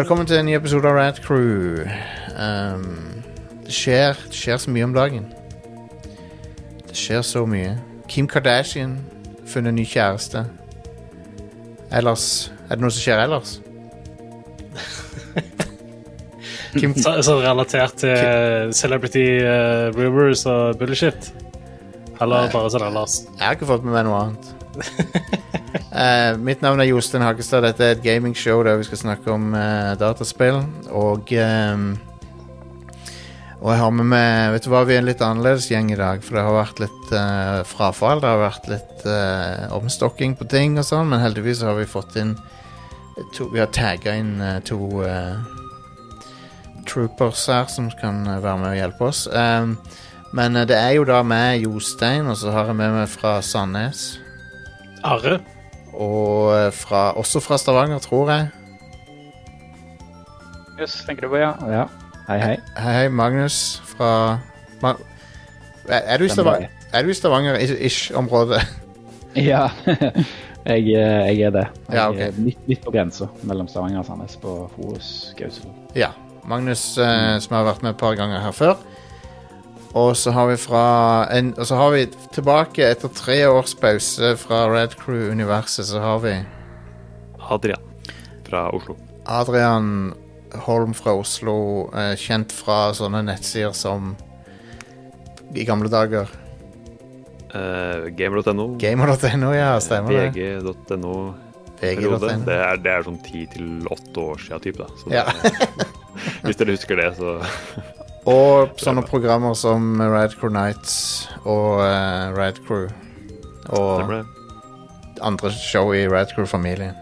Velkommen til en ny episode av Rad Crew. Um, det, skjer, det skjer så mye om dagen. Det skjer så mye. Kim Kardashian funnet ny kjæreste. Ellers Er det noe som skjer ellers? Kim, Så, så relatert til celebrity uh, rumors og bullshit? Eller bare sånn ellers? jeg har ikke fått med meg noe annet. Eh, mitt navn er Jostein Hagestad. Dette er et gamingshow der vi skal snakke om uh, dataspill. Og um, Og jeg har med meg Vet du hva, vi er en litt annerledes gjeng i dag. For det har vært litt uh, frafall. Det har vært litt uh, omstokking på ting og sånn. Men heldigvis har vi fått inn to, Vi har tagga inn uh, to troopers her som kan være med og hjelpe oss. Um, men det er jo da meg, Jostein, og så har jeg med meg fra Sandnes. Arre? Og eh, fra, også fra Stavanger, tror jeg. Jøss, tenker du på, ja. ja. Hei, hei. Hei, hei, Magnus fra Ma er, du i Stavanger, er du i Stavanger-ish-området? Ja, jeg, eh, jeg er det. Jeg Ja, okay. er litt, litt på grensa mellom Stavanger og Sandnes på Forus Gausel. ja. Magnus, eh, som har vært med et par ganger her før. Og så har vi fra en, Og så har vi tilbake etter tre års pause fra Red Crew-universet, så har vi Adrian fra Oslo. Adrian Holm fra Oslo, eh, kjent fra sånne nettsider som i gamle dager. Uh, Gamer.no. Gamer.no, ja, stemmer det. VG.no. Det, det er sånn ti til åtte år siden type, da. Så Ja. hvis dere husker det, så Og sånne programmer som Radcrew Nights og uh, Radcrew. Og andre show i Radcrew-familien.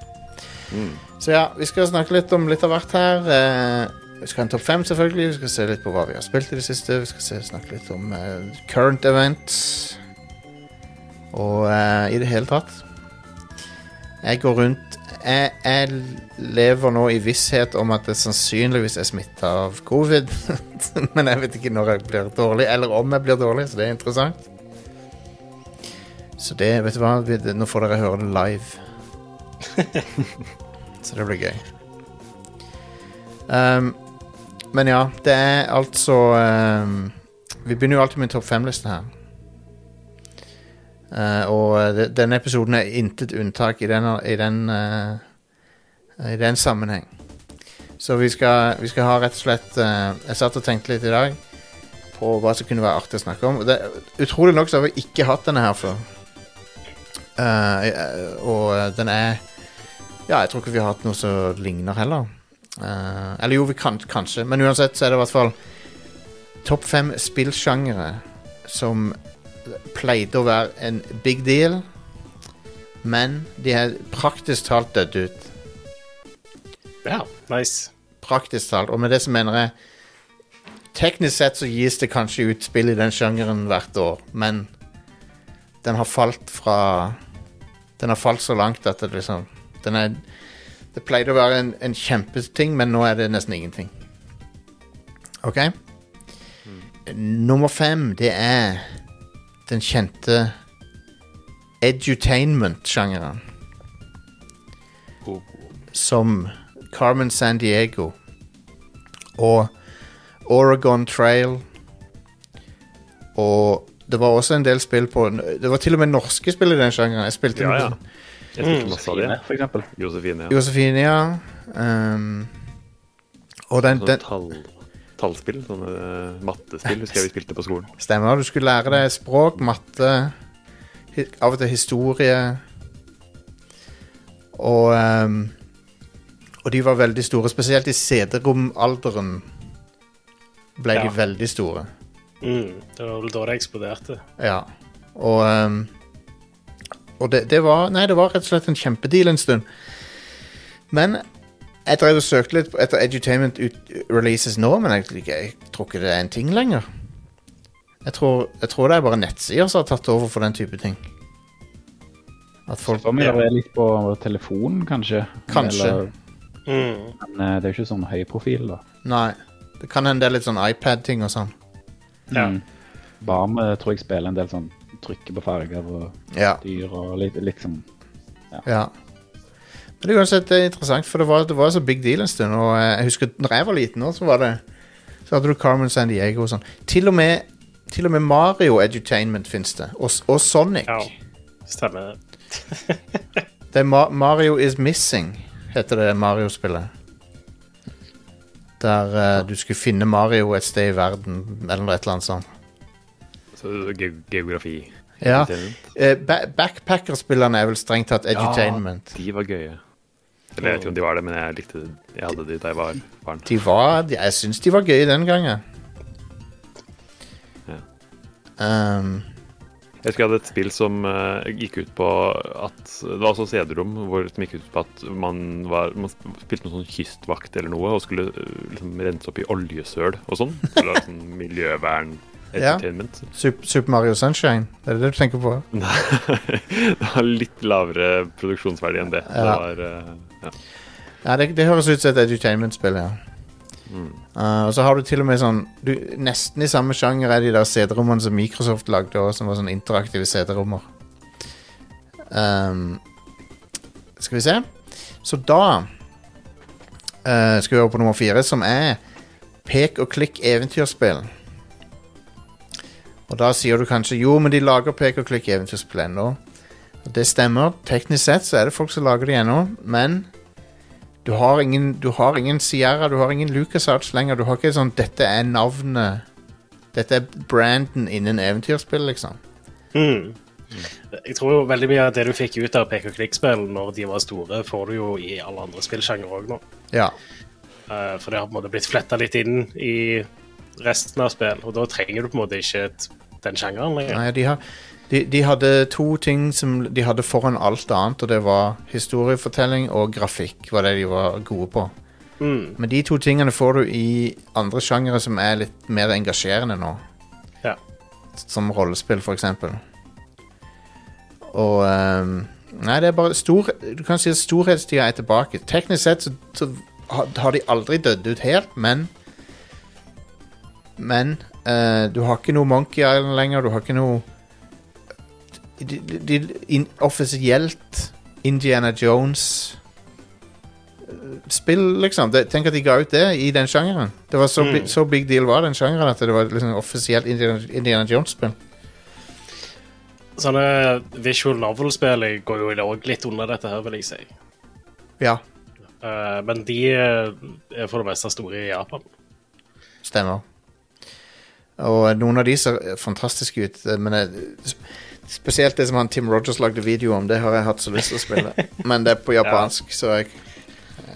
Mm. Så ja, vi skal snakke litt om litt av hvert her. Uh, vi skal ha en topp fem, selvfølgelig. Vi skal se litt på hva vi har spilt i det siste. Vi skal se, snakke litt om uh, current events. Og eh, i det hele tatt. Jeg går rundt jeg, jeg lever nå i visshet om at jeg sannsynligvis er smitta av covid. Men jeg vet ikke når jeg blir dårlig, eller om jeg blir dårlig, så det er interessant. Så det, vet du hva, nå får dere høre det live. Så det blir gøy. Um, men ja, det er altså um, Vi begynner jo alltid med topp fem-liste her. Uh, og det, denne episoden er intet unntak i den, i den, uh, i den sammenheng. Så vi skal, vi skal ha rett og slett uh, Jeg satt og tenkte litt i dag på hva som kunne være artig å snakke om. Det, utrolig nok så har vi ikke hatt denne her før. Og den er Ja, jeg tror ikke vi har hatt noe som ligner heller. Eller jo, vi kan kanskje, men uansett så er det i hvert fall topp fem spillsjangere som pleide å være en big deal, men de er praktisk talt dødd ut. Ja, nice. Praktisk talt. Og med det så mener jeg Teknisk sett så gis det kanskje ut spill i den sjangeren hvert år, men den har falt fra Den har falt så langt at det liksom Den er Det pleide å være en, en kjempeting, men nå er det nesten ingenting. OK? Nummer fem, det er den kjente edutainment-sjangeren. Som Carmen San Diego og Oregon Trail. Og det var også en del spill på Det var til og med norske spill i den sjangeren. Jeg spilte Ja, ja. Jeg spilte masse av det. For eksempel. Josefine, ja. Josefine, ja. Um, og den, Sånn den tallspill, sånne eh, mattespill, husker jeg vi spilte på skolen. stemmer. Du skulle lære deg språk, matte, av og til historie. Og um, Og de var veldig store. Spesielt i CD-romalderen ble de veldig store. Mm, det var vel da det eksploderte. Ja. Og um, Og det, det var Nei, det var rett og slett en kjempedeal en stund. Men jeg drev og søkte litt etter Edutainment releases nå, men jeg, jeg tror ikke det er en ting lenger. Jeg tror, jeg tror det er bare nettsider som har tatt over for den type ting. At folk meg er det litt på telefonen, kanskje. Kanskje. Eller, Mm. men eh, det er jo ikke sånn høy profil, da. Nei. Det kan hende det er litt sånn iPad-ting og sånn. Ja. Mm. Barm tror jeg spiller en del sånn trykker på farger og Ja. dyr og litt liksom Ja. Men det er uansett er interessant, for det var, det var så big deal en stund. Og eh, jeg husker når jeg var liten, også, så var det Så hadde du Carmen San Diego og sånn. Til og med, til og med Mario Edutainment fins det. Og, og Sonic. Ja, stemmer. Det Ma Mario Is Missing, heter det Mario-spillet. Der uh, du skulle finne Mario et sted i verden, eller et eller annet sånt. Så ge geografi. Ja. Eh, ba Backpacker-spillerne er vel strengt tatt edutainment. De var gøye. Eller jeg vet ikke om de var det, men jeg likte Jeg hadde de da jeg var barn. De var de, Jeg syns de var gøy den gangen. Ja. Um, Jeg husker jeg hadde et spill som uh, gikk ut på at Det var også CD-rom hvor gikk ut på at man, var, man spilte noen sånn kystvakt eller noe og skulle uh, liksom rense opp i oljesøl og sånn. Eller sånn miljøvern Ja. entertainment. Super Mario Sunshine, er det det du tenker på? det var litt lavere produksjonsverdi enn det. Det var eh, ja. Ja, det, det høres ut som et edutainment-spill, ja. Mm. Uh, og så har du til og med sånn du, Nesten i samme sjanger er de der CD-rommene som Microsoft lagde også, som var sånn interaktive CD-rommer. Um, skal vi se. Så da uh, skal vi over på nummer fire, som er pek og klikk eventyrspill. Og da sier du kanskje jo, men de lager pek og klikk eventyrspill ennå. Det stemmer. Teknisk sett så er det folk som lager de ennå, men du har ingen, du har ingen Sierra, du har ingen LucasArts lenger. Du har ikke sånn 'Dette er navnet Dette er branden innen eventyrspill', liksom. Mm. Jeg tror jo veldig mye av det du fikk ut av og klikk-spill når de var store, får du jo i alle andre spillsjangere òg nå. Ja. Uh, for det har på en måte blitt fletta litt inn i resten av spill, og da trenger du på en måte ikke et, den sjangeren lenger. Nei, de, har, de, de hadde to ting som de hadde foran alt annet, og det var historiefortelling og grafikk. var det de var gode på. Mm. Men de to tingene får du i andre sjangere som er litt mer engasjerende nå. Ja. Som rollespill, for eksempel. Og um, Nei, det er bare stor Du kan si at storhetstida er tilbake. Teknisk sett så, så har, har de aldri dødd ut helt, men Men uh, du har ikke noe Monkey Island lenger. Du har ikke noe de, de, in, Offisielt Indiana Jones spill, liksom. De, tenk at de ga ut det i den sjangeren. Det var så, Mm. så big deal var den sjangeren at det var liksom offisielt Indiana, Indiana Jones-spill. Sånne visual novel-spill går jo òg litt under dette her, vil jeg si. Ja, Uh, men de eh, er for det meste store i Japan. stemmer. Og noen av de ser fantastiske ut, eh, men jeg, spesielt det som han Tim Rogers lagde video om, det har jeg hatt så lyst til å spille. Men det er på japansk, så jeg,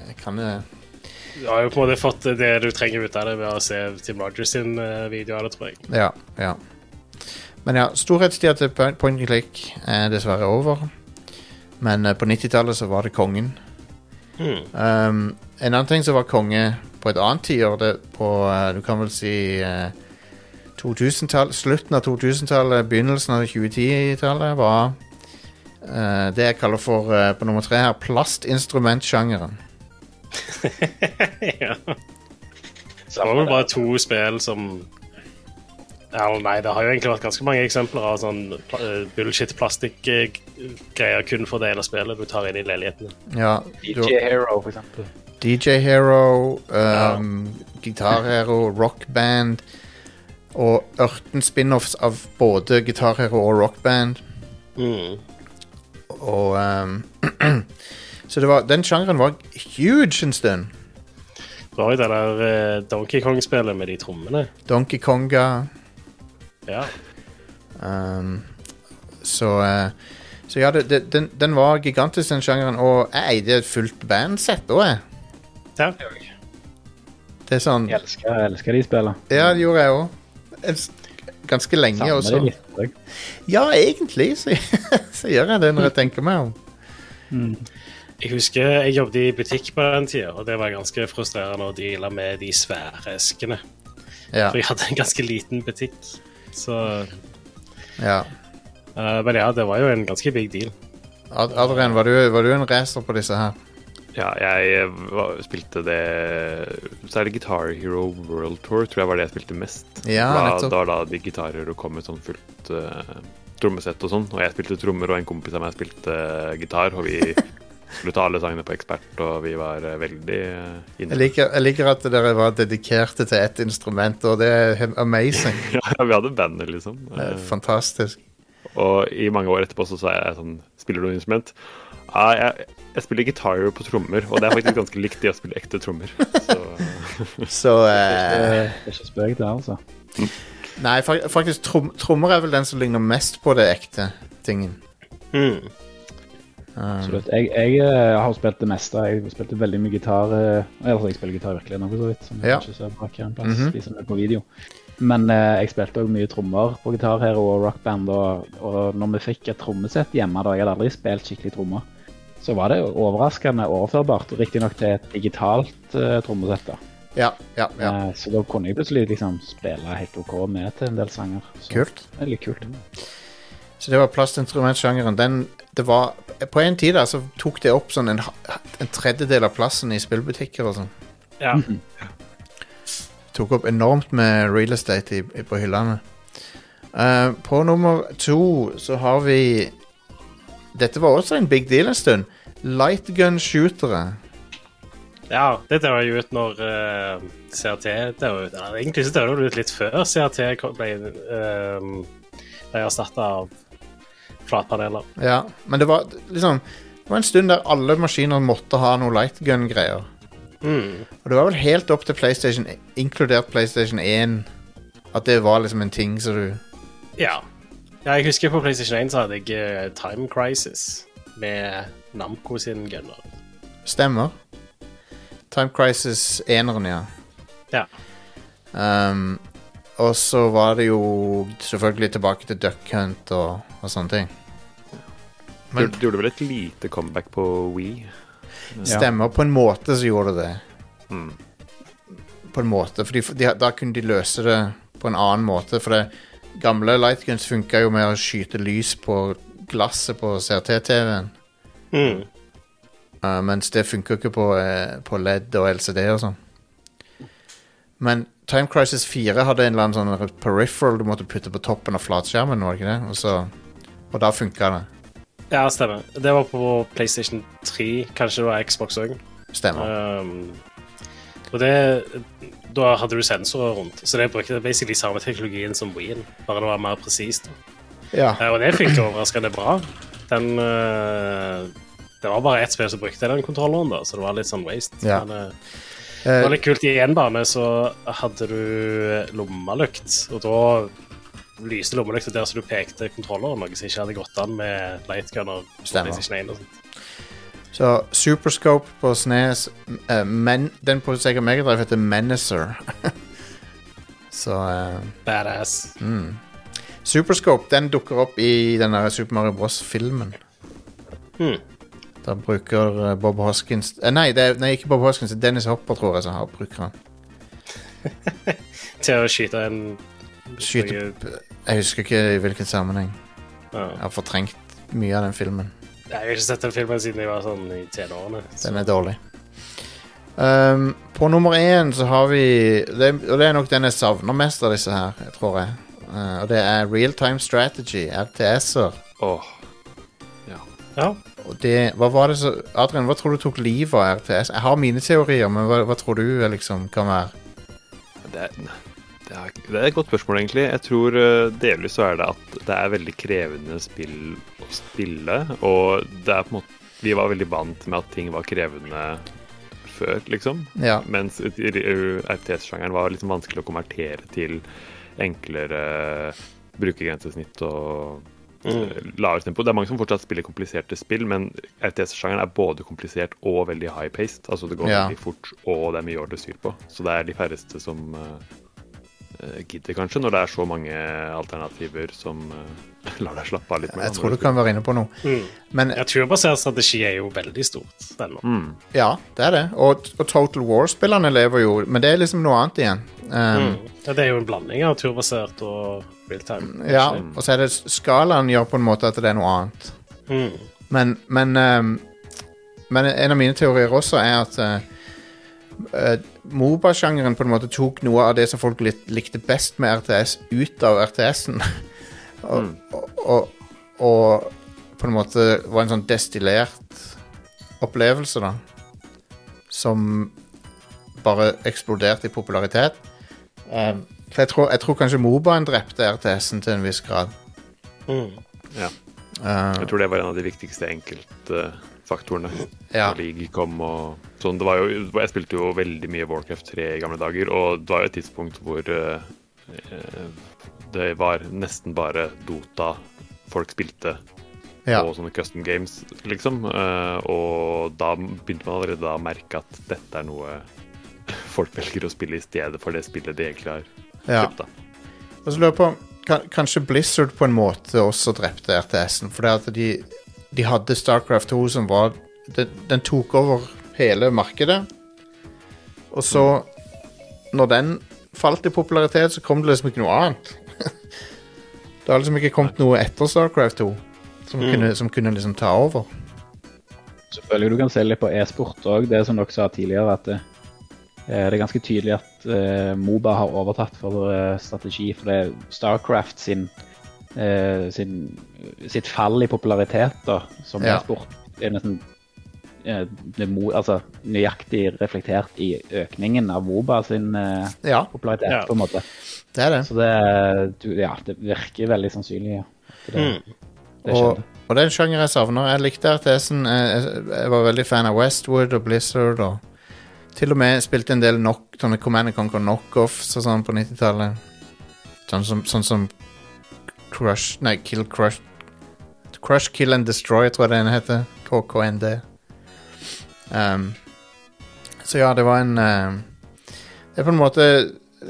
jeg kan det Du har jo på en måte fått det du trenger ut av det ved å se Tim Rogers sin eh, video av det, tror jeg. Ja, ja. Men ja, storhetstida til point and click er dessverre over. Men eh, på 90-tallet så var det kongen. Mm. Um, en annen ting som var konge på et annet tiår, det på eh, Du kan vel si eh, 2000-tall, slutten av 2000-tallet, begynnelsen av 2010-tallet, var uh, det jeg kaller for, uh, på nummer tre her, plastinstrumentsjangeren. ja. Så det var vel bare to spill som Eller nei, det har jo egentlig vært ganske mange eksempler av sånn uh, bullshit plastikkgreier kun for det ene spillet du tar inn i leilighetene. Ja, du, DJ Hero, for eksempel. DJ Hero, um, Guitar Hero, Rock Band og 18 spin-offs av både Guitar Hero og Rock Band. Mm. Og um, Så det var, den sjangeren var huge en stund. Du har jo det der uh, Donkey Kong-spillet med de trommene. Donkey Konga. Ja. Um, så uh, Så ja, det, det, den, den var gigantisk, den sjangeren. Og jeg eide et fullt bandsett òg, jeg. ja. Det er sånn Jeg elsker, jeg elsker de spillene. Ja, det gjorde jeg òg. Ganske lenge også. Ja, egentlig så, så gjør jeg det når jeg tenker meg om. Jeg husker jeg jobbet i butikk på den tida, og det var ganske frustrerende å deale med de svære eskene. Ja, For jeg hadde en ganske liten butikk. Så ja. Uh, Men ja, det var jo en ganske big deal. Ad- Adrian, var du, var du en racer på disse her? Ja, jeg var, spilte det Så er det Guitar Hero World Tour, tror jeg var det jeg spilte mest. Ja, da, da da de gitarer kom med sånn fullt uh, trommesett og sånn. Og jeg spilte trommer, og en kompis av meg spilte gitar. Og vi skulle ta alle sangene på ekspert, og vi var uh, veldig inne. Jeg liker, jeg liker at dere var dedikerte til ett instrument, og det er amazing. Ja, vi hadde bandet, liksom. Eh, fantastisk. Og i mange år etterpå så sa jeg sånn Spiller du noe instrument? Ja, jeg, jeg spiller gitar på trommer, og det er faktisk ganske likt det å spille ekte trommer. Så Så Det eh, er ikke spøk, det, altså. Nei, faktisk, trom, trommer er vel den som ligner mest på det ekte tingen. Mm. Um, Absolutt. Jeg, jeg jeg, har spilt det meste. Jeg spilte veldig mye gitar. eh, Altså, jeg spiller gitar virkelig nå, for så vidt. Som jeg Ja. ikke ser bak her en plass, Mhm. de som er på video. Men eh, jeg spilte òg mye trommer på gitar her og rockband. Og, og når vi fikk et trommesett hjemme, da jeg hadde aldri spilt skikkelig trommer, så var det overraskende overførbart. Riktignok til et digitalt uh, trommesett. ja, ja, ja. Uh, så da kunne jeg plutselig liksom spille helt OK med til en del sanger. Så Kult. det er litt kult. Så det var plastinstrumentsjangeren. Den, det var, på en tid da, så tok det opp sånn en, en tredjedel av plassen i spillbutikker og sånn. Ja. Tok opp enormt med real estate i, i, på hyllene. Uh, på nummer to så har vi Dette var også en big deal en stund. Lightgun-shootere. ja, det dør jo ut når uh, CRT dør ut. Eller, egentlig så døde det ut litt før CRT ble, uh, ble erstatta av flatpaneler. Ja, men det var liksom Det var en stund der alle maskiner måtte ha noe lightgun-greier. Mm. Og det var vel helt opp til PlayStation, inkludert PlayStation 1, at det var liksom en ting som du Ja. Ja. Jeg husker på PlayStation 1 så hadde jeg eh, Time Crisis med Namco sin gunner. Stemmer. Time Crisis 1-eren, ja. Ja. Um, og så var det jo selvfølgelig tilbake til Duck Hunt og, og sånne ting. Men Du gjorde vel et lite comeback på Wii? stemmer. På en måte så gjorde det det. Mm. På en måte, fordi de, da kunne de løse det på en annen måte. For det gamle lightguns funka jo med å skyte lys på glasset på CRT-TV-en. Mm. Uh, mens det funker ikke på, uh, på LED og LCD og sånn. Men Time Crisis 4 hadde en eller annen sånn peripheral du måtte putte på toppen av flatskjermen, var det ikke det? Og, så, og da funka det. Ja, stemmer. Det var på PlayStation 3, kanskje det var Xbox òg. Stemmer. Um, og det Da hadde du sensorer rundt, så det brukte basically samme teknologien som Wien, bare det var mer presist. Ja. Eh, Og det funka overraskende bra. Den eh, Det var bare ett spill som brukte den kontrolleren, da, så det var litt sånn waste. Ja. Men eh, det var litt kult. I én bane så hadde du lommelykt, og da lyste lommelykta der så du pekte kontrolleren, noe som ikke hadde gått an med lightgunner. Stemmer. Så Superscope på Snes uh, men, Den på Sega Megadrive heter Menacer. så uh, Badass. mm. Superscope den dukker opp i den Super Mario Bros.-filmen. Hmm. Da bruker eh, Bob Hoskins eh, nei, det er, nei, ikke Bob Hoskins. det er Dennis Hopper, tror jeg, som har bruker han. Til å skyte en Skyte Jeg husker ikke i hvilken sammenheng. Ja. Jeg har fortrengt mye av den filmen. Jeg har ikke sett den filmen siden jeg var sånn i tenårene. så- Den er dårlig. Um, på nummer én så har vi det, Og det er nok den jeg savner mest av disse her, tror jeg. Uh, og det er Real Time Strategy, RTS-er. Åh, Ja. Og det, hva var det så Adrian, hva tror du tok livet av RTS? Jeg har mine teorier, men hva, hva tror du liksom kan være det er, det, er, et godt spørsmål, egentlig. Jeg tror eh, delvis så er det at det er veldig krevende spill å spille. Og det er på en måte Vi var veldig vant med at ting var krevende før, liksom. Ja. Mens RTS-sjangeren var liksom vanskelig å konvertere til enklere brukergrensesnitt og Mm. lavere tempo. Det er mange som fortsatt spiller kompliserte spill, men RTS-sjangeren er både komplisert og veldig high-paced. Altså det går Ja. veldig fort, og det er mye å holde styr på. Så det er de færreste som eh, eh, gidder, kanskje, når det er så mange alternativer som uh, lar deg slappe av litt mer. Jeg tror du kan være inne på noe. Mm. Men Ja, turbasert strategi er jo veldig stort mm. ja, det er det. Og, og Total War-spillerne lever jo Men det er liksom noe annet igjen. Um, Mm. Ja, det er jo en blanding av turbasert og realtime. Ja, og så er det skalaen gjør på en måte at det er noe annet. Mm. Men, men, um, men en av mine teorier også er at eh, eh, Moba-sjangeren på en måte tok noe av det som folk lik, likte best med RTS, ut av RTS-en. og, og, og, og på en måte var en sånn destillert opplevelse, da. Som bare eksploderte i popularitet. Um, jeg tror, jeg tror kanskje Mobaen drepte RTS-en til en viss grad. Mm. Ja. Uh, Jeg tror det var en av de viktigste enkeltfaktorene. Ja. Når League kom og sånn. Det var jo, jeg spilte jo veldig mye Warcraft 3 i gamle dager, og det var jo et tidspunkt hvor eh, det var nesten bare Dota folk spilte ja. og sånne custom games, liksom. Eh, og da begynte man allerede da å merke at dette er noe folk velger å spille i stedet for det spillet de egentlig har ja. kjøpt. da. Og så lurer jeg på Kanskje Blizzard på en måte også drepte RTS-en. For det at de, de hadde Starcraft 2 som var den, den tok over hele markedet. Og så, når den falt i popularitet, så kom det liksom ikke noe annet. det har liksom ikke kommet noe etter Starcraft 2 som, Mm. kunne, som kunne liksom ta over. Selvfølgelig du kan se litt på e-sport òg. Det som dere sa tidligere, at det, eh, det er ganske tydelig at uh, Moba har overtatt for uh, strategi. For det er Starcraft sin, uh, sin sitt fall i popularitet da, som Ja. e-sport er nesten altså, nøyaktig reflektert i økningen av Woba sin eh, Ja, popularitet, Ja. på en måte. det er det. Så det, du, ja, det virker veldig sannsynlig ja, det, Mm. det Og, og det er en sjanger jeg savner. Jeg likte RTS-en. Jeg, jeg, var veldig fan av Westwood og Blizzard. Og til og med spilte en del knock, sånne Command and Conquer knockoffs og sånn på 90-tallet. Sånn som, sånn som Crush Nei, Kill Crush Crush, Kill and Destroy, tror jeg det ene heter. KKND. Um, så ja, det var en uh, Det er på en måte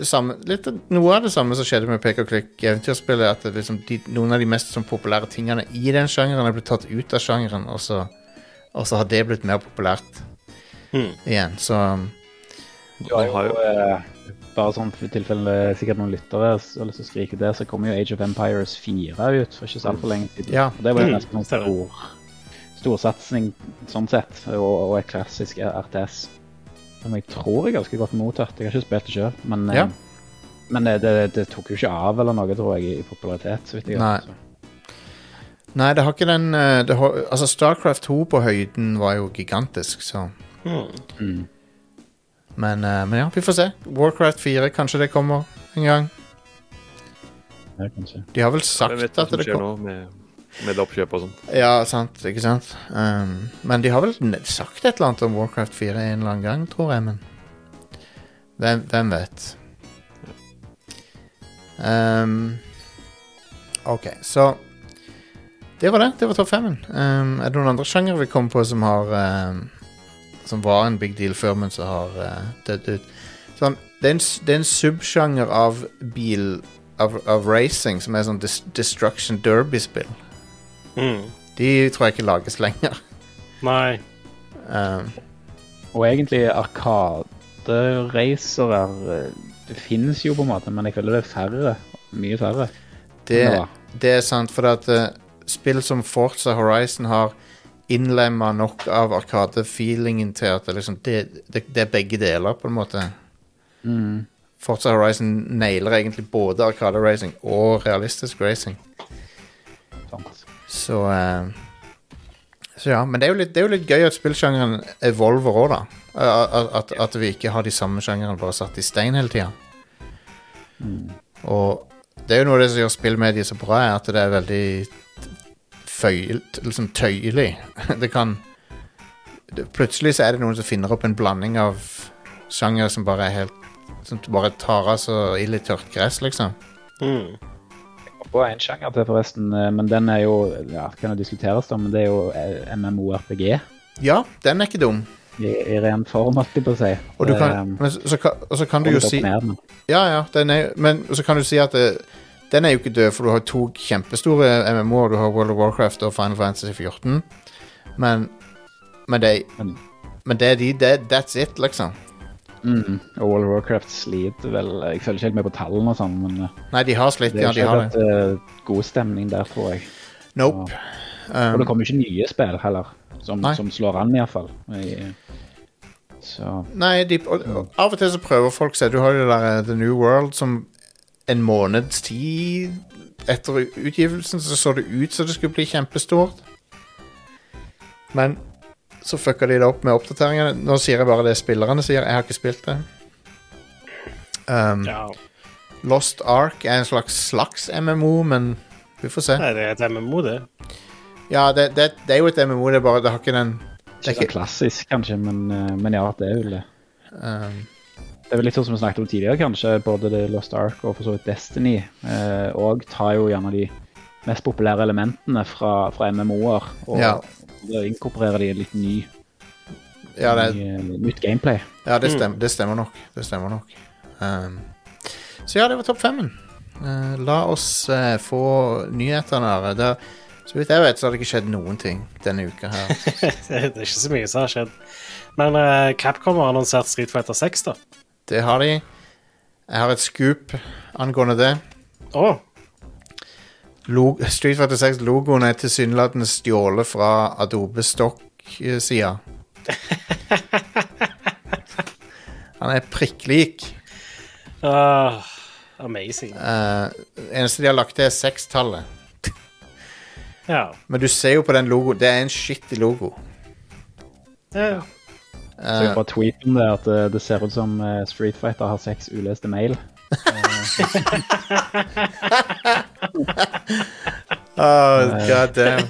samme, litt, noe av det samme som skjedde med pek og klikk eventyrspillet. At liksom de, noen av de mest sånn, populære tingene i den sjangeren er blitt tatt ut av sjangeren, og så, og så har det blitt mer populært Mm. igjen. Så um, Du har jo, eh, bare sånn for tilfelle sikkert noen lyttere har lyst til å skrike det, så kommer jo Age of Empires 4 ut for ikke så altfor lenge siden. Ja. Og det var jo nesten noen stor, storsatsing sånn sett, og, og et klassisk RTS. Som jeg tror er ganske godt mottatt. Jeg har ikke spilt det sjøl, men, eh, Ja. men det, det, det tok jo ikke av eller noe, tror jeg, i, popularitet. så vidt jeg Nei. vet. Nei, det har ikke den eh, det har, Altså, Starcraft 2 på høyden var jo gigantisk, så Mm. Mm. men, eh, men ja, vi får se. Warcraft 4, kanskje det kommer en gang. Ja, kanskje. De har vel sagt at det kommer. Med, oppkjøp og sånn. Ja, sant, ikke sant? Um, men de har vel sagt et eller annet om Warcraft 4 en eller annen gang, tror jeg, men Hvem, hvem vet? Um, OK, så Det var det. Det var topp femmen. Um, er det noen andre sjangere vi kom på som har um, Som var en big deal før, men som har uh, dødd ut? Sånn, det, er en, en subsjanger av bil av, av racing som er sånn dis destruction derby-spill. Mm. De tror jeg ikke lages lenger. Nei. Um, Og egentlig arkaderacere eh, Det finnes jo på en måte, men jeg føler det er færre. Mye færre. det, det er sant, for at uh, spill som Forza Horizon har innlemma nok av Arkade-feelingen til at det, liksom, det, det, det er begge deler, på en måte. Mm. Forza Horizon nailer egentlig både Arkade-racing og realistisk racing. Sant. Så uh, Så ja, men det er jo litt, det er jo litt gøy at spillsjangeren evolver òg, da. At, at vi ikke har de samme sjangerne bare satt i stein hele tida. Mm. Og det er jo noe av det som gjør spillmediet så bra, er at det er veldig føyelt, liksom tøyelig. Det kan det, Plutselig så er det noen som finner opp en blanding av sjanger som bare er helt Som bare tar av så ille tørt gress, liksom. Mm. Og en sjanger til, forresten, eh, men den er jo ja, kan jo diskuteres, da, men det er jo eh, MMORPG Ja, den er ikke dum. i, i ren form, holdt jeg på å si. Og, du kan, Eh, men så, så, kan, så kan du jo si ned, Ja, ja, den er, men så kan du si at det, den er jo ikke død, for du har to kjempestore MMO-er. Du har World of Warcraft og Final Fantasy 14. Men, men, det, men det er de det, That's it, liksom. Mm, og World of Warcraft sliter vel Jeg følger ikke helt med på tallene og sånn, men eh, Nei, de har slitt. det Ja, de har det. eh, god stemning der, tror jeg. Nope. Og det Um, kommer ikke nye spill heller, som, som slår an, iallfall. Så nei, de, og, og av og til så prøver folk seg. Du har jo det der eh, The New World som en måneds tid etter utgivelsen så så det ut som det skulle bli kjempestort. Men så fucka de det opp med oppdateringene. Nå sier jeg bare det spillerne sier. Jeg har ikke spilt det. Um, Ja. Lost Ark er en slags slags MMO, men vi får se. Nei, det er et MMO, det. Ja, det, det, det er jo et MMO, det er bare Det har ikke den Det er Ikke så klassisk, kanskje, men, eh, men ja, det er vel det. um, Det er vel litt sånn som vi snakket om tidligere, kanskje. Både The Lost Ark og for så vidt Destiny. Eh, og tar jo gjerne de mest populære elementene fra, fra MMO-er og Ja. Og inkorporerer de i litt ny, Ja, det, ny, eh, nytt gameplay. ja det, stemmer, det stemmer nok. Det stemmer nok. Um, så ja, det var topp femmen. Uh, la oss uh, få nyhetene her. Det, så vidt jeg vet, så har det ikke skjedd noen ting denne uka her. Det er ikke så mye som har skjedd. Men uh, Capcom har annonsert Street Fighter 6, da. Det har de. Jeg har et scoop angående det. Å, Lo Street Fighter 6-logoen er tilsynelatende stjålet fra Adobe Stock-sida. Han er prikk lik. Uh, amazing. Uh, eneste de har lagt til, er sekstallet. Ja. Men du ser jo på den logoen, det er en skittig logo. ja. Uh, så på tweeten det at eh, det ser ut som eh, Street Fighter har seks uleste mail. oh, god damn.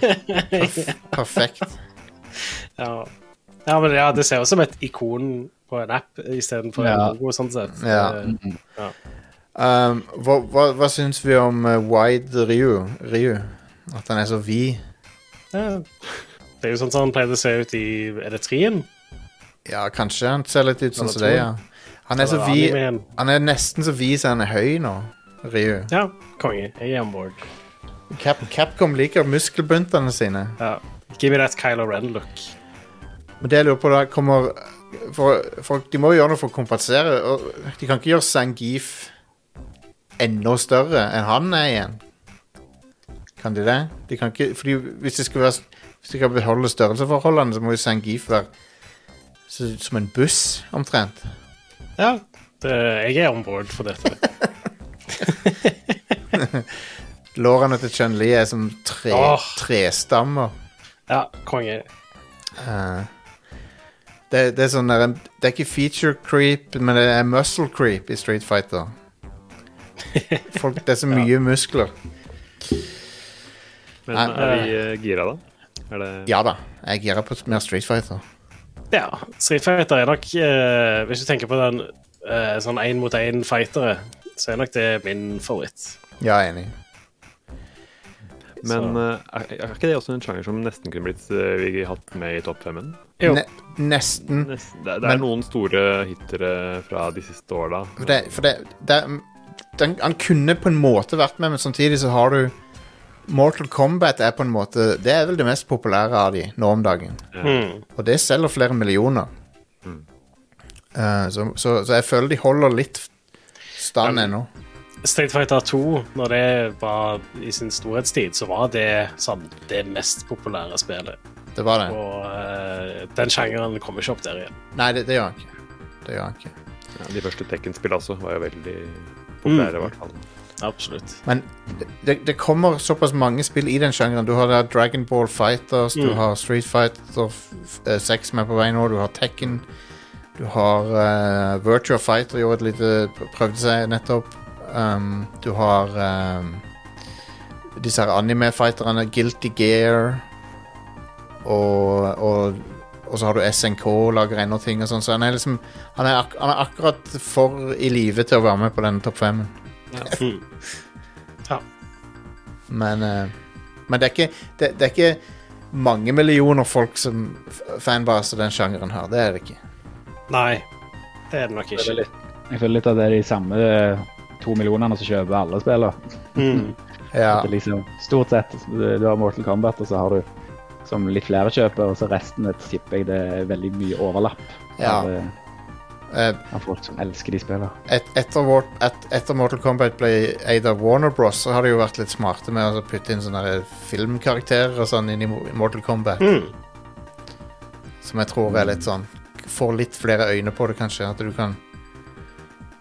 Perf perfekt. Ja. ja, men ja, det ser ut som et ikon på en app istedenfor Ja. en logo, sånn sett. Ja. ja. Um, hva, hva, hva syns vi om uh, Wide Ryu? Ryu? At han er så vid? ja. Det er jo sånn som han pleide å se ut i Er det trien? Ja, kanskje han ser litt ut sånn som det, ja. Han er så vid? Han er nesten så vid som han er høy nå, Ryu. Ja, konge. Jeg er on board. Cap Capcom liker muskelbuntene sine. Ja. Give me that Kylo Ren-look. Men det jeg lurer på da, kommer for, for De må jo gjøre noe for å kompensere. De kan ikke gjøre Sangif enda større enn han er igjen. Kan de det? De kan ikke, fordi hvis de skal, være, hvis de skal beholde størrelsesforholdene, så må jo Sangif være så, som en buss, omtrent. Ja, det, jeg er on board for dette. Lårene til Chun-Li er som tre, Åh. trestammer. Ja, konge. Eh, det, det er sånn der, Det er ikke feature creep, men det er muscle creep i Street Fighter. Folk, det er så mye muskler. Men Nei, er vi eh, gira, da? Er det Ja da, jeg girer på mer Street Fighter. Ja, Street Fighter er nok eh, Hvis du tenker på den eh, sånn én mot én-fightere, så er nok det min favoritt. Ja, jeg er enig. Men eh, er, er ikke det også en sjanger som nesten kunne blitt eh, vi hatt med i topp femmen? Jo. Ne nesten. Nesten. Det, det er Men- noen store hitere fra de siste åra. For det, for det, det den, Han kunne på en måte vært med, men samtidig så har du Mortal Kombat er på en måte Det er vel det mest populære av de nå om dagen. Mm. Og det selger flere millioner. Eh, så, så, så jeg føler de holder litt stand Ja, ennå. Street Fighter 2, når det var i sin storhetstid, så var det sånn, det mest populære spillet. Det var det. Og uh, den sjangeren kommer ikke opp der igjen. Nei, det, det gjør han ikke. Det gjør han ikke. Ja, de første Tekken-spillene også var jo veldig populære, i hvert fall. Absolutt. Men det, det kommer såpass mange spill i den sjangeren. Du har der Dragon Ball Fighters, du Mm. har Street Fighter eh, 6 som er på vei nå, du har Tekken. Du har uh, Virtua Fighter gjorde et lite prøvde seg nettopp. Um, du har um, disse her anime-fighterne, Guilty Gear. Og, og, og så har du SNK lager ennå ting og sånn. Så han er liksom han er, han er akkurat for i live til å være med på denne topp femmen. Mm. Men, eh, men det, er ikke, det, det er ikke mange millioner folk som fanbaser den sjangeren her. Det er det ikke. Nei, det er det nok Jeg føler ikke. litt, jeg føler litt at det er de samme eh, to millionene som kjøper alle spillene. Mm. Ja, liksom, stort sett. Du du har Mortal Kombat, og så har du som litt flere kjøper, og så resten det tipper jeg det er veldig mye overlapp Ja. av, eh, eh, av folk som elsker de spillene. et, etter, et, etter Mortal Kombat ble eid av Warner Bros, så har de jo vært litt smarte med å putte inn sånne filmkarakterer og sånn inn i Mortal Kombat. Mm. Som jeg tror er litt sånn Får litt flere øyne på det, kanskje. At du kan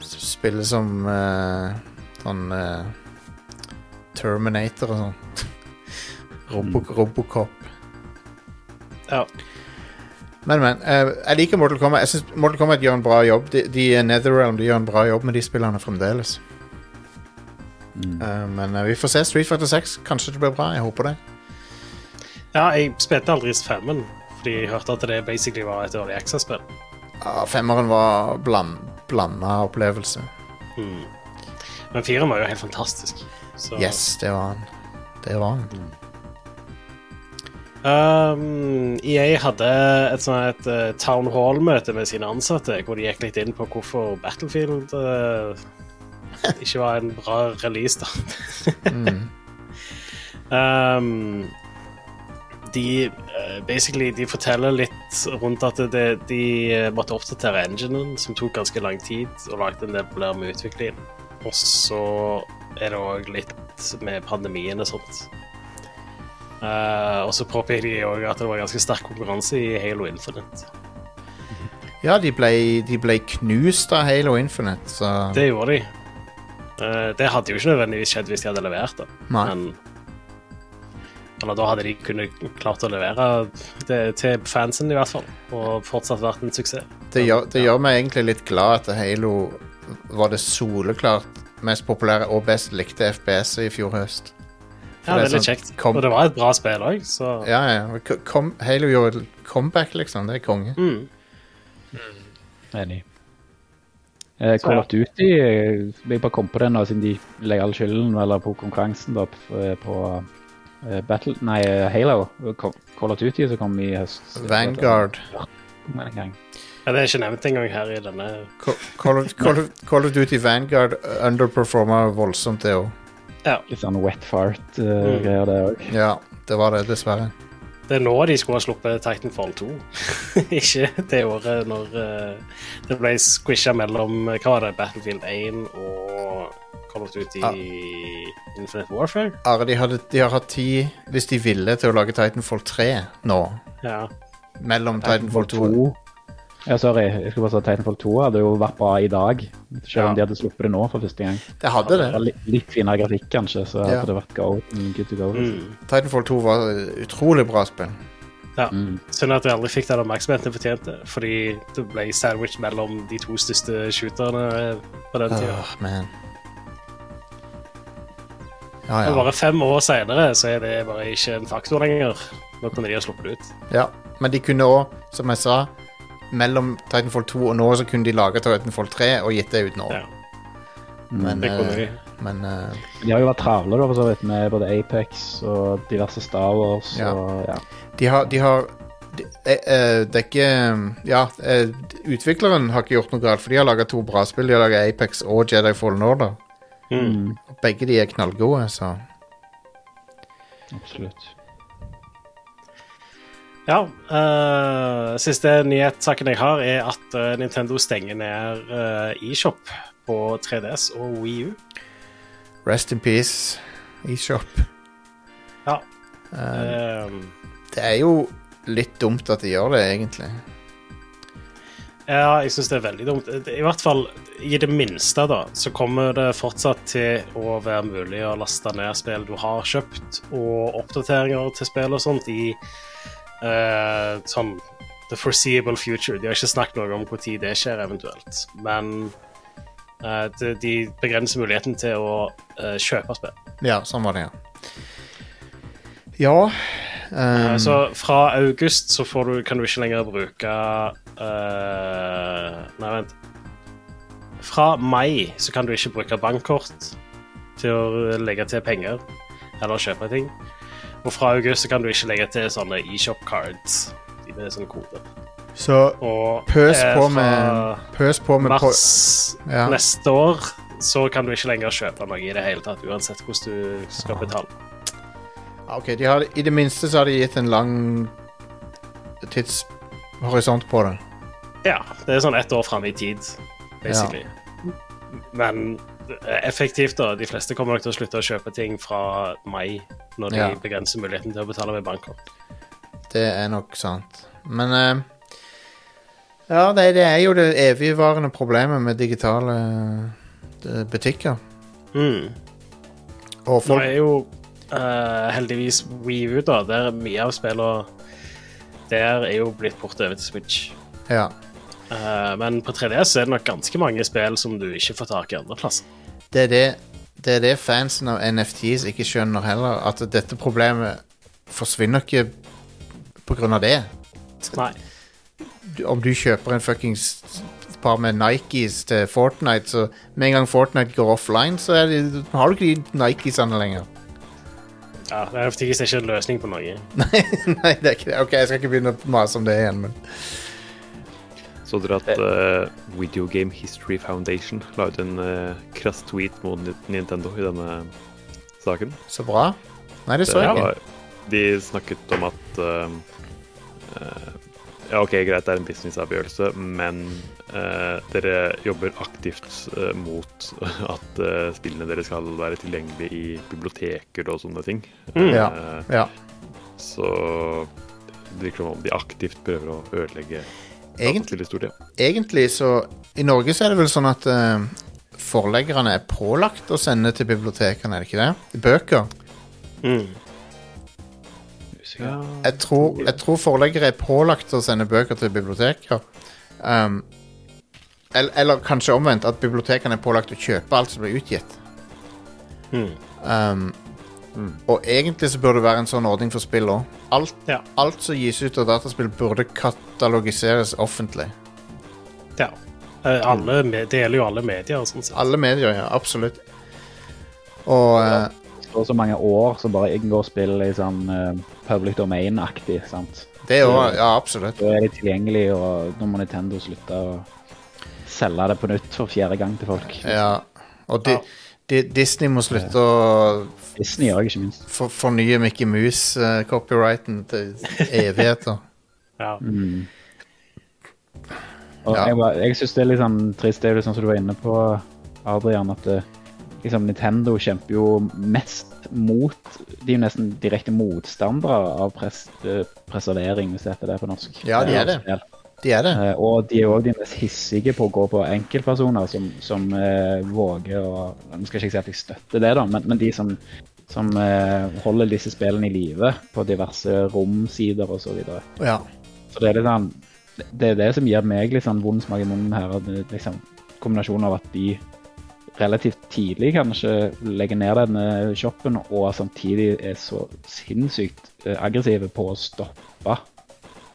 spille som uh, sånn uh, Terminator og sånn. Robo Robocop. Ja. Men, men. Uh, jeg liker Mortal Kombat. Jeg synes Mortal Kombat gjør en bra jobb. De, de Netherrealm de gjør en bra jobb med de spillerne fremdeles. Mm. Uh, men uh, vi får se. Street Fighter 6. Kanskje det blir bra. Jeg håper det. Ja, jeg spilte aldri femmen, fordi jeg hørte at det basically var et Early Access-spill. Ja, femmeren var bland, blanda opplevelse. Mm. Men firen var jo helt fantastisk. Så, Yes, det var han. Det var han. Um, EA hadde et sånt et, uh, town hall-møte med sine ansatte, hvor de gikk litt inn på hvorfor Battlefield uh, ikke var en bra release, da. Mm. Um, de uh, basically de forteller litt rundt at det, de måtte oppdatere enginen, som tok ganske lang tid, og lagde en del problemer med utviklingen. Og så er det òg litt med pandemien og sånt. Eh, og så påpeker de òg at det var ganske sterk konkurranse i Halo Infinite. Ja, de ble, de ble knust av Halo Infinite, så Det gjorde de. Uh, det hadde jo ikke nødvendigvis skjedd hvis de hadde levert da. Nei. Men Eller da hadde de kunnet klart å levere det til fansen, i hvert fall. Og fortsatt vært en suksess. det gjør, det gjør meg egentlig litt glad at Halo var det soleklart mest populære og best likte FPS-et i fjor høst. Ja, det er litt sånn, kjekt. kom- Og det var et bra spill òg, så Ja, ja. Kom, Halo gjorde comeback, liksom. Det er konge. mm. Enig. Eh, Call of Duty eh, Jeg bare kom på det nå, siden de legger all skylden eller på konkurransen da, på, på eh, Battle Nei, eh, Halo. Call of Duty som kom i høst. Vanguard. Men en gang. ja, Det er ikke nevnt engang her i denne. Ca- Call of, Call of, Call of Duty Vanguard underperforma voldsomt, det òg. Litt sånn wet fart-greier, det òg. Ja, det var det, dessverre. Det er nå de skulle ha sluppet Titanfall 2. ikke det året når uh, det ble squisha mellom eh, hva var det, Battlefield 1 og Call of Duty Ja. Infinite Warfare. Are, de, hadde, de har hatt tid, hvis de ville, til å lage Titanfall 3 nå. Ja. Mellom Titanfall 2 Ja, sorry. Jeg skulle bare si at Titanfall 2 hadde jo vært bra i dag. Selv om Ja. de hadde sluppet det nå for første gang. Det hadde Det det. litt, litt finere grafikk, kanskje, så Ja. hadde det vært go, good to go. Mm. Titanfall 2 var utrolig bra spill. Mm. Synd at jeg aldri fikk den oppmerksomheten jeg fortjente, fordi det ble sandwich mellom de to største shooterne på den tida. Åh, man. Ja, ja. bare fem år seinere så er det bare ikke en faktor lenger. Nå kunne de ha sluppet det ut. ja. Men de kunne òg, som jeg sa, mellom Titanfall 2 og nå, så kunne de lage Titanfall 3 og gitt det ut nå. Ja, Men, det kunne eh, de. men uh, De har jo vært travle da, for så vidt, med både Apex og diverse Star Wars. Ja. Og, ja. de har, de har de, eh, eh, Det er ikke Ja, uh, utvikleren har ikke gjort noe galt, for de har laga to bra spill. De har laga Apex og Jedi Fallen Order. Mm. Mm, Begge de er knallgode, så absolutt. Ja. Uh, siste nyhetssaken jeg har, er at uh, Nintendo stenger ned uh, eShop på 3DS og Wii U. rest in peace, eShop. Ja. Eh, det er jo litt dumt at de gjør det, egentlig. ja, jeg syns det er veldig dumt. I hvert fall i det minste, da, så kommer det fortsatt til å være mulig å laste ned spill du har kjøpt, og oppdateringer til spill og sånt i eh, sånn the foreseeable future. De har ikke snakket noe om når det skjer, eventuelt. Men uh, de, de begrenser muligheten til å uh, kjøpe spill. Ja, sånn var det, ja. Ja um, Så fra august så får du, kan du ikke lenger bruke Nei, vent. Fra mai så kan du ikke bruke bankkort til å legge til penger eller kjøpe ting. Og fra august så kan du ikke legge til sånne e-shop cards. De med sånne koder. Så Og pøs eh, på med Pøs på med på, mars Ja. neste år så kan du ikke lenger kjøpe noe i det hele tatt, uansett hvordan du skal betale. Ah, Ok, de har, I det minste så har de gitt en lang tidshorisont på det. Ja, det er sånn ett år fram i tid, basically. Men eh, effektivt, da. De fleste kommer nok til å slutte å kjøpe ting fra mai, når de Ja. begrenser muligheten til å betale med bankkort. Det er nok sant. Men eh, Ja, det, det er jo det evigvarende problemet med digitale eh, butikker. Mm. Og Nå folk er jo eh, heldigvis Wii U, da, der mye av spillene der er jo blitt portet over til Switch. Ja. Eh, men på 3DS er det nok ganske mange spill som du ikke får tak i andre plasser. Det er det, det er det fansen av NFTs ikke skjønner heller. At dette problemet forsvinner ikke på grunn av det. Nei. Om du kjøper en fuckings par med Nikes til Fortnite, så med en gang Fortnite går offline, så det, har du ikke de Nikesene lenger. Ja, det er ikke en løsning på noe. Nei, nei, det er ikke det. Ok, jeg skal ikke begynne å mase om det igjen, men Så dere at uh, Video Game History Foundation la ut en uh, krass tweet mot Nintendo i denne saken? så bra. Nei, det så jeg ikke. De snakket om at uh, eh, Ja, OK, greit, det er en businessavgjørelse, men eh, dere jobber aktivt mot at spillene deres skal være tilgjengelige i biblioteker og sånne ting. Mm. Ja. Ja. Så det virker som om de aktivt prøver å ødelegge Egentlig, egentlig så I Norge så er det vel sånn at uh, forleggerne er pålagt å sende til bibliotekene, er det ikke det? Bøker. Mm. Jeg tror, jeg tror forleggere er pålagt å sende bøker til biblioteker. Um, eller, eller kanskje omvendt, at bibliotekene er pålagt å kjøpe alt som blir utgitt. Mm. Um, Mm. Og egentlig så burde det være en sånn ordning for spill òg. Alt, Ja. alt som gis ut av dataspill, burde katalogiseres offentlig. ja. Eh, alle, det gjelder jo alle medier. Sånn sett. Alle medier, ja. Absolutt. Og eh, Og så mange år som bare inngår spill i sånn eh, public domain-aktig. sant? det òg Ja, absolutt. Da er de tilgjengelige, og nå må Nintendo slutte å selge det på nytt for fjerde gang til folk. Ja. Og de... Ja. Di, Disney må slutte å Disney òg, ikke minst. for, fornye Mickey Mouse-copyrighten til evigheter. Ja. Mm. Og Ja. jeg, var- jeg syns det er litt sånn trist, det er jo sånn som du var inne på, Adrian, at det, liksom, Nintendo kjemper jo mest mot De er jo nesten direkte motstandere av pres, eh, preservering, hvis det heter det på norsk. Ja, de er det. Spill. De er det. Eh, og de er òg de mest hissige på å gå på enkeltpersoner som, som uh, våger å Nå skal ikke si at jeg støtter det, da, men, men de som, som uh, holder disse spillene i live på diverse romsider osv. Så, videre. Ja. så det er litt sånn Det er det som gir meg litt sånn vond smak i munnen her. at Liksom, kombinasjonen av at de relativt tidlig kanskje legger ned denne shoppen, og samtidig er så sinnssykt aggressive på å stoppe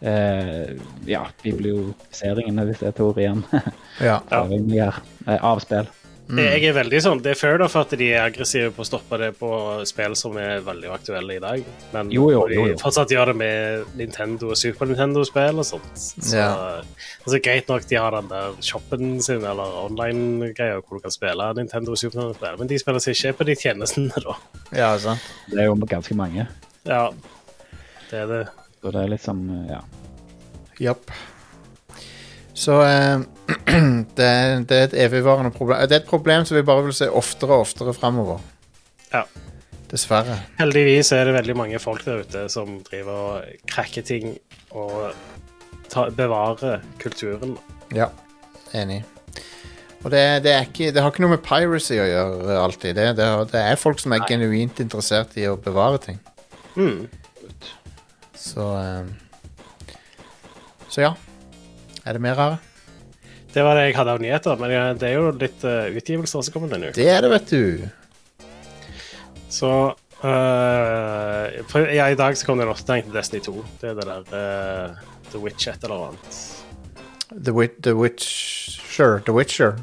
eh, ja, bibliotiseringen, hvis det er et ord igjen, ja. her, eh, av spill. Mm. Jeg er veldig sånn, Det er fair da for at de er aggressive på å stoppe det på spill som er veldig aktuelle i dag. Men Jo, jo, de jo, jo. fortsatt gjør det med Nintendo og Super Nintendo-spill og sånt. Så yeah. altså, Greit nok de har den der shoppen sin eller online-greia hvor du kan spille Nintendo og Super Nintendo-spill, men de spiller seg ikke på de tjenestene, da. ja, sant. Det er jo ganske mange. Ja, det er det. Så det er eh, ja. Japp. Så eh, det, er, det er et evigvarende problem. Det er et problem som vi bare vil se oftere og oftere framover. Ja. Dessverre. Heldigvis er det veldig mange folk der ute som driver og cracker ting og ta, bevarer kulturen. Ja, enig. Og det, det er ikke Det har ikke noe med piracy å gjøre alltid. Det, det, det er folk som er Nei. genuint interessert i å bevare ting. Mm. Så eh, Så ja. Er det mer rare? Det var det jeg hadde av nyheter, men det er jo litt uh, utgivelser som kommer denne uka. Det er det, vet du. Så uh, for, ja, I dag så kom det en oppdatering til Destiny 2. Det er det der uh, The Witch et eller annet. The, wi The Witcher. The Witcher.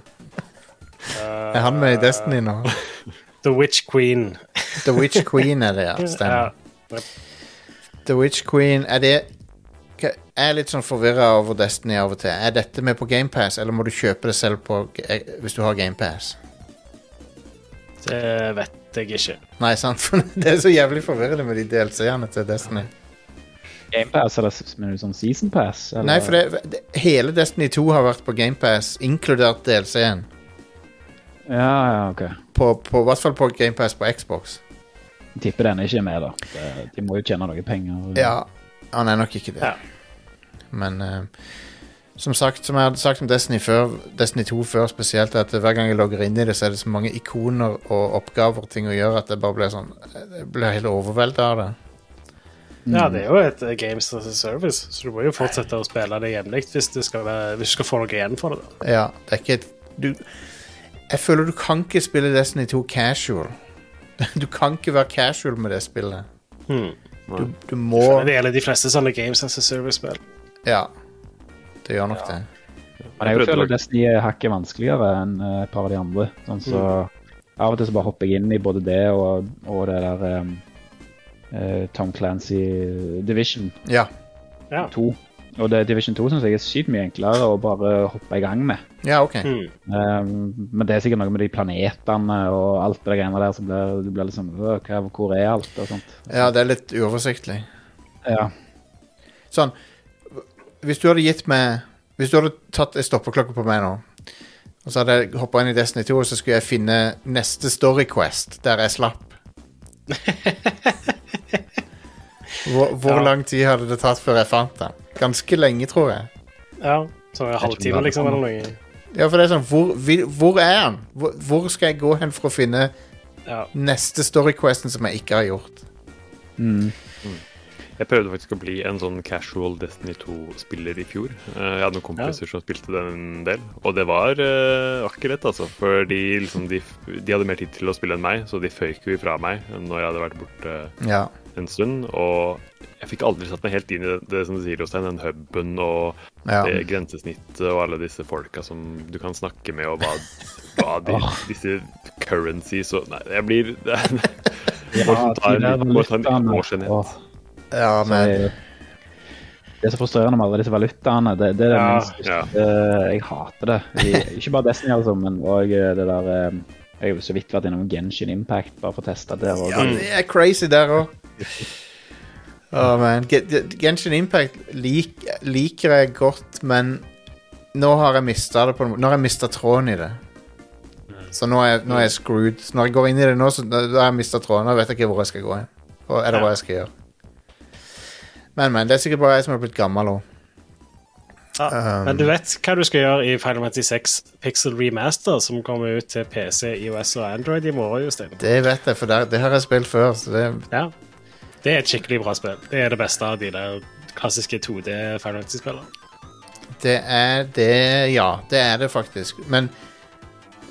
Er han med i Destiny nå? The Witch Queen. The Witch Queen er det, ja. Stemmer. Ja. The Witch Queen, er det Jeg er litt sånn forvirra over Destiny av og til. Er dette med på GamePass, eller må du kjøpe det selv på, eh, hvis du har GamePass? Det vet jeg ikke. Nei, sant? For det er så jævlig forvirrende med de DLC-ene til Destiny. Gamepass, eller mener du sånn season pass? Eller? Nei, for det, det, hele Destiny 2 har vært på GamePass, inkludert DLC-en. Ja, ja, ok. På, på, I hvert fall på GamePass på Xbox. Jeg tipper den ikke er med, da. De må jo tjene noe penger. Ja, han er nok ikke det. Ja. Men uh, som sagt, som jeg hadde sagt om Destiny før, Destiny 2 før spesielt, at hver gang jeg logger inn i det, så er det så mange ikoner og oppgaver og ting å gjøre at det bare blir sånn Jeg blir helt overveldet av det. Ja, det er jo et uh, Games as a Service, så du må jo fortsette å spille det jevnlig hvis, du skal hvis du skal få noe igjen for det. da. Ja, det er ikke et du, Jeg føler du kan ikke spille Destiny 2 casual. Du kan ikke være casual med det spillet. Hmm. Du, du må det gjelder de fleste sånne Games as a Service-spill. Ja. Det gjør nok det. Men jeg jeg føler Destiny er hakket vanskeligere enn eh, et par av de andre. Sånn så Av og til så bare hopper jeg inn i både det og, og det der um, eh, Tom Clancy Division Ja. Ja. 2. Og det Division 2 syns jeg er sykt mye enklere å bare hoppe i gang med. Ja, OK. Mm. Um, men det er sikkert noe med de planetene og alt det greiene der som blir, du blir liksom hva, Hvor er alt? og sånt. Ja, det er litt uoversiktlig. Ja. Sånn Hvis du hadde gitt meg Hvis du hadde tatt en stoppeklokke på meg nå, og så hadde jeg hoppa inn i Destiny 2, og så skulle jeg finne neste Story Quest der jeg slapp Hvor, hvor Ja. lang tid hadde det tatt før jeg fant den? Ganske lenge, tror jeg. Ja, så en halvtime, liksom, eller noe. Ja, for det er sånn Hvor, vil, hvor er han? Hvor, hvor skal jeg gå hen for å finne Ja. neste storyquesten som jeg ikke har gjort? Mm. Jeg prøvde faktisk å bli en sånn casual Destiny 2-spiller i fjor. Eh, Jeg hadde noen kompiser som spilte den en del, og det var uh, akkurat, altså. For de, liksom, de, de hadde mer tid til å spille enn meg, så de føyk jo ifra meg når jeg hadde vært borte Ja. En stund. Og jeg fikk aldri satt meg helt inn i det, det som du sier, Jostein, den huben og ja. det grensesnittet og alle disse folka som du kan snakke med, og hva, hva de, disse currencies og Nei, jeg blir det, Ja, en må ta en årsenhet. ja, men Det er så frustrerende med alle disse valutaene. Det, det er det Ja, minst største Jeg hater det. I, ikke bare Destiny, altså, men òg det der eh, Jeg har så vidt vært innom Genshin Impact, bare for å teste det. Og, Ja, det er crazy der òg. Oh, man. Ge- Ge- Genshin Impact lik, liker jeg godt, men nå har jeg mista det på. Nå har jeg mista tråden i det. Så nå er, jeg- nå er jeg screwed. Så når jeg går inn i det nå, så da har jeg mista tråden. Nå vet jeg ikke hvor jeg skal gå hen. Eller hva jeg skal gjøre. Men, men. Det er sikkert bare jeg som er blitt gammel òg. Ja. Um, Men du vet hva du skal gjøre i Final Fantasy 6 Pixel Remaster, som kommer ut til PC, IOS og Android i morgen, Jostein? Det vet jeg, for det, det har jeg spilt før. Så det, Ja. Det er et skikkelig bra spill. Det er det beste av de der klassiske 2D Final Fantasy-spillene. det er det Ja, det er det faktisk. Men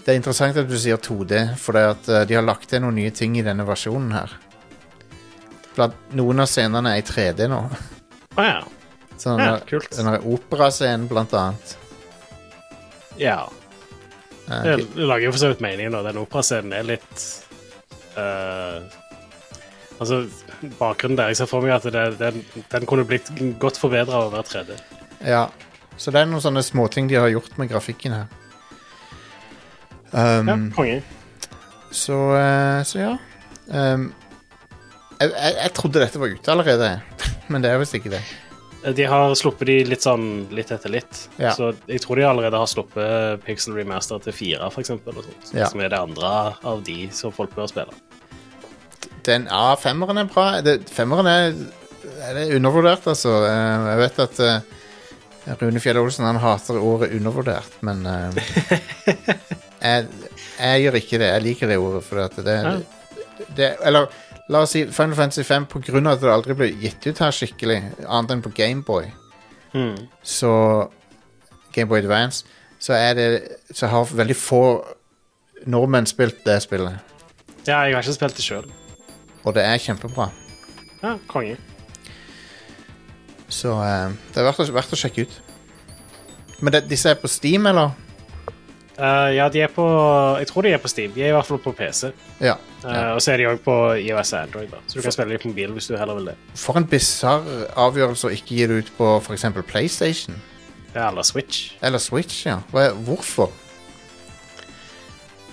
det er interessant at du sier 2D, for det at eh, de har lagt til noen nye ting i denne versjonen her. Blant, noen av scenene er i 3D nå. Å ja. Sånn, Ja, kult. Den operascenen, blant annet. ja. Eh, det lager jo for så vidt mening, da. Den operascenen er litt uh, Altså, bakgrunnen der Jeg ser for meg at det, den, den kunne blitt godt forbedra over å 3D. ja. Så det er noen sånne småting de har gjort med grafikken her. Um, Ja, konge. så, eh, så ja. Um, jeg, jeg, jeg trodde dette var ute allerede, men det er visst ikke det. De har sluppet de litt sånn litt etter litt. Ja. Så jeg tror de allerede har sluppet Pixel Remaster til fire, eksempel, Ja. som er det andre av de som folk bør spille. Den, ja, femmeren er bra. Det, femmeren er, er det undervurdert, altså. Eh, jeg vet at uh, Rune Fjell Olsen han hater ordet undervurdert, men uh, jeg, jeg gjør ikke det. Jeg liker det ordet, for at det, Ja. det Eller la oss si Final Fantasy 5 på grunn av at det aldri ble gitt ut her skikkelig, annet enn på Gameboy, Hmm. så Gameboy Advance, så er det Så har veldig få nordmenn spilt det spillet, Ja, jeg har ikke spilt det sjøl. Og det er kjempebra. Ja, konge. Så eh, det er verdt å, verdt å sjekke ut. Men det, disse er på Steam, eller? Eh, ja, de er på Jeg tror de er på Steam. De er i hvert fall på PC. Ja. Eh, ja. Og så er de òg på IOS og Android, da. så du kan spille dem på mobil hvis du heller vil det. For en bisarr avgjørelse å ikke gi det ut på f.eks. PlayStation. Ja, eller Switch. Eller Switch, ja. Hva, hvorfor?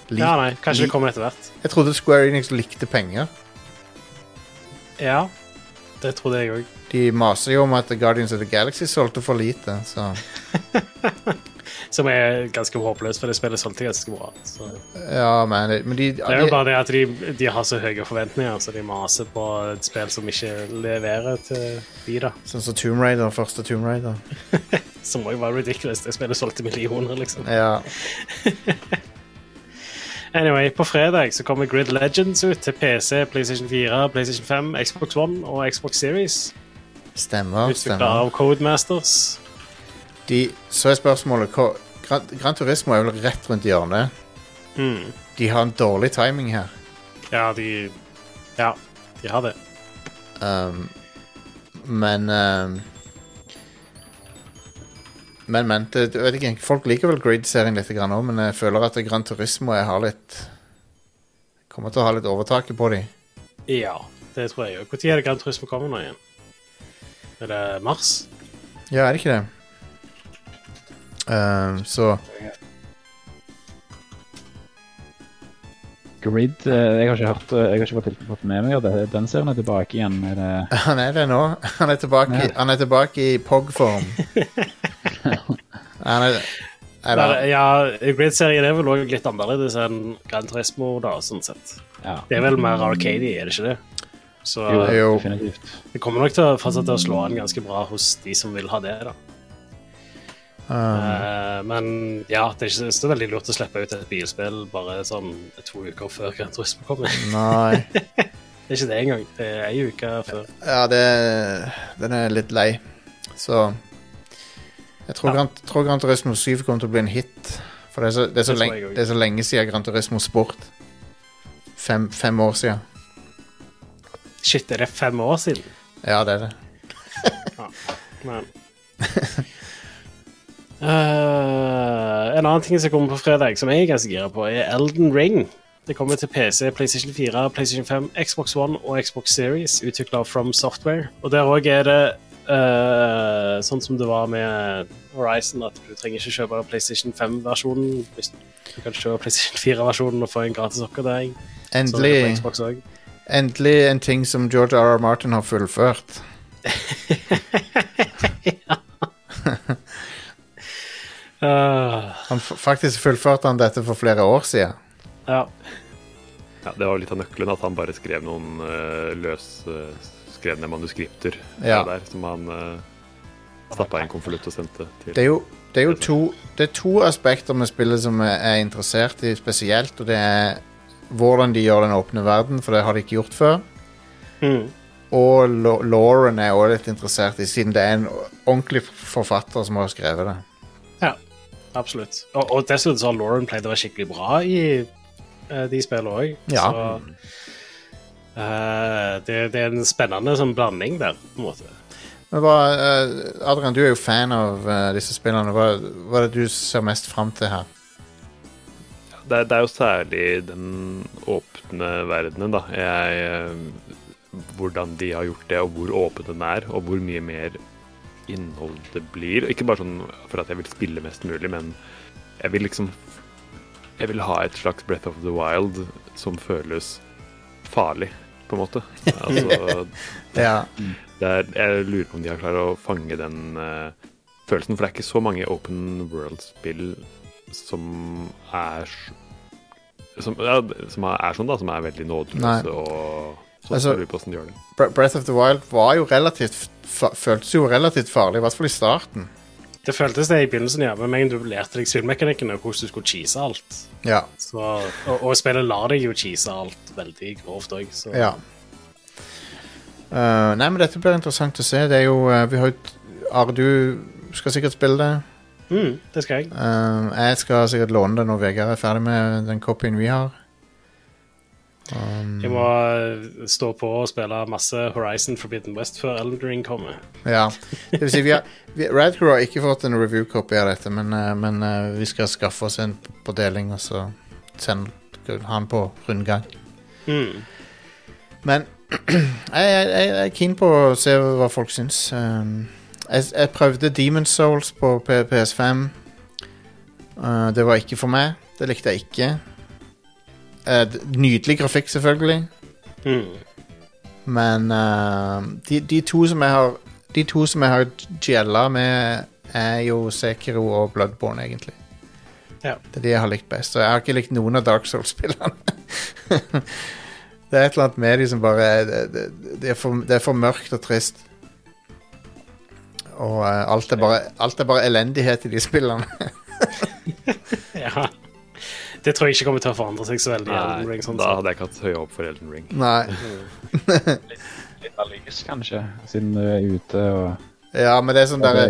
Lik- Ja, nei, kanskje det kommer etter hvert. Jeg trodde Square Enix likte penger. Ja, det trodde jeg òg. De maser jo om at Guardians of the Galaxy solgte for lite, så Som er ganske håpløst, for det spillet solgte ganske bra. Så. Ja, men, men de, Det er jo bare det at de, de har så høye forventninger, så de maser på et spill som ikke leverer til de, da. Sånn som Tomb Raider, første Tomb Raider. Som òg var ridiculous. Det spillet solgte millioner, liksom. Ja. Anyway, på fredag så kommer Grid Legends ut til PC, PlayStation 4, PlayStation 5, Xbox One og Xbox Series. Stemmer. Stemmer. av Codemasters. De, så er spørsmålet hva, Gran, Gran Turismo er vel rett rundt hjørnet. Mm. De har en dårlig timing her. Ja, de Ja, de har det. Um, men um, Men, men det, jeg vet ikke, Folk liker vel Grid-serien litt òg, men jeg føler at Gran Turismo jeg har litt Kommer til å ha litt overtaket på dem. Ja, det tror jeg òg. Når er det Gran Turismo kommer nå igjen? Er det mars? Ja, er det ikke det? Um, så Grid eh, Jeg har ikke hørt eh, Jeg har ikke fått, fått med meg det- den serien er tilbake igjen. Er det Han er det nå. Han er tilbake, Ja. han er tilbake i POG-form. ja, Grid-serien er vel òg litt annerledes enn Gran Turismo, da, sånn sett. Ja. Det er vel mer arcady, er det ikke det? Så Jo, Jo. definitivt. det kommer nok til å fortsette å slå an ganske bra hos de som vil ha det, da. Um, Eh, men ja, det er ikke så veldig lurt å slippe ut et bilspill bare sånn to uker før Gran Turismo kommer. Nei. Det er ikke det engang. Det er ei uke før. Ja, det Den er litt lei. Så Jeg tror, Ja. Gran, tror Gran Turismo 7 kommer til å bli en hit. For det er så, det er så, Det lenge, det er så lenge siden Gran Turismo Sport. Fem, fem år siden. Shit, er det fem år siden? Ja, det er det. Men Eh, En annen ting som kommer på fredag, som jeg er ganske gira på, er Elden Ring. Det kommer til PC, PlayStation 4, PlayStation 5, Xbox One og Xbox Series, utvikla av From Software. Og der òg er det uh, sånn som det var med Horizon, at du trenger ikke kjøpe PlayStation 5-versjonen. Du kan kjøpe PlayStation 4-versjonen og få en gratis oppgradering. Endelig, endelig en ting som George R. R. Martin har fullført. Ah, Han faktisk fullførte han dette for flere år siden. ja. Ja, det var litt av nøkkelen at han bare skrev noen uh, løsskrevne manuskripter Ja. der, som han uh, stappa i en konvolutt og sendte til. Det er jo, det er jo to, det er to aspekter med spillet som jeg er interessert i spesielt, og det er hvordan de gjør den åpne verden, for det har de ikke gjort før. Mm. Og Lauren er også litt interessert i, siden det er en ordentlig forfatter som har skrevet det. Absolutt. Og, og dessuten så har Lauren pleid å være skikkelig bra i uh, de spillene òg. Ja. Så uh, det, det er en spennende sånn blanding der, på en måte. Men hva, eh, Adrian, du er jo fan av eh, disse spillene. Hva, hva er det du ser mest fram til her? Det, er- det er jo særlig den åpne verdenen, da. Jeg, hvordan de har gjort det, og hvor åpen den er, og hvor mye mer innhold det blir. Ikke bare sånn for at jeg vil spille mest mulig, men jeg vil liksom Jeg vil ha et slags Breath of the Wild som føles farlig, på en måte. Altså, Ja, det er, jeg lurer på om de har klart å fange den uh, følelsen. For det er ikke så mange open world-spill som er som, ja, som er sånn, da. Som er veldig nådeløse og sånn. Altså- ser vi hvordan de gjør det. Breath of the Wild var jo relativt føltes jo relativt farlig, i hvert fall i starten. Det føltes det i begynnelsen, ja, men med du lærte deg spillmekanikken og hvordan du skulle cheese alt. Ja. Så, og, og spillet lar deg jo cheese alt veldig grovt òg, så ja. Uh, nei, men dette blir interessant å se. Det er jo uh, Vi har jo Are, du skal sikkert spille det. mm, det skal jeg. Uh, jeg skal sikkert låne det når Vegard er ferdig med den copyen vi har. Um, Jeg må stå på og spille masse Horizon Forbidden West før Elden Ring kommer. Ja. Det vil si, vi har, vi, Radcrew har ikke fått en review-copy av dette, men, eh, men eh, vi skal skaffe oss en på deling, og så sende han på rundgang. Mm. Men jeg, jeg, jeg er keen på å se hva folk syns. Um, jeg, jeg prøvde Demon's Souls på PS5. Uh, det var ikke for meg. Det likte jeg ikke. Uh, nydelig grafikk, selvfølgelig. Mm. Men uh, de, de to som jeg har De to som jeg har gjella med, er jo Sekiro og Bloodborne, egentlig. Ja. Det er de jeg har likt best. Og jeg har ikke likt noen av Dark Souls-spillene. det er et eller annet med de som bare det, det, det, er for, det er for mørkt og trist. Og uh, alt, er bare, alt er bare elendighet i de spillene. Ja. Det tror jeg ikke kommer til å forandre seg så veldig. i Elden Ring, sånn da hadde jeg ikke hatt høye håp for Elden Ring. Nei. Litt av lys, kanskje, siden du er ute og Ja, men det er sånn derre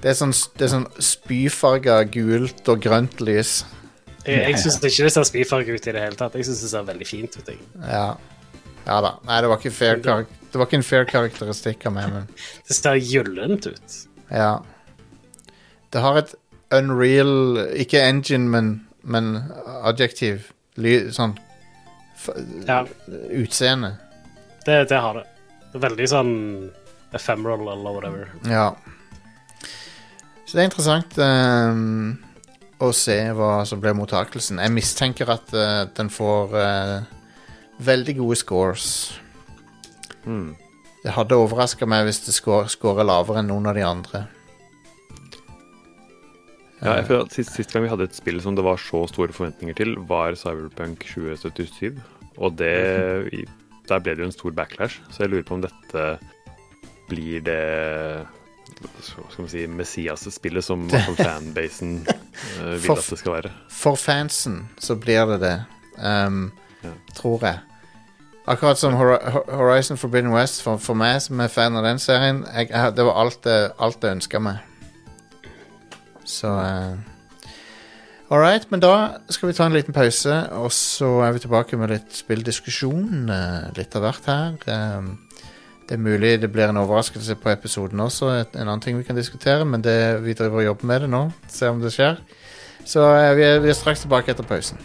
det, er sånn, det sånn spyfarga gult og grønt lys. Jeg, jeg syns ikke det ser spyfarget ut i det hele tatt. Jeg syns det ser veldig fint ut. Ja. ja da. Nei, det var ikke fair, det var ikke en fair karakteristikk av meg, men Det ser gyllent ut. ja. Det har et unreal Ikke engine, men, men adjektiv. Ly, sånn f Ja, utseende. det, det har det. Veldig sånn ephemeral eller whatever. Ja. Så det er interessant um, å se hva som blir mottakelsen. Jeg mistenker at uh, den får uh, veldig gode scores. Mm. Det hadde overraska meg hvis det score- scorer lavere enn noen av de andre. Ja, jeg føler at sist, sist gang vi hadde et spill som det var så store forventninger til, var Cyberpunk 2077. Og det Der ble det jo en stor backlash, så jeg lurer på om dette blir det skal man si, Messias-spillet som fanbasen uh, vil For- at det skal være. For fansen så blir det det, um, Ja. tror jeg. Akkurat som Hor- Hor- Horizon Forbidden West, for, for meg som er fan av den serien, jeg, det var alt jeg, alt jeg ønska meg. Så uh, All right, men da skal vi ta en liten pause, og så er vi tilbake med litt spilldiskusjon. eh, litt av hvert her. Ehm, det er mulig det blir en overraskelse på episoden også, en annen ting vi kan diskutere, men det, vi driver og jobber med det nå. Se om det skjer. Så eh, vi, er, vi er straks tilbake etter pausen.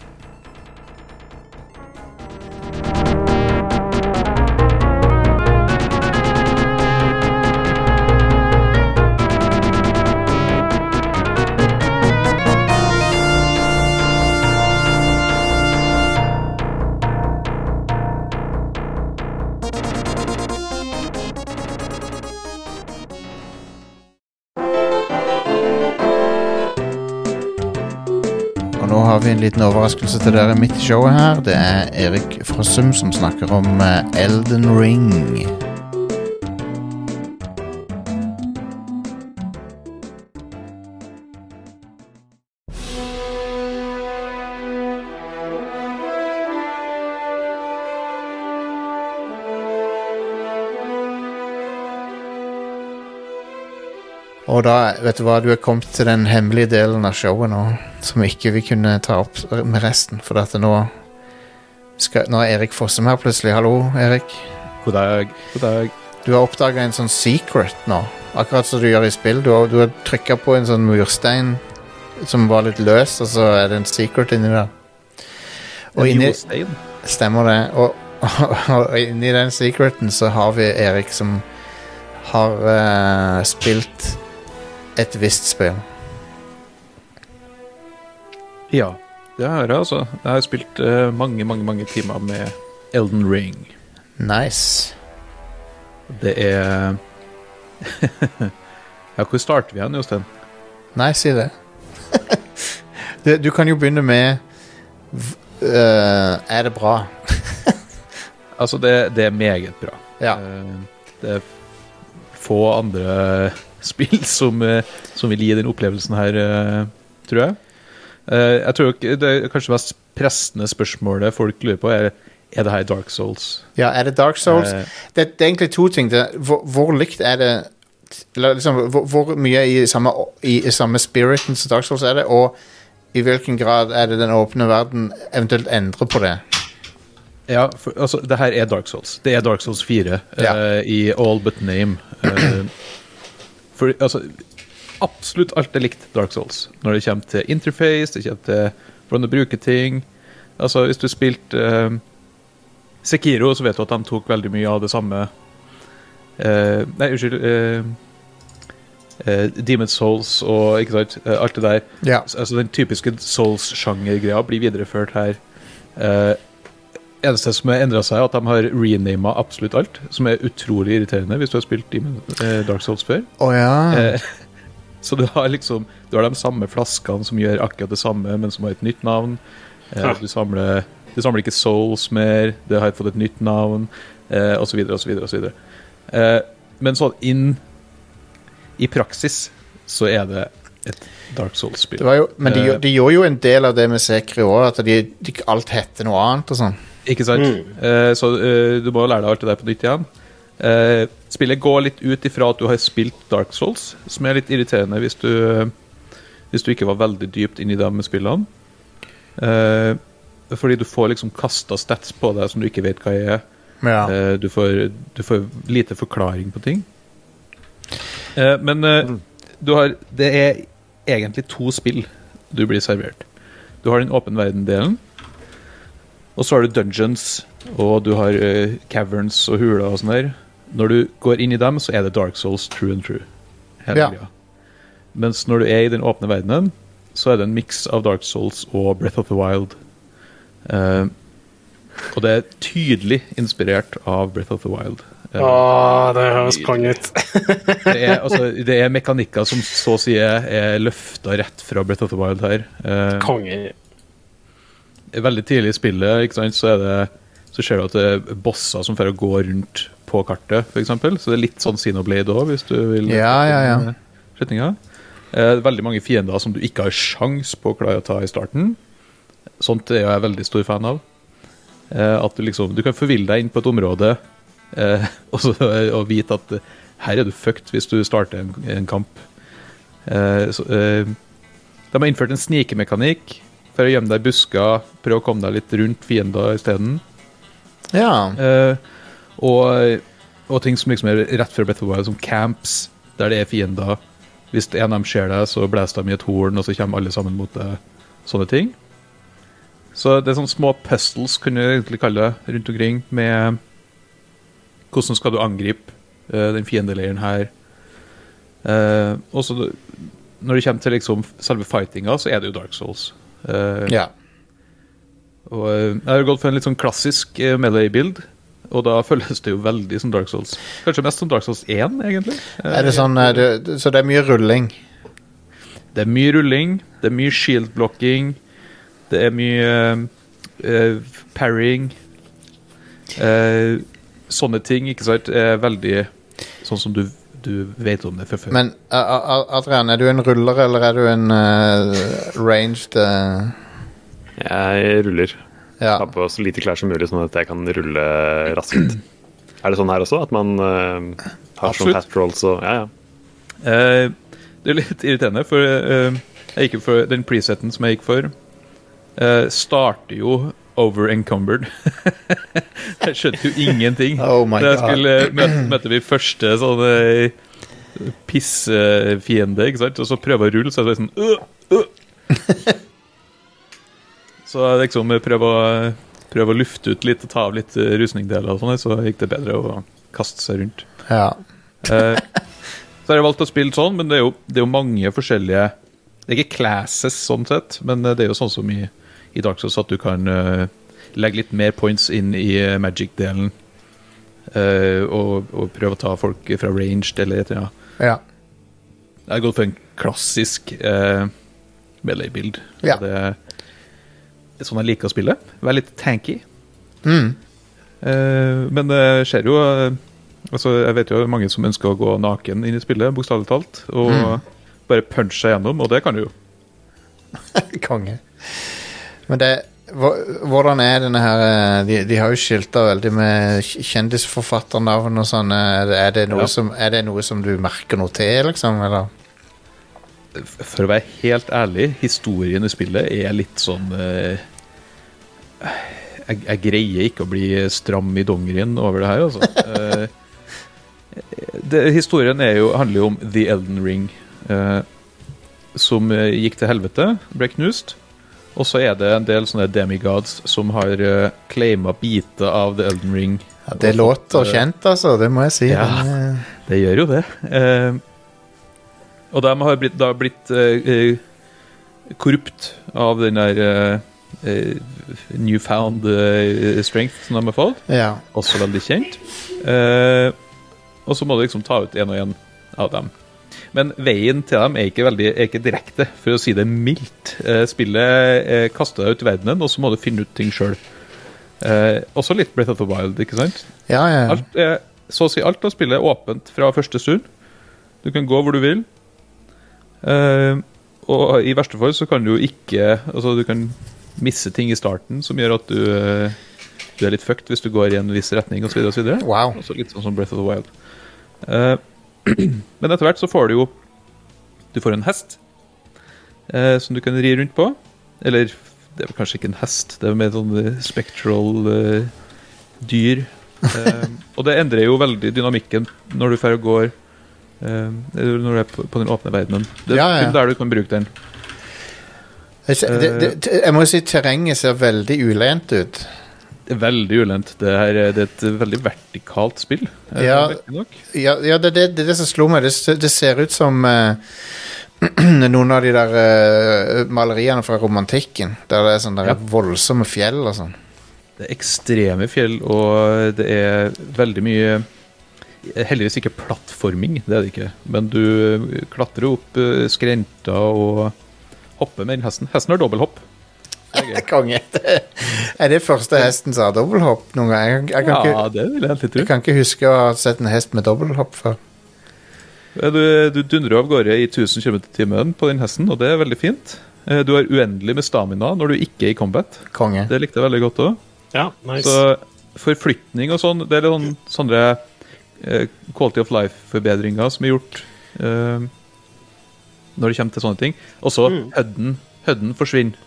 En liten overraskelse til dere midt i showet her. Det er Erik Frossum som snakker om eh, Elden Ring. Og da, vet du hva, du er kommet til den hemmelige delen av showet nå, som ikke vi kunne ta opp med resten, for at nå skal, Nå er Erik Fossum her plutselig. Hallo, Erik. God dag. God dag. Du har oppdaga en sånn secret nå, akkurat som du gjør i spill. Du har, du har trykka på en sånn murstein som var litt løs, og så er det en secret inni der. Og inni. Stemmer det. Og, og inni den secreten så har vi Erik som har uh, spilt et visst spill. Ja, det har jeg altså. Jeg har spilt uh, mange, mange, mange timer med Elden Ring. Nice. Det er Ja, hvor starter vi igjen, Jostein? Nei, si det. du, du kan jo begynne med eh, Er det bra? Altså, det, det er meget bra. Ja. Uh, det er få andre spill som, eh, som vil gi den opplevelsen her, eh, tror jeg. Eh, Jeg tror det er kanskje mest pressende spørsmålet folk lurer på, er er det her Dark Souls. ja, er det Dark Souls? Eh, det, det er egentlig to ting. Det, hvor, hvor likt er det eller liksom, hvor, hvor mye i samme, i, i samme spiriten som Dark Souls er det, og i hvilken grad er det den åpne verden eventuelt endrer på det? Ja, for, altså, det her er Dark Souls. Det er Dark Souls 4 Ja. uh, i all but name. Eh, for altså Absolutt alt er likt Dark Souls. Når det kommer til interface, det kommer til hvordan du bruker ting. Altså, hvis du spilte eh, Sekiro, så vet du at de tok veldig mye av det samme eh, Nei, unnskyld. Uh, Demon Souls og ikke sant, eh, alt det der. Ja. Altså Den typiske Souls-sjangergreia blir videreført her. Eneste som har endra seg, er at de har renama absolutt alt. Som er utrolig irriterende hvis du har spilt Demon, eh, Dark Souls før. Oh, ja. Eh, så du har liksom Du har de samme flaskene som gjør akkurat det samme, men som har et nytt navn. Eh, du, samler, du samler ikke Souls mer, det har fått et nytt navn, eh, osv., osv., osv. Eh, Men sånn inn i praksis så er det et Dark Souls-spill. Det var jo, men de, Eh. de gjorde jo en del av det med Sekri òg, at de, de, alt heter noe annet og sånn. Ikke sant? Eh, så uh, du må lære deg alt det der på nytt igjen. Uh, spillet går litt ut ifra at du har spilt Dark Souls, som er litt irriterende hvis du, hvis du ikke var veldig dypt inn i de spillene. Fordi du får liksom kasta stats på deg som du ikke vet hva er. Ja. Du, får, du får lite forklaring på ting. Men eh, du har, det er egentlig to spill du blir servert. Du har den åpen verden-delen, og så har du dungeons, og du har uh, caverns og huler og sånn der. Når du går inn i dem, så er det Dark Souls true and true. Hele Ja. Mens når du er i den åpne verdenen, så er det en miks av Dark Souls og Breath of the Wild. Uh, og det er tydelig inspirert av Breath of the Wild. Uh, Å, det høres konge ut. det, er, altså, det er mekanikker som så å si er løfta rett fra Breath of the Wild her. Uh, Konge. Veldig tidlig i spillet sant, så, det, så ser du at det er bosser som får gå rundt på kartet, f.eks. Så det er litt sånn Xenoblade òg, hvis du vil. Ja, ja, ja. Retninga. Eh, veldig mange fiender som du ikke har sjans på å klare å ta i starten. Sånt er jeg veldig stor fan av. Eh, at du liksom Du kan forville deg inn på et område eh, og, så, og vite at her er du fucked hvis du starter en, en kamp. Så, de har innført en snikemekanikk for å gjemme deg i busker, prøve å komme deg litt rundt fiender isteden. ja. Uh, og, og ting som liksom er rett fra Breath of Wild, som camps, der det er fiender. Hvis en av dem ser deg, så blåser de i et horn, og så kommer alle sammen mot deg. Sånne ting. Så det er sånne små puzzles, kunne jeg egentlig kalle det, rundt omkring, med hvordan skal du angripe uh, den fiendeleiren her. Uh, og så når det kommer til liksom selve fightinga, så er det jo Dark Souls. Eh, ja. og eh, jeg har gått for en litt sånn klassisk eh, melee-bild, og da føles det jo veldig som Dark Souls. Kanskje mest som Dark Souls 1, egentlig. Er det sånn, det, så det er mye rulling? Det er mye rulling, det er mye shield-blocking, det er mye uh, parrying. Uh, sånne ting, ikke sant, er veldig sånn som du, du vet om det fra før. Men Adrian, er du en ruller, eller er du en uh, ranged uh... Jeg ruller. Ja. Har på så lite klær som mulig, sånn at jeg kan rulle raskt. Er det sånn her også? At man uh, har Absolutt. sånn fast rolls og Ja, ja. Uh, det er litt irriterende, for jeg gikk for den preseten som jeg gikk for, eh, starter jo over encumbered. jeg skjønte jo ingenting. Oh my Da jeg skulle møte, møte min første sånn eh, pissefiende, ikke sant, og så prøve å rulle, så er det sånn uh, uh. Så liksom prøve å, prøve å lufte ut litt og ta av litt eh, rusningdeler og sånn, så gikk det bedre å kaste seg rundt. ja. Eh, så har jeg valgt å spille sånn, men det er jo, det er jo mange forskjellige Det er ikke classes sånn sett, men det er jo sånn som i, i Dark Souls at du kan eh, legge litt mer points inn i eh, magic-delen. eh, og, og prøve å ta folk fra ranged eller et eller annet. ja. Jeg har gått for en klassisk uh, melee-bild. Ja. Det er sånn jeg liker å spille. Være litt tanky. Mm. Uh, men det skjer jo uh, altså Jeg vet jo mange som ønsker å gå naken inn i spillet, bokstavelig talt. Og bare punche seg gjennom, og det kan du jo. Konge. Men det Hvordan er denne her eh, De, de har jo skilta veldig med kjendisforfatternavn og sånn. Er det, noe Ja. som, er det noe som du merker noe til, liksom? Eller? For å være helt ærlig, historien i spillet er litt sånn eh, jeg, jeg greier ikke å bli stram i dongerien over det her, altså. Eh, det, historien jo, handler jo om The Elden Ring, eh, som eh, gikk til helvete, ble knust. Og så er det en del sånne demigods som har uh, claima biter av The Elden Ring. Ja, det låter fått, eh, kjent, altså. Det må jeg si. Ja. Men, uh... Det gjør jo det. Eh, og de har blitt, da blitt eh, eh, korrupt av den der eh, eh, newfound eh, strength som de har fått. ja. Også veldig kjent. Eh, og så må du liksom ta ut en og en av dem. Men veien til dem er ikke, veldig, er ikke direkte, for å si det mildt. Eh, spillet eh, kaster deg ut i verdenen, og så må du finne ut ting sjøl. Eh, også litt Breath of the Wild, ikke sant? ja, ja. Alt er, så å si alt av spillet er åpent fra første stund. Du kan gå hvor du vil. Eh, og i verste fall så kan du jo ikke Altså, du kan misse ting i starten som gjør at du, du er litt fucked hvis du går i en viss retning osv. osv. Wow. så litt sånn som Breath of the Wild. Eh, men etter hvert så får du jo Du får en hest eh, som du kan ri rundt på. Eller det er vel kanskje ikke en hest, det er mer sånn eh, spectral eh, dyr. Eh, og det endrer jo veldig dynamikken når du drar og går eh, når du er på, på den åpne verdenen. Det er Ja, ja. der du kan bruke den. Det, det, jeg må jo si terrenget ser veldig ulent ut. Veldig ulendt. Det, her, er- det er et veldig vertikalt spill. eh, Ja. Ja, ja det er det, det, det som slo meg. Det, det ser ut som uh, noen av de der uh, maleriene fra romantikken. Der det er sånne Ja. voldsomme fjell og sånn. Det er ekstreme fjell, og det er veldig mye Heldigvis ikke plattforming, det er det ikke. Men du klatrer opp skrenter og hopper med den hesten. Hesten har dobbelthopp. Det er. Konge. Det, er det første hesten som har dobbelthopp noen gang? Jeg, jeg, kan Ja, ikke, det vil jeg jeg kan ikke huske å ha sett en hest med dobbelthopp før. Du, du dundrer av gårde i 1000 km i timen på den hesten, og det er veldig fint. Eh, Du har uendelig med stamina når du ikke er i combat. Konge. Det likte jeg veldig godt òg. Ja, nice. Så forflytning og sånn, det er litt sånn sånne eh, quality of life-forbedringer som er gjort uh, når det kommer til sånne ting. Også Mm. hødden, hødden forsvinner eh,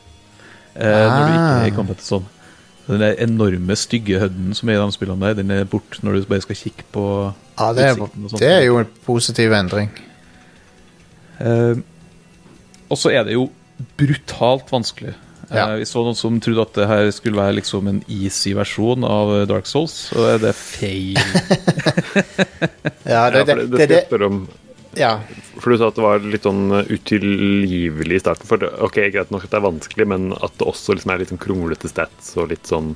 når du ikke er i Ah. combat sånn. Den enorme, stygge hødden som er i de spillene der, den er borte når du bare skal kikke på Ja, det er, utsikten og sånt. det er jo en positiv endring. Eh, og så er det jo brutalt vanskelig. Ja. Eh, vi så noen som trodde at det her skulle være liksom en easy versjon av eh, Dark Souls, og det- det er feil. Ja, det, Ja, det, det, det det, det, spørre om. Ja. For du sa at det var litt sånn utilgivelig i starten. For det- ok, greit nok at det er vanskelig, men at det også liksom er litt sånn kronglete stats og litt sånn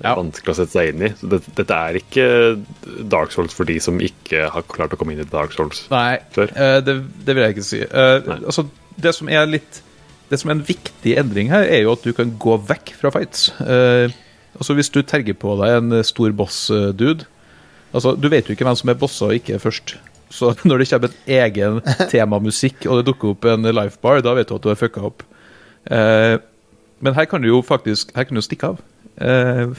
Ja. vanskelig å sette seg inn i. Så det, dette er ikke Dark Souls for de som ikke har klart å komme inn i Dark Souls Nei, før. Uh, det, det vil jeg ikke si. Uh, altså, det som er litt Det som er en viktig endring her, er jo at du kan gå vekk fra fights. Uh, altså Hvis du terger på deg en eh, stor boss-dude altså, Du vet jo ikke hvem som er bosser og ikke først. Så når det kommer en egen temamusikk, og det dukker opp en lifebar, da vet du at du har fucka opp. Eh, men her kan du jo faktisk Her kan du stikke av. Eh,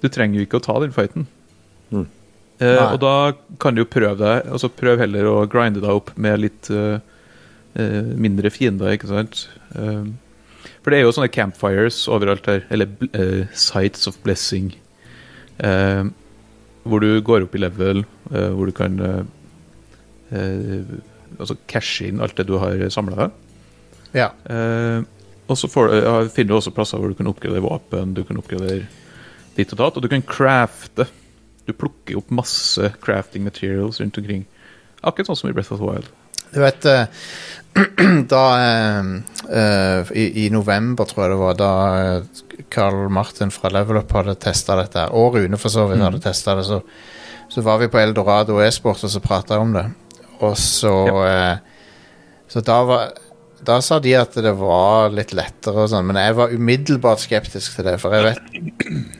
du trenger jo ikke å ta den fighten. Mm. Eh, og da kan du jo prøve deg Altså prøv heller å grinde deg opp med litt uh, eh, mindre fiender, ikke sant? Eh, for det er jo sånne campfires overalt her, eller sites of blessing, eh, hvor du går opp i level, hvor du kan eh, altså cashe inn alt det du har samla. ja. Eh, og så får, ja, finner du også plasser hvor du kan oppgradere våpen, du kan oppgradere ditt og datt, og du kan crafte. Du plukker opp masse crafting materials rundt omkring. Akkurat sånn som i Breath of the Wild. Du vet eh, Da eh, eh, i, I november, tror jeg det var, da Carl Martin fra Level Up hadde testa dette, og Rune for så vidt hadde testa det, så, så var vi på Eldorado e-sport og så prata jeg om det. Og så eh, Så da var da sa de at det var litt lettere og sånn, men jeg var umiddelbart skeptisk til det, for jeg vet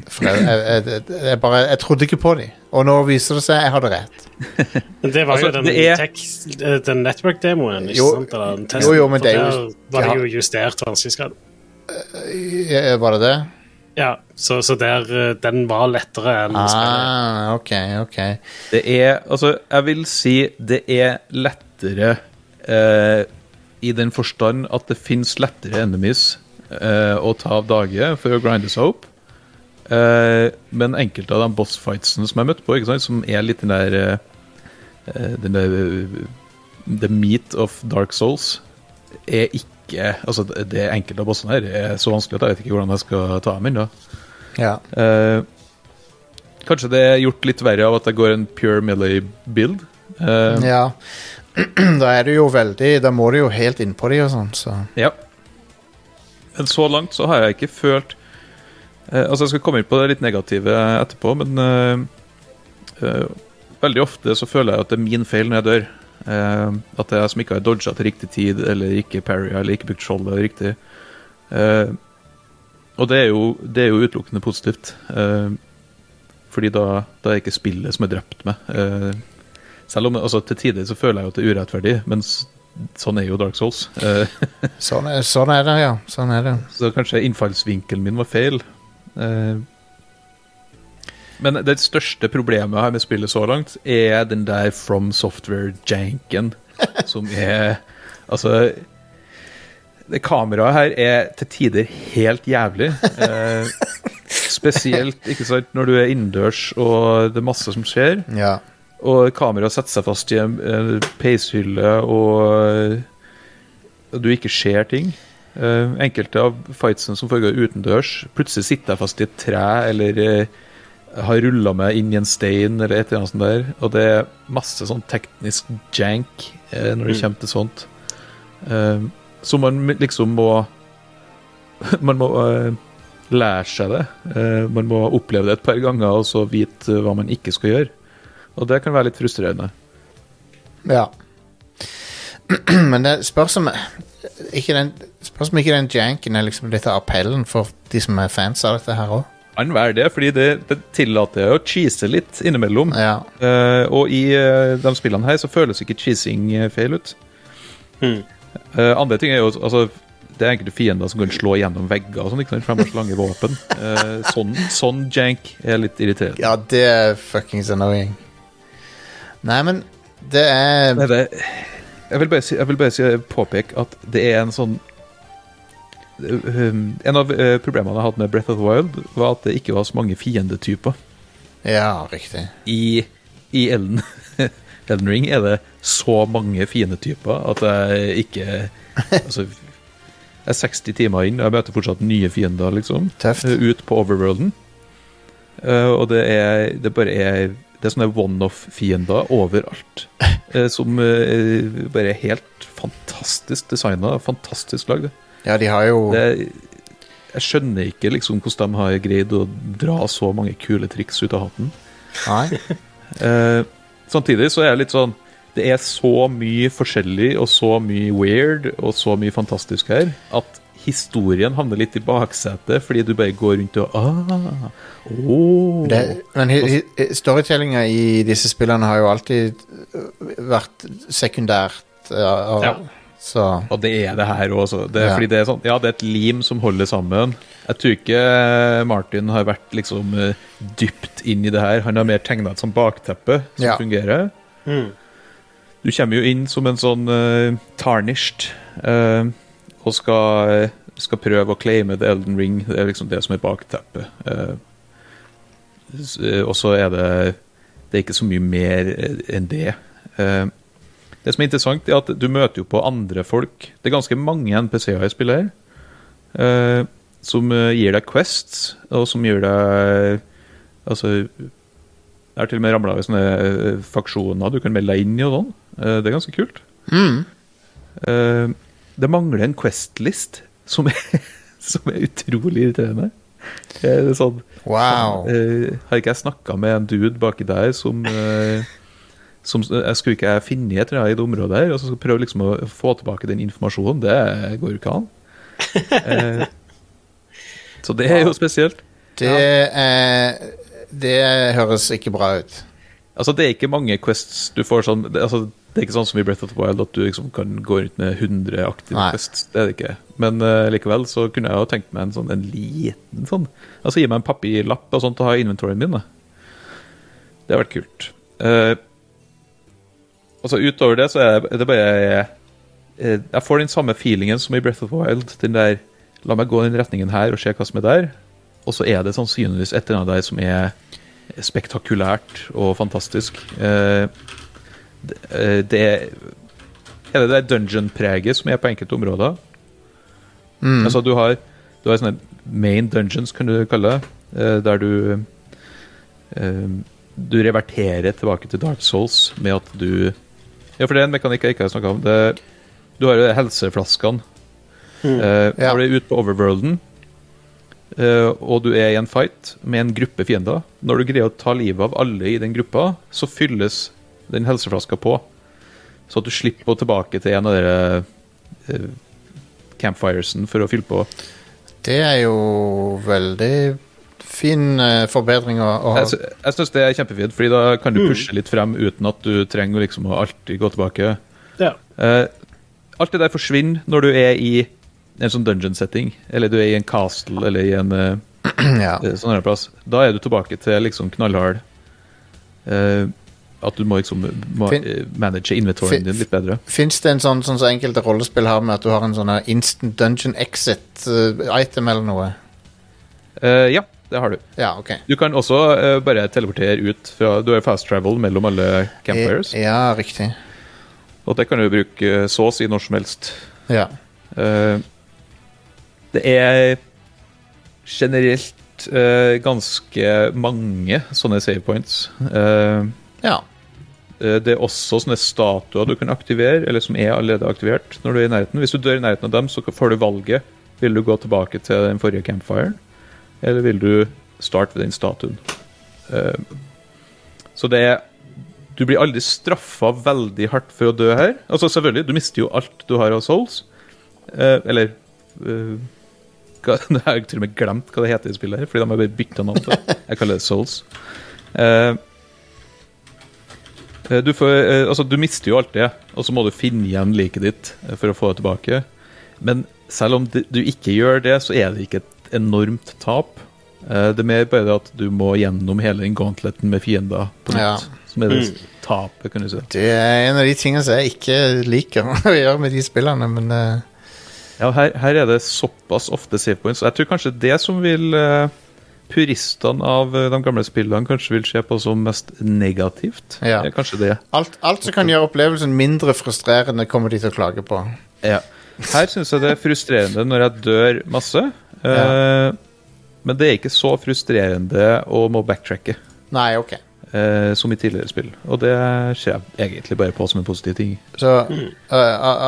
For jeg, jeg, jeg, jeg bare Jeg trodde ikke på de, og nå viser det seg jeg hadde rett. Men det var Altså, jo den, er- eh, den network-demoen, ikke Jo, sant? Eller den testen. jo, men det er jo- For Der var det jo justert vanskelighetsgrad. Eh, Var det det? Ja, så, så der, eh, den var lettere enn spillet. Ah, ok, ok. Det er Altså, jeg vil si det er lettere eh, i den forstand at det fins lettere enemies eh, å ta av dage for å grinde seg opp. Eh, men enkelte av de bossfightsene som jeg møtte på, ikke sant, som er litt den der eh, eh, Den der The meat of Dark Souls, er ikke Altså, det enkelte av bossene her er så vanskelig at jeg vet ikke hvordan jeg skal ta dem ennå. Ja. Eh, kanskje det er gjort litt verre av at det går en pure melee build. Eh, ja. Da er du jo veldig Da må du jo helt innpå de og sånn, så ja. Men så langt så har jeg ikke følt eh, Altså, jeg skal komme inn på det litt negative etterpå, men eh, eh, veldig ofte så føler jeg at det er min feil når jeg dør. Eh, at jeg som ikke har dodga til riktig tid, eller ikke parry, eller ikke brukt skjoldet riktig. Eh, og det er, jo, det er jo utelukkende positivt. Eh, fordi da, da er det ikke spillet som er drept meg. Eh, selv om altså, til tider så føler jeg jo at det er urettferdig, men sånn er jo Dark Souls. Eh, Sånn er, sånn er det, ja. Sånn er det. så kanskje innfallsvinkelen min var feil. Eh, men det største problemet jeg har med spillet så langt, er den der From Software-janken, som er Altså Det kameraet her er til tider helt jævlig. Eh, spesielt ikke sant, når du er innendørs og det er masse som skjer. Ja. Og kameraet setter seg fast i en en peishylle, og og du ikke ser ting. Eh, enkelte av fightsene som foregår utendørs, plutselig sitter jeg fast i et tre eller eh, har rulla meg inn i en stein eller et eller annet sånt der. Og det er masse sånn teknisk jank eh, når det Mm. kommer til sånt. Eh, så man liksom må Man må eh, lære seg det. Eh, man må oppleve det et par ganger og så vite hva man ikke skal gjøre. Og det kan være litt frustrerende. ja. Men det spørs om ikke den, spørs om ikke den janken er liksom litt av appellen for de som er fans av dette her òg. Kan være det, fordi det, det tillater å cheese litt innimellom. Ja. Uh, og i uh, de spillene her så føles ikke cheesing eh, feil ut. Hmm. Uh, andre ting er jo altså, Det er enkelte fiender som kan slå gjennom vegger og sånn, ikke sant, lange våpen. Eh, sånn, sånn jank er litt irriterende. ja, det er fuckings annoying. Nei, men det er Nei, det, jeg vil bare, si, jeg vil bare si, påpeke at det er en sånn En av eh, problemene jeg hadde med Breath of the Wild, var at det ikke var så mange fiendetyper. Ja, riktig. I, i Elden, Elden Ring er det så mange fiendetyper at jeg ikke Altså, jeg er 60 timer inn, og jeg møter fortsatt nye fiender, liksom. Tøft. eh, Ut på overworlden. Eh, og det er Det bare er Det er sånne one-off-fiender overalt. eh, som eh, bare er helt fantastisk designa, fantastisk lagd. Ja, de har jo Det- Jeg skjønner ikke liksom hvordan de har greid å dra så mange kule triks ut av hatten. Nei. Eh, samtidig så er det litt sånn Det er så mye forskjellig og så mye weird og så mye fantastisk her at historien havner litt i baksetet fordi du bare går rundt og ah, åh. Det, men storytellinga i disse spillene har jo alltid vært sekundært. Ja, og, Ja. Så Og det er det her også. Er, Ja. fordi det er sånn, ja, det er et lim som holder sammen. Jeg tror ikke Martin har vært liksom eh, dypt inn i det her. Han har mer tegna et sånt bakteppe som Ja. fungerer. Mm. Du kommer jo inn som en sånn uh, tarnished uh, og skal, skal prøve å claime The Elden Ring. Det er liksom det som er bakteppet. Uh, eh, og så er det Det er ikke så mye mer eh, enn det. Eh, det som er interessant, er at du møter jo på andre folk. Det er ganske mange NPC-er i spillet her. Uh, som eh, gir deg quests, og som gir deg Altså Jeg har til og med ramla i sånne eh, faksjoner du kan melde deg inn i og sånn. Uh, Det er ganske kult. mm. Uh, Det mangler en Quest-list som som er utrolig irriterende. Det er sånn Wow. eh, Har ikke jeg snakka med en dude baki der som som, jeg Skulle ikke finne et eller annet i det området her, og så skal jeg prøve liksom å få tilbake den informasjonen? Det går jo ikke an. Eh, så det er jo spesielt. Det eh, Det høres ikke bra ut. Altså, det er ikke mange quests du får sånn det, altså, det er ikke sånn som i Breath of the Wild at du liksom kan gå rundt med 100 aktive Nei. quests. Det er det ikke. Men eh, likevel så kunne jeg jo tenkt meg en sånn en liten sånn Altså gi meg en papirlapp og sånt å ha i inventoryen min. da. Det har vært kult. Eh, altså Utover det så er det bare eh, Jeg får den samme feelingen som i Breath of the Wild. Den der La meg gå i den retningen her og se hva som er der. Og så er det sannsynligvis et eller annet der som er spektakulært og fantastisk. Eh, det, eh, er det der dungeon-preget som er på enkelte områder. Mm. Altså Du har, du har sånne main dungeons, kan du kalle det, eh, der du eh, Du reverterer tilbake til Dark Souls med at du Ja, for det er en mekanikk jeg ikke har snakka om. Det, du har jo helseflaskene. Eh, Ja. Når du er ute på overworlden, eh, og du er i en fight med en gruppe fiender Når du greier å ta livet av alle i den gruppa, så fylles den helseflaska på. Så at du slipper å tilbake til en av dere eh, campfiresen for å fylle på. Det er jo veldig fin eh, forbedring å, å ha. Jeg, sy- jeg syns det er kjempefint, Fordi da kan du pushe litt frem uten at du trenger liksom å alltid gå tilbake. Ja. Uh, alt det der forsvinner når du er i en sånn dungeon setting, eller du er i en castle eller i en eh, ja. sånn her plass. Da er du tilbake til liksom knallhard uh, At du må liksom må, Fin- manage inventoryen din litt bedre. Fins det en sånn, sånn som enkelte rollespill har med at du har en sånn instant dungeon exit-item eller noe? Uh, ja, det har du. Ja, OK. Du kan også uh, bare teleportere ut fra Du har fast travel mellom alle campfires. Ja, riktig. Og det kan du bruke eh, så å si når som helst. Ja. Uh, det er generelt uh, ganske mange sånne save points. Eh, ja. eh, det er også sånne statuer du kan aktivere, eller som er allerede aktivert når du er i nærheten. Hvis du dør i nærheten av dem, så får du valget. Vil du gå tilbake til den forrige campfiren, eller vil du starte ved den statuen? Eh, så det er Du blir aldri straffa veldig hardt for å dø her. Altså Selvfølgelig, du mister jo alt du har av souls. Eh, eller Nå Jeg har til og med glemt hva det heter i spillet, her, fordi de har bare bytta navn på. Jeg kaller det souls. Eh, eh, du, får, eh, altså, du mister jo alt det, og så må du finne igjen liket ditt eh, for å få det tilbake. Men selv om du ikke gjør det, så er det ikke et enormt tap. Eh, Det er mer bare at du må gjennom hele den gauntleten med fiender på nytt. Ja. Som er det tapet, kan du si. Det er en av de tingene som jeg ikke liker å gjøre med de spillene, men uh... Ja, her, her er det såpass ofte save points. Jeg tror kanskje det som vil uh, puristene av de gamle spillene kanskje vil se på som mest negativt. Ja. Det er kanskje det. alt, alt som kan gjøre opplevelsen mindre frustrerende, kommer de til å klage på. Ja. Her syns jeg det er frustrerende når jeg dør masse. Eh, Men det er ikke så frustrerende å må backtracke Nei, OK. eh, som i tidligere spill. Og det ser jeg egentlig bare på som en positiv ting. Så uh,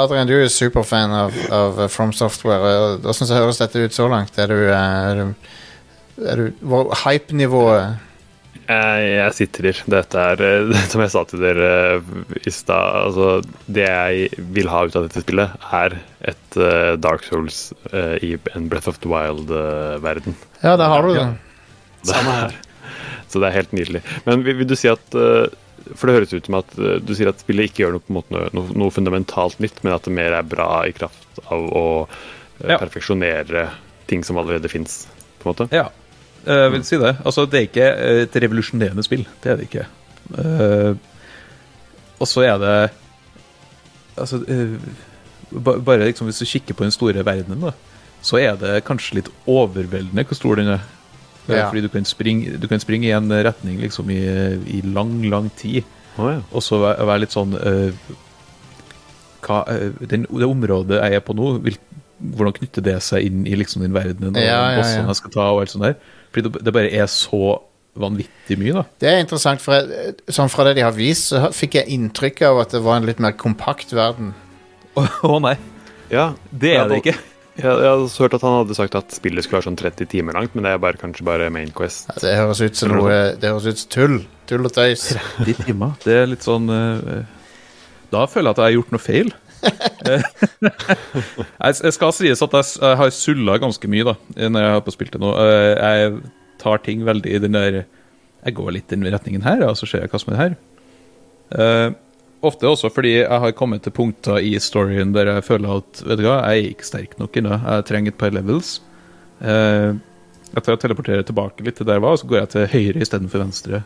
Adrian, du er superfan av, av From Software. Hvordan høres dette ut så langt? Er du, er du, er du hype-nivået Jeg, jeg sitrer. Dette er, eh, som jeg sa til dere eh, i stad altså, Det jeg vil ha ut av dette spillet, er et uh, Dark Souls uh, i en Breath of the Wild-verden. Ja, der har du det. Samme her. Så det er helt nydelig. Men vil, vil du si at eh, For det høres ut som at eh, du sier at spillet ikke gjør noe, på en måte, noe, noe fundamentalt nytt, men at det mer er bra i kraft av å eh, Ja. perfeksjonere ting som allerede fins, på en måte. Ja, eh, jeg vil si det. Altså, det er ikke eh, et revolusjonerende spill. Det er det ikke. Eh, og så er det Altså eh, Bare liksom hvis du kikker på den store verdenen, da, så er det kanskje litt overveldende hvor stor den er. Eh, Ja. Fordi du kan, springe, du kan springe i en retning liksom i, i lang, lang tid, Oh, ja. og så være, være litt sånn uh, hva, eh, den, Det området jeg er på nå, vil, hvordan knytter det seg inn i liksom den verdenen? Og Ja, ja, bossene jeg skal ta og alt sånt der? Fordi det, bare er så vanvittig mye, da. Det er interessant, for jeg, sånn fra det de har vist, så fikk jeg inntrykk av at det var en litt mer kompakt verden. Å nei, ja. det er det ikke. Jeg, jeg hadde hørt at han hadde sagt at spillet skulle være sånn 30 timer langt, men det er bare, kanskje bare Main Quest. Ja, det høres ut som noe Det høres ut som tull. Tull og tøys. 30 timer. Det er litt sånn eh, Da føler jeg at jeg har gjort noe feil. Eh, jeg, skal sies at jeg, har sulla ganske mye da når jeg har på spilt det nå. Eh, Jeg tar ting veldig i den der Jeg går litt i den retningen her, og så ser jeg hva som er her. Eh, ofte også fordi jeg har kommet til punkter i storyen der jeg føler at vet du hva, jeg er ikke sterk nok ennå. Jeg trenger et par levels. Etter å teleportere tilbake litt til der jeg var, så går jeg til høyre istedenfor venstre.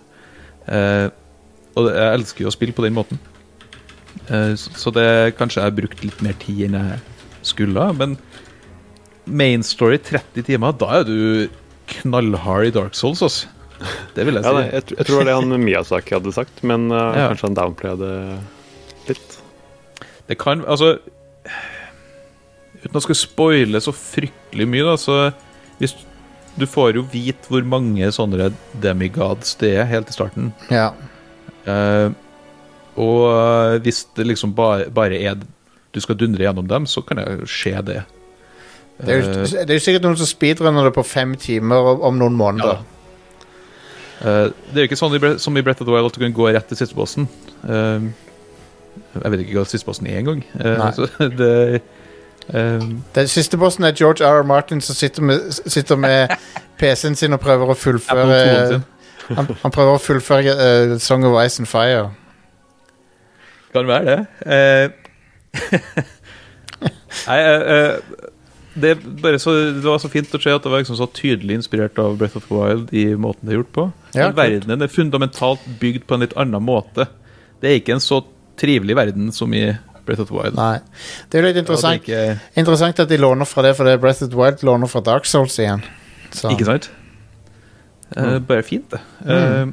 Og jeg elsker jo å spille på den måten. Eh, så, det kanskje jeg har brukt litt mer tid enn jeg skulle. Men main story 30 timer, da er du knallhard i Dark Souls, altså. Det vil jeg Ja, si. nei, jeg, jeg tror det var det han Miyazaki hadde sagt, men uh, Ja. kanskje han downplaya det litt. Det kan Altså Uten å skulle spoile så fryktelig mye, da, så hvis Du får jo vite hvor mange sånne demigods det er helt i starten. Ja. Eh, og eh, hvis det liksom bare, bare er du skal dundre gjennom dem, så kan det skje det. Det er, jo, det er jo sikkert noen som speedrunner det på fem timer om- noen måneder. Eh, det er jo ikke sånn som i Brett of the Wild at du kan gå rett til siste bossen. Eh, jeg vet ikke hva siste bossen er engang. Uh, det eh, Den siste bossen er George R. R. Martin som sitter med, sitter med PC-en sin og prøver å fullføre han, han prøver å fullføre uh, Song of Ice and Fire. Kan være det. Eh, Nei, eh, eh, det, så, det var så fint å se at det var liksom så tydelig inspirert av Breath of the Wild i måten det er gjort på. Ja, verdenen er fundamentalt bygd på en litt annen måte. Det er ikke en så trivelig verden som i Breath of the Wild. Nei. Det er jo litt Ja, det er interessant, ikke, interessant at de låner fra det, for det Breath of the Wild låner fra Dark Souls igjen. Så. ikke sant? Eh, bare fint, det. Eh,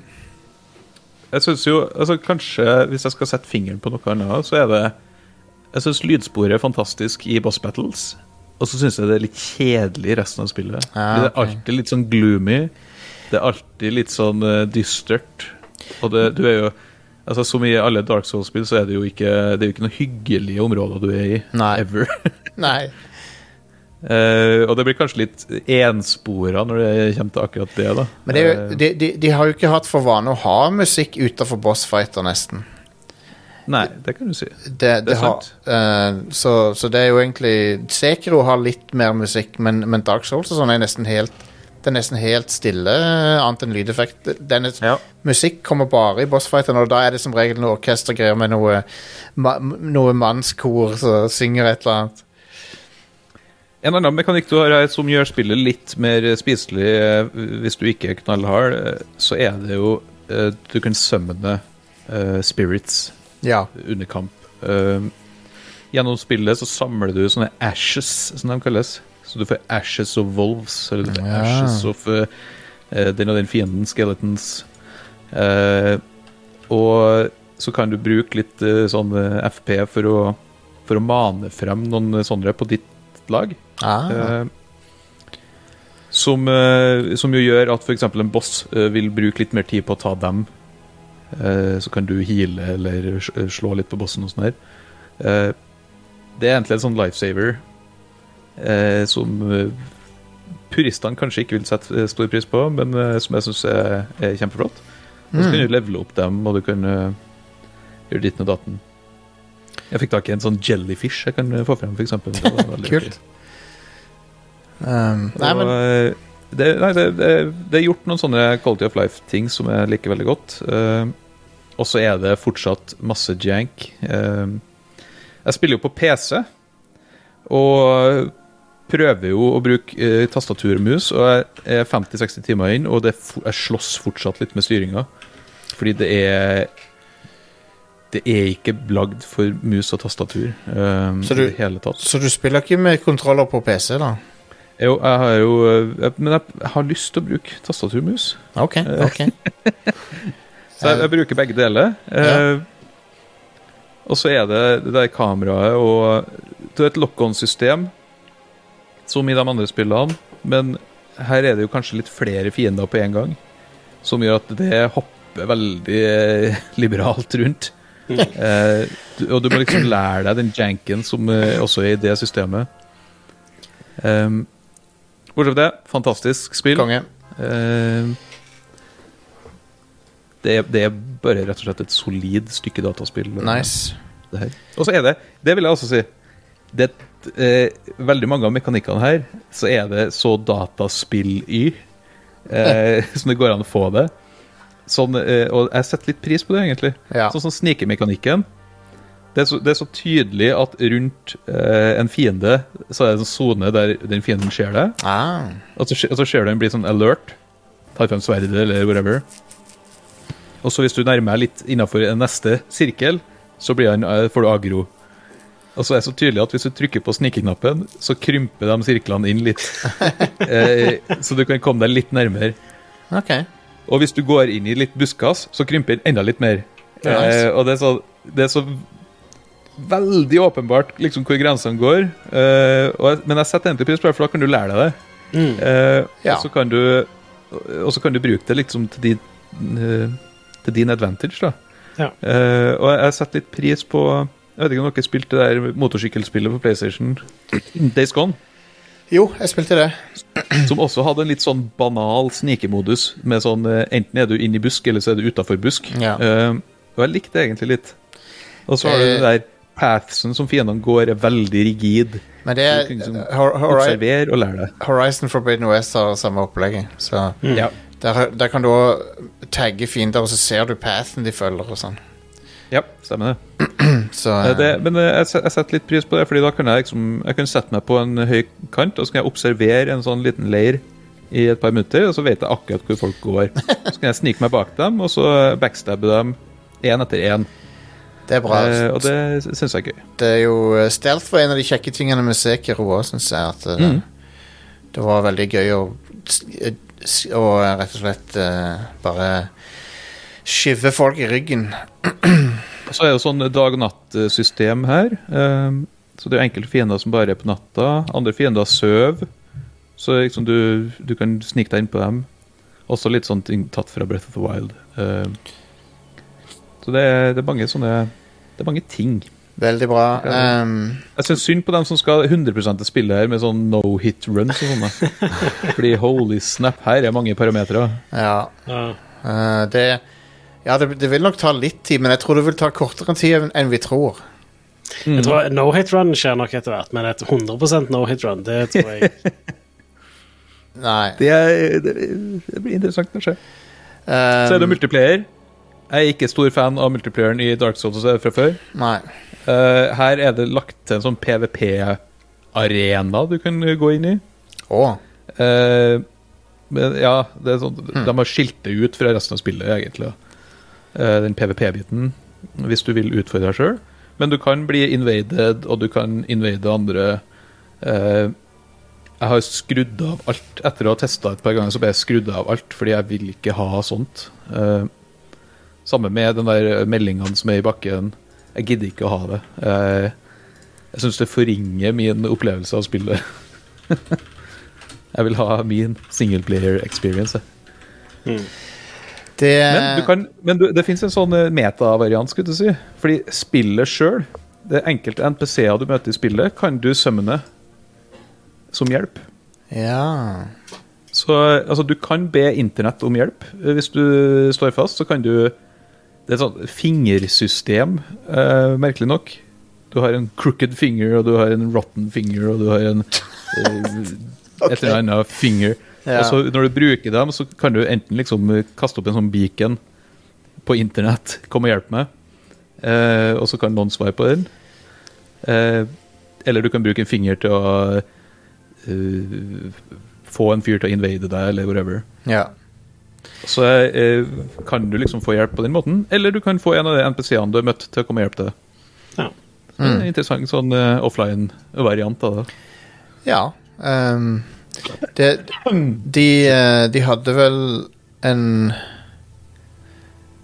jeg syns jo altså Kanskje, hvis jeg skal sette fingeren på noe annet, så er det Jeg syns lydsporet er fantastisk i boss battles. Og så syns jeg det er litt kjedelig i resten av spillet. Ja, Det er alltid litt sånn gloomy. Det er alltid litt sånn uh, dystert. Og det, du er jo Altså Som i alle Dark Souls-spill, så er det jo ikke Det er jo ikke noe hyggelige områder du er i. Nei. Ever. Nei. Eh, og det blir kanskje litt enspora når det kommer til akkurat det. da Men det Eh, de, de, de har jo ikke hatt for vane å ha musikk utenfor bossfighter, nesten. Nei, det kan du si. Det, det er har, uh, så, så det er jo egentlig Sekro har litt mer musikk, men, men Dark Souls og sånn er nesten helt Det er nesten helt stille, annet enn lydeffekt. Den er, Ja. Musikk kommer bare i bossfightene, og da er det som regel noe orkestergreier med noe, ma, noe mannskor som synger et eller annet. En annen mekanikk du har her som gjør spillet litt mer spiselig eh, hvis du ikke er knallhard, eh, så er det jo eh, Du kan summone spirits Ja. under kamp. Gjennom spillet så samler du sånne ashes, som de kalles. Så du får ashes of wolves, eller du får Ja. ashes of den og den fienden, skeletons. Og så kan du bruke litt sånn FP for å, for å mane frem noen sånne på ditt lag. Ah. Eh, som, eh, som jo gjør at f.eks. en boss eh, vil bruke litt mer tid på å ta dem. Eh, så kan du heale eller slå litt på bossen og sånn her. Eh, det er egentlig en sånn lifesaver eh, som puristene kanskje ikke vil sette stor pris på, men som jeg syns er, er kjempeflott. Og så kan Mm. du levele opp dem, og du kan gjøre ditten og datten. Jeg fikk tak i en sånn jellyfish jeg kan få frem, f.eks. Kult. Um, nei, men eh, det, nei, det, det, det er gjort noen sånne quality of life-ting som jeg liker veldig godt. Uh, og så er det fortsatt masse jank. Uh, jeg spiller jo på PC, og prøver jo å bruke uh, tastatur og mus. Og jeg er 50-60 timer inn, og det, er jeg slåss fortsatt litt med styringa. Fordi det er Det er ikke lagd for mus og tastatur eh, Så du- i det hele tatt. Så du spiller ikke med kontroller på PC, da? Jo, jeg har jo jeg, Men jeg har lyst til å bruke tastaturmus. OK. ok Så jeg, jeg bruker begge deler. Eh, og så er det det der kameraet og Det er et lock-on-system, som i de andre spillene, men her er det jo kanskje litt flere fiender på en gang, som gjør at det hopper veldig eh, liberalt rundt. Eh, og du må liksom lære deg den janken som eh, også er i det systemet. Um, Bortsett fra det, fantastisk spill. Konge. Eh, det, det er bare rett og slett et solid stykke dataspill. Nice. det her. Og så er det, det vil jeg også si det, eh, Veldig mange av mekanikkene her, så er det så dataspill-y eh, som det går an å få det. Sånn, eh, og jeg setter litt pris på det, egentlig. Ja. Sånn som snikemekanikken. Det er, så, det er så tydelig at rundt eh, en fiende så er det en sone der den fienden ser deg. Ah. Og så, og så ser du den bli sånn alert. Tar frem sverdet eller whatever. Og så hvis du nærmer deg litt innafor neste sirkel, så blir han, eh, får du agro. Og så er det så tydelig at hvis du trykker på snikeknappen, så krymper de sirklene inn litt. eh, så du kan komme deg litt nærmere. Okay. Og hvis du går inn i litt buskas, så krymper den enda litt mer. Nice. eh, og det er, så, det er så veldig åpenbart liksom hvor grensene går. Uh, jeg- men jeg setter egentlig pris på det, for da kan du lære deg det. Eh, Ja. Og så kan du Og så kan du bruke det liksom til din, uh, til din advantage, da. Ja. Og jeg setter litt pris på Jeg vet ikke om dere spilte det der motorsykkelspillet på PlayStation Days Gone? Jo, jeg spilte det. Som også hadde en litt sånn banal snikemodus. Med sånn, Enten er du inne i busk, eller så er du utafor busk. Ja. Og jeg likte det egentlig litt. Og så har du det der pathsen som fiendene går, er veldig rigid. Men det er liksom Hor- Observer og lær deg. Horizon Forbidden West har samme opplegget. Så Ja. der, der kan du òg tagge fiender, og så ser du pathen de følger og sånn. ja, stemmer det. Så Eh, Det, men eh, jeg, jeg setter litt pris på det, Fordi da kan jeg liksom Jeg kan sette meg på en høy kant og så kan jeg observere en sånn liten leir i et par minutter, og så vet jeg akkurat hvor folk går. Så kan jeg snike meg bak dem, og så backstabbe dem én etter én. Det er bra. Eh, og det syns jeg er gøy. Det er jo stelt Stealth var en av de kjekke tingene med Sekiro òg, syns jeg. At det, Mm. det var veldig gøy å, å rett og slett uh, bare skive folk i ryggen. Og så er det jo sånn dag-natt-system her. Um, Så det er enkelte fiender som bare er på natta. Andre fiender sover. Så liksom du, du kan snike deg inn på dem. Også litt sånn ting tatt fra Breath of the Wild. Eh, Så det er, det er mange sånne Det er mange ting. Veldig bra. Um, Jeg syns synd på dem som skal 100 til spillet her med sånn no hit runs og sånne. Fordi holy snap, her er mange parametere. ja. Ja. eh, det ja, det, det vil nok ta litt tid, men jeg tror det vil ta kortere tid enn- vi tror. Jeg tror No hit run skjer nok etter hvert, men et 100% no hit run, det tror jeg Nei. Det, er, det, det blir interessant å se. Um, Så er det multiplayer. Jeg er ikke stor fan av multiplayeren i Dark Souls fra før. Nei. Uh, her er det lagt til en sånn PVP-arena du kan gå inn i. Oh. Uh, men ja, det er sånn, de har skilt det ut fra resten av spillet, egentlig. Uh, den PVP-biten, hvis du vil utfordre deg sjøl. Men du kan bli invaded, og du kan invade andre. Jeg har skrudd av alt. Etter å ha testa et par ganger, så ble jeg skrudd av alt, fordi jeg vil ikke ha sånt. Eh, samme med den der meldingene som er i bakken. Jeg gidder ikke å ha det. Eh, jeg syns det forringer min opplevelse av spillet. Jeg vil ha min singleplayer experience. Mm. Det Men, du kan, men du, det fins en sånn eh, metavariant, skulle du si. Fordi spillet sjøl, det enkelte NPC-er du møter i spillet, kan du summone som hjelp. Ja. Så altså, du kan be internett om hjelp. Eh, Hvis du står fast, så kan du Det er et sånt fingersystem, uh, merkelig nok. Du har en crooked finger, og du har en rotten finger, og du har en eh, et eller annet finger. Ja. Og så når du bruker dem, så kan du enten liksom kaste opp en sånn beacon på internett. Kom og hjelp meg. Eh, og så kan noen svare på den. Eh, eller du kan bruke en finger til å uh, få en fyr til å invade deg, eller whatever. ja. Så eh, kan du liksom få hjelp på den måten, eller du kan få en av de NPC-ene du har møtt, til å komme og hjelpe deg. Ja. Mm. en interessant sånn uh, offline-variant av det. Ja. Um, det de, eh, de hadde vel en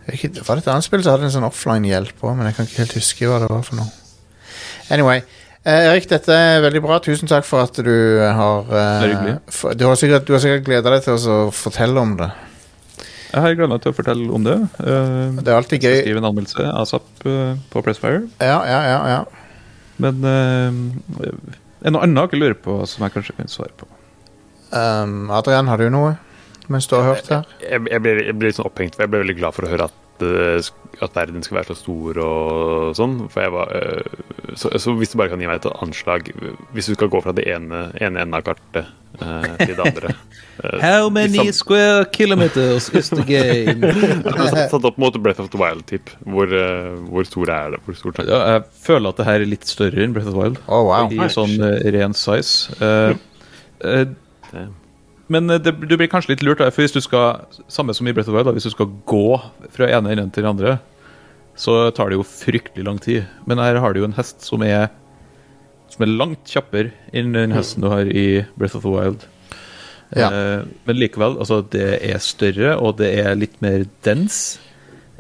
ikke, Var det et annet spill som hadde en sånn offline-hjelp òg, men jeg kan ikke helt huske hva det var for noe. Anyway. eh, Erik, dette er veldig bra. Tusen takk for at du har uh, Det er hyggelig. for, Du har sikkert, du har sikkert gleda deg til å fortelle om det. Jeg har gleda meg til å fortelle om det. Uh, Det er alltid jeg gøy. skrive en anmeldelse asap uh, på Pressfire. Ja, ja, ja, ja. Men uh, er det noe annet dere lurer på som jeg kanskje kan svare på? Um, Adrian, har du noe mens du har hørt her? Jeg, jeg, ble, jeg ble litt sånn opphengt, for jeg ble veldig glad for å høre at, det at verden skal være så stor og sånn. For jeg var, øh, så, så hvis du bare kan gi meg et anslag Hvis du skal gå fra det ene, ene enden av kartet øh, til det andre How many square kilometers is the game? Satt satt opp mot Breath of the Wild-tipp. Hvor, øh, hvor stor er det? Hvor stort er ja, jeg føler at det her er litt større enn Breath of the Wild. Oh, wow. I sånn eh, ren size. Uh, eh, Det- men eh, det, du blir kanskje litt lurt, for hvis du skal samme som i Breath of the Wild, hvis du skal gå fra ene enden til den andre, så tar det jo fryktelig lang tid. Men her har du jo en hest som er som er langt kjappere enn den hesten du har i Breath of the Wild. Ja. Eh, men likevel, altså, det er større, og det er litt mer dens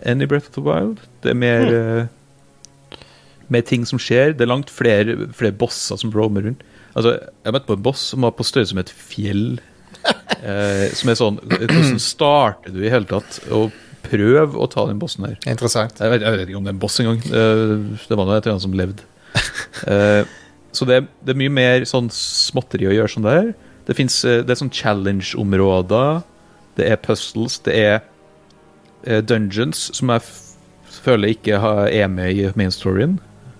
enn i Breath of the Wild. Det er mer eh, Mer ting som skjer. Det er langt flere, flere bosser som roamer rundt. Altså, jeg møtte på en boss som var på størrelse med et fjell. Eh, som er sånn Hvordan starter du i hele tatt å prøve å ta den bossen her? Interessant. Jeg vet, jeg vet ikke om det er en boss engang. Eh, Det var noe et eller annet som levde. Eh, Så det, det er mye mer sånn småtteri å gjøre sånn der. Det, finnes, det er sånn challenge-områder. Det er puzzles. Det er dungeons som jeg føler ikke er med i main storyen.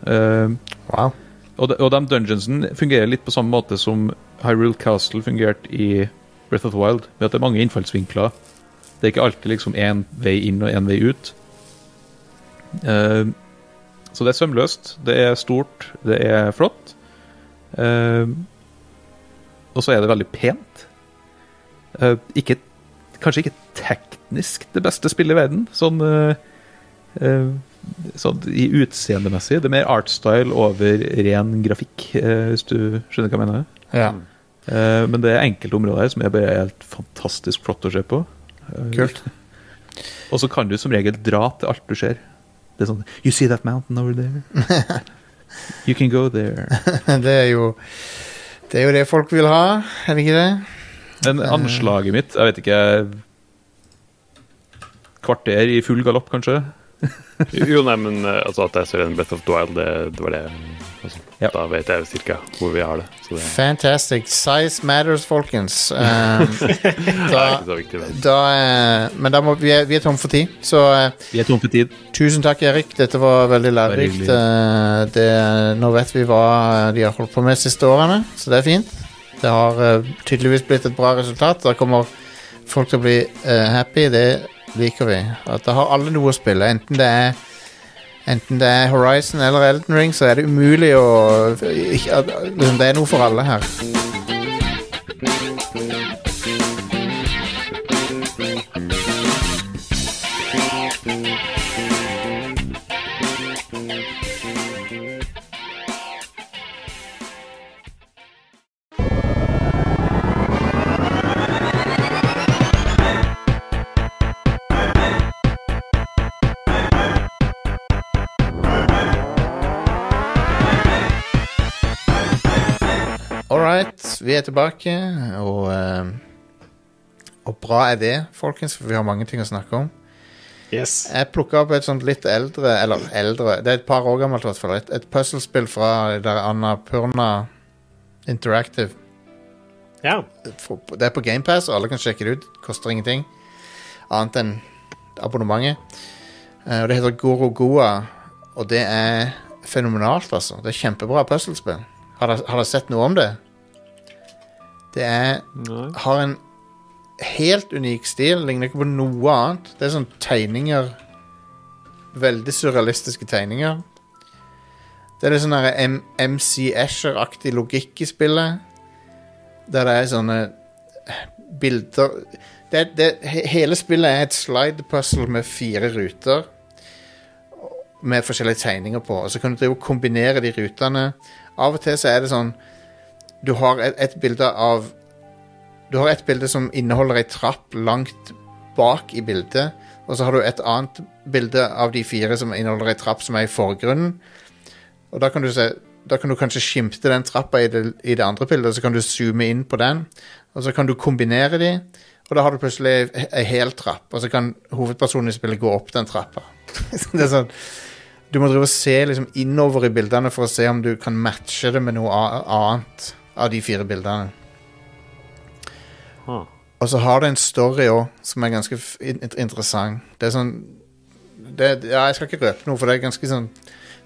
Eh, Wow. og, de, og de dungeonsene fungerer litt på samme måte som Hyrule Castle fungerte i Breath of the Wild. Ved at det er mange innfallsvinkler. Det er ikke alltid liksom én vei inn og én vei ut. Uh, så det er sømløst, det er stort, det er flott. Uh, og så er det veldig pent. Uh, ikke, kanskje ikke teknisk det beste spillet i verden, sånn, sånn i utseendemessig. Det er mer artstyle over ren grafikk, hvis du skjønner hva jeg mener. Ja, Eh, men det er enkelte områder her som er bare helt fantastisk flott å se på. Eh, kult. Og så kan du som regel dra til alt du ser. Det er sånn You see that mountain over there? You can go there. det er jo Det er jo det folk vil ha, er det ikke det? Men anslaget mitt, jeg vet ikke Kvarter i full galopp, kanskje? Jo, nei, men eh, altså, at jeg ser en Breath of the Wild, det, det var det altså, Ja. Da vet jeg cirka hvor vi har det. Så det, Fantastic. Size matters, folkens. Um, det er da, ikke så viktig. Men. da, eh, men da må, vi, er, vi er tom for tid, så eh, Vi er tom for tid. tusen takk, Erik. Dette var veldig lærerikt. Eh, nå vet vi hva de har holdt på med de siste årene, så det er fint. Det har uh, tydeligvis blitt et bra resultat. Da kommer folk til å bli uh, happy. Det liker vi. At da har alle noe å spille. Enten det er Enten det er Horizon eller Elden Ring, så er det umulig å liksom, Det er noe for alle her. Right, vi er tilbake, og eh, Og bra er det, folkens, for vi har mange ting å snakke om. Yes. Jeg plukka opp et sånt litt eldre Eller eldre, det er et par år gammelt, i hvert fall. Et, et puslespill fra der Anna Purna Interactive. Ja. Det er på GamePass, og alle kan sjekke det ut. Koster ingenting. Annet enn abonnementet. Eh, og det heter Goro Goa, og det er fenomenalt, altså. Det er kjempebra puslespill. Har dere sett noe om det? Det er Nei. har en helt unik stil. Ligner ikke på noe annet. Det er sånn tegninger Veldig surrealistiske tegninger. Det er litt sånn MC Asher-aktig logikk i spillet. Der det er sånne bilder det, det, Hele spillet er et slide puzzle med fire ruter. Med forskjellige tegninger på. Og så kan du kombinere de rutene. Av og til så er det sånn Du har et, et bilde av du har et bilde som inneholder ei trapp langt bak i bildet, og så har du et annet bilde av de fire som inneholder ei trapp som er i forgrunnen. Og da kan du se da kan du kanskje skimte den trappa i det, i det andre bildet, og så kan du zoome inn på den. Og så kan du kombinere de, og da har du plutselig ei- hel trapp. Og så kan hovedpersonen i spillet gå opp den trappa. det er sånn Du må drive og se liksom innover i bildene for å se om du kan matche det med noe annet av de fire bildene. Huh. Og så har det en story òg, som er ganske interessant. Det er sånn det, Ja, jeg skal ikke røpe noe, for det er ganske sånn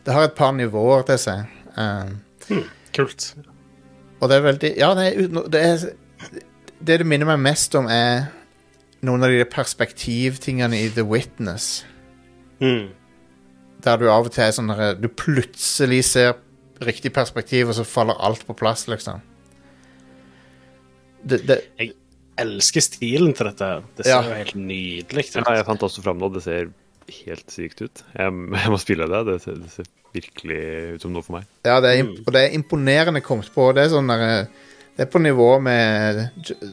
Det har et par nivåer til seg. Um, Kult. og det er veldig Ja, det er, det er Det det minner meg mest om, er noen av de perspektivtingene i The Witness. Mm. Der du av og til er sånn Du plutselig ser riktig perspektiv, og så faller alt på plass, liksom. Det, det, Jeg elsker stilen til dette. Det ser Ja. jo helt nydelig ut. Ja, jeg fant også fram nå. Det ser helt sykt ut. Jeg, jeg må spille det. Det ser, det ser virkelig ut som noe for meg. Ja, det er, og det er imponerende kommet på. Det er, sånn der, eh, det er på nivå med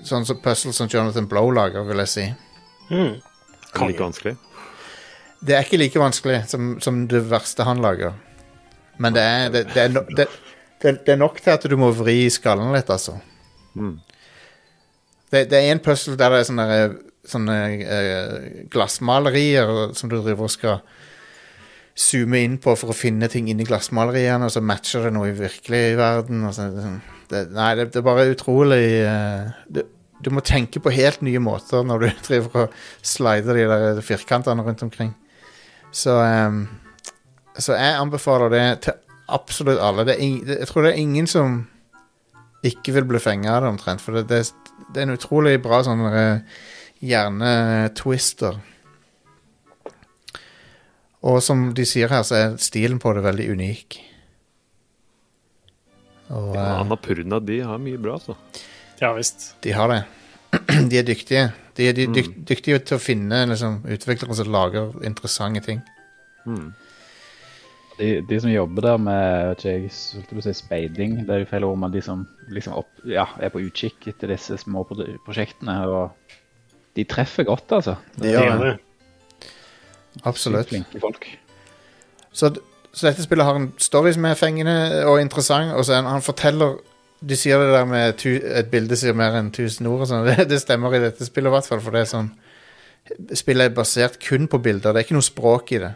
sånn som puzzles som Jonathan Blow lager, vil jeg si. Mm. Er det like vanskelig? Det er ikke like vanskelig som, som det verste han lager. Men det er, det, det, er no, det, det, det er nok til at du må vri skallen litt, altså. Mm. Det, det er en puzzle der det er sånne, sånne uh, glassmalerier som du driver og skal zoome inn på for å finne ting inni glassmaleriene, og så matcher det noe i virkelig verden. Så, det, sånn- det, nei, det, det er bare utrolig uh, du, Du må tenke på helt nye måter når du driver og slider de der firkantene rundt omkring. Så, eh, så jeg anbefaler det til absolutt alle. Det er ing, det, jeg tror det er ingen som ikke vil bli fenga av det, omtrent. For det, det, det er en utrolig bra sånn eh, hjernetwister. Og som de sier her, så er stilen på det veldig unik. Og Ja, eh, Annapurna de har mye bra, altså. Ja visst. de har det. De er dyktige. De er de, mm. dyktige til å finne liksom, utviklere som lager interessante ting. Mm. De, de som jobber der med ikke, jeg skulle si speiding, det er jo feil ord, men de som liksom opp, ja, er på utkikk etter disse små prosjektene. og De treffer godt, altså. De gjør det. det. Absolutt. Flinke folk. Så, så dette spillet har en story som er fengende og interessant, og så en, han, forteller De sier det der med tu, et bilde sier mer enn tusen ord og sånn. Det, det stemmer i dette spillet i hvert fall, for det er sånn Spillet er basert kun på bilder. Det er ikke noe språk i det.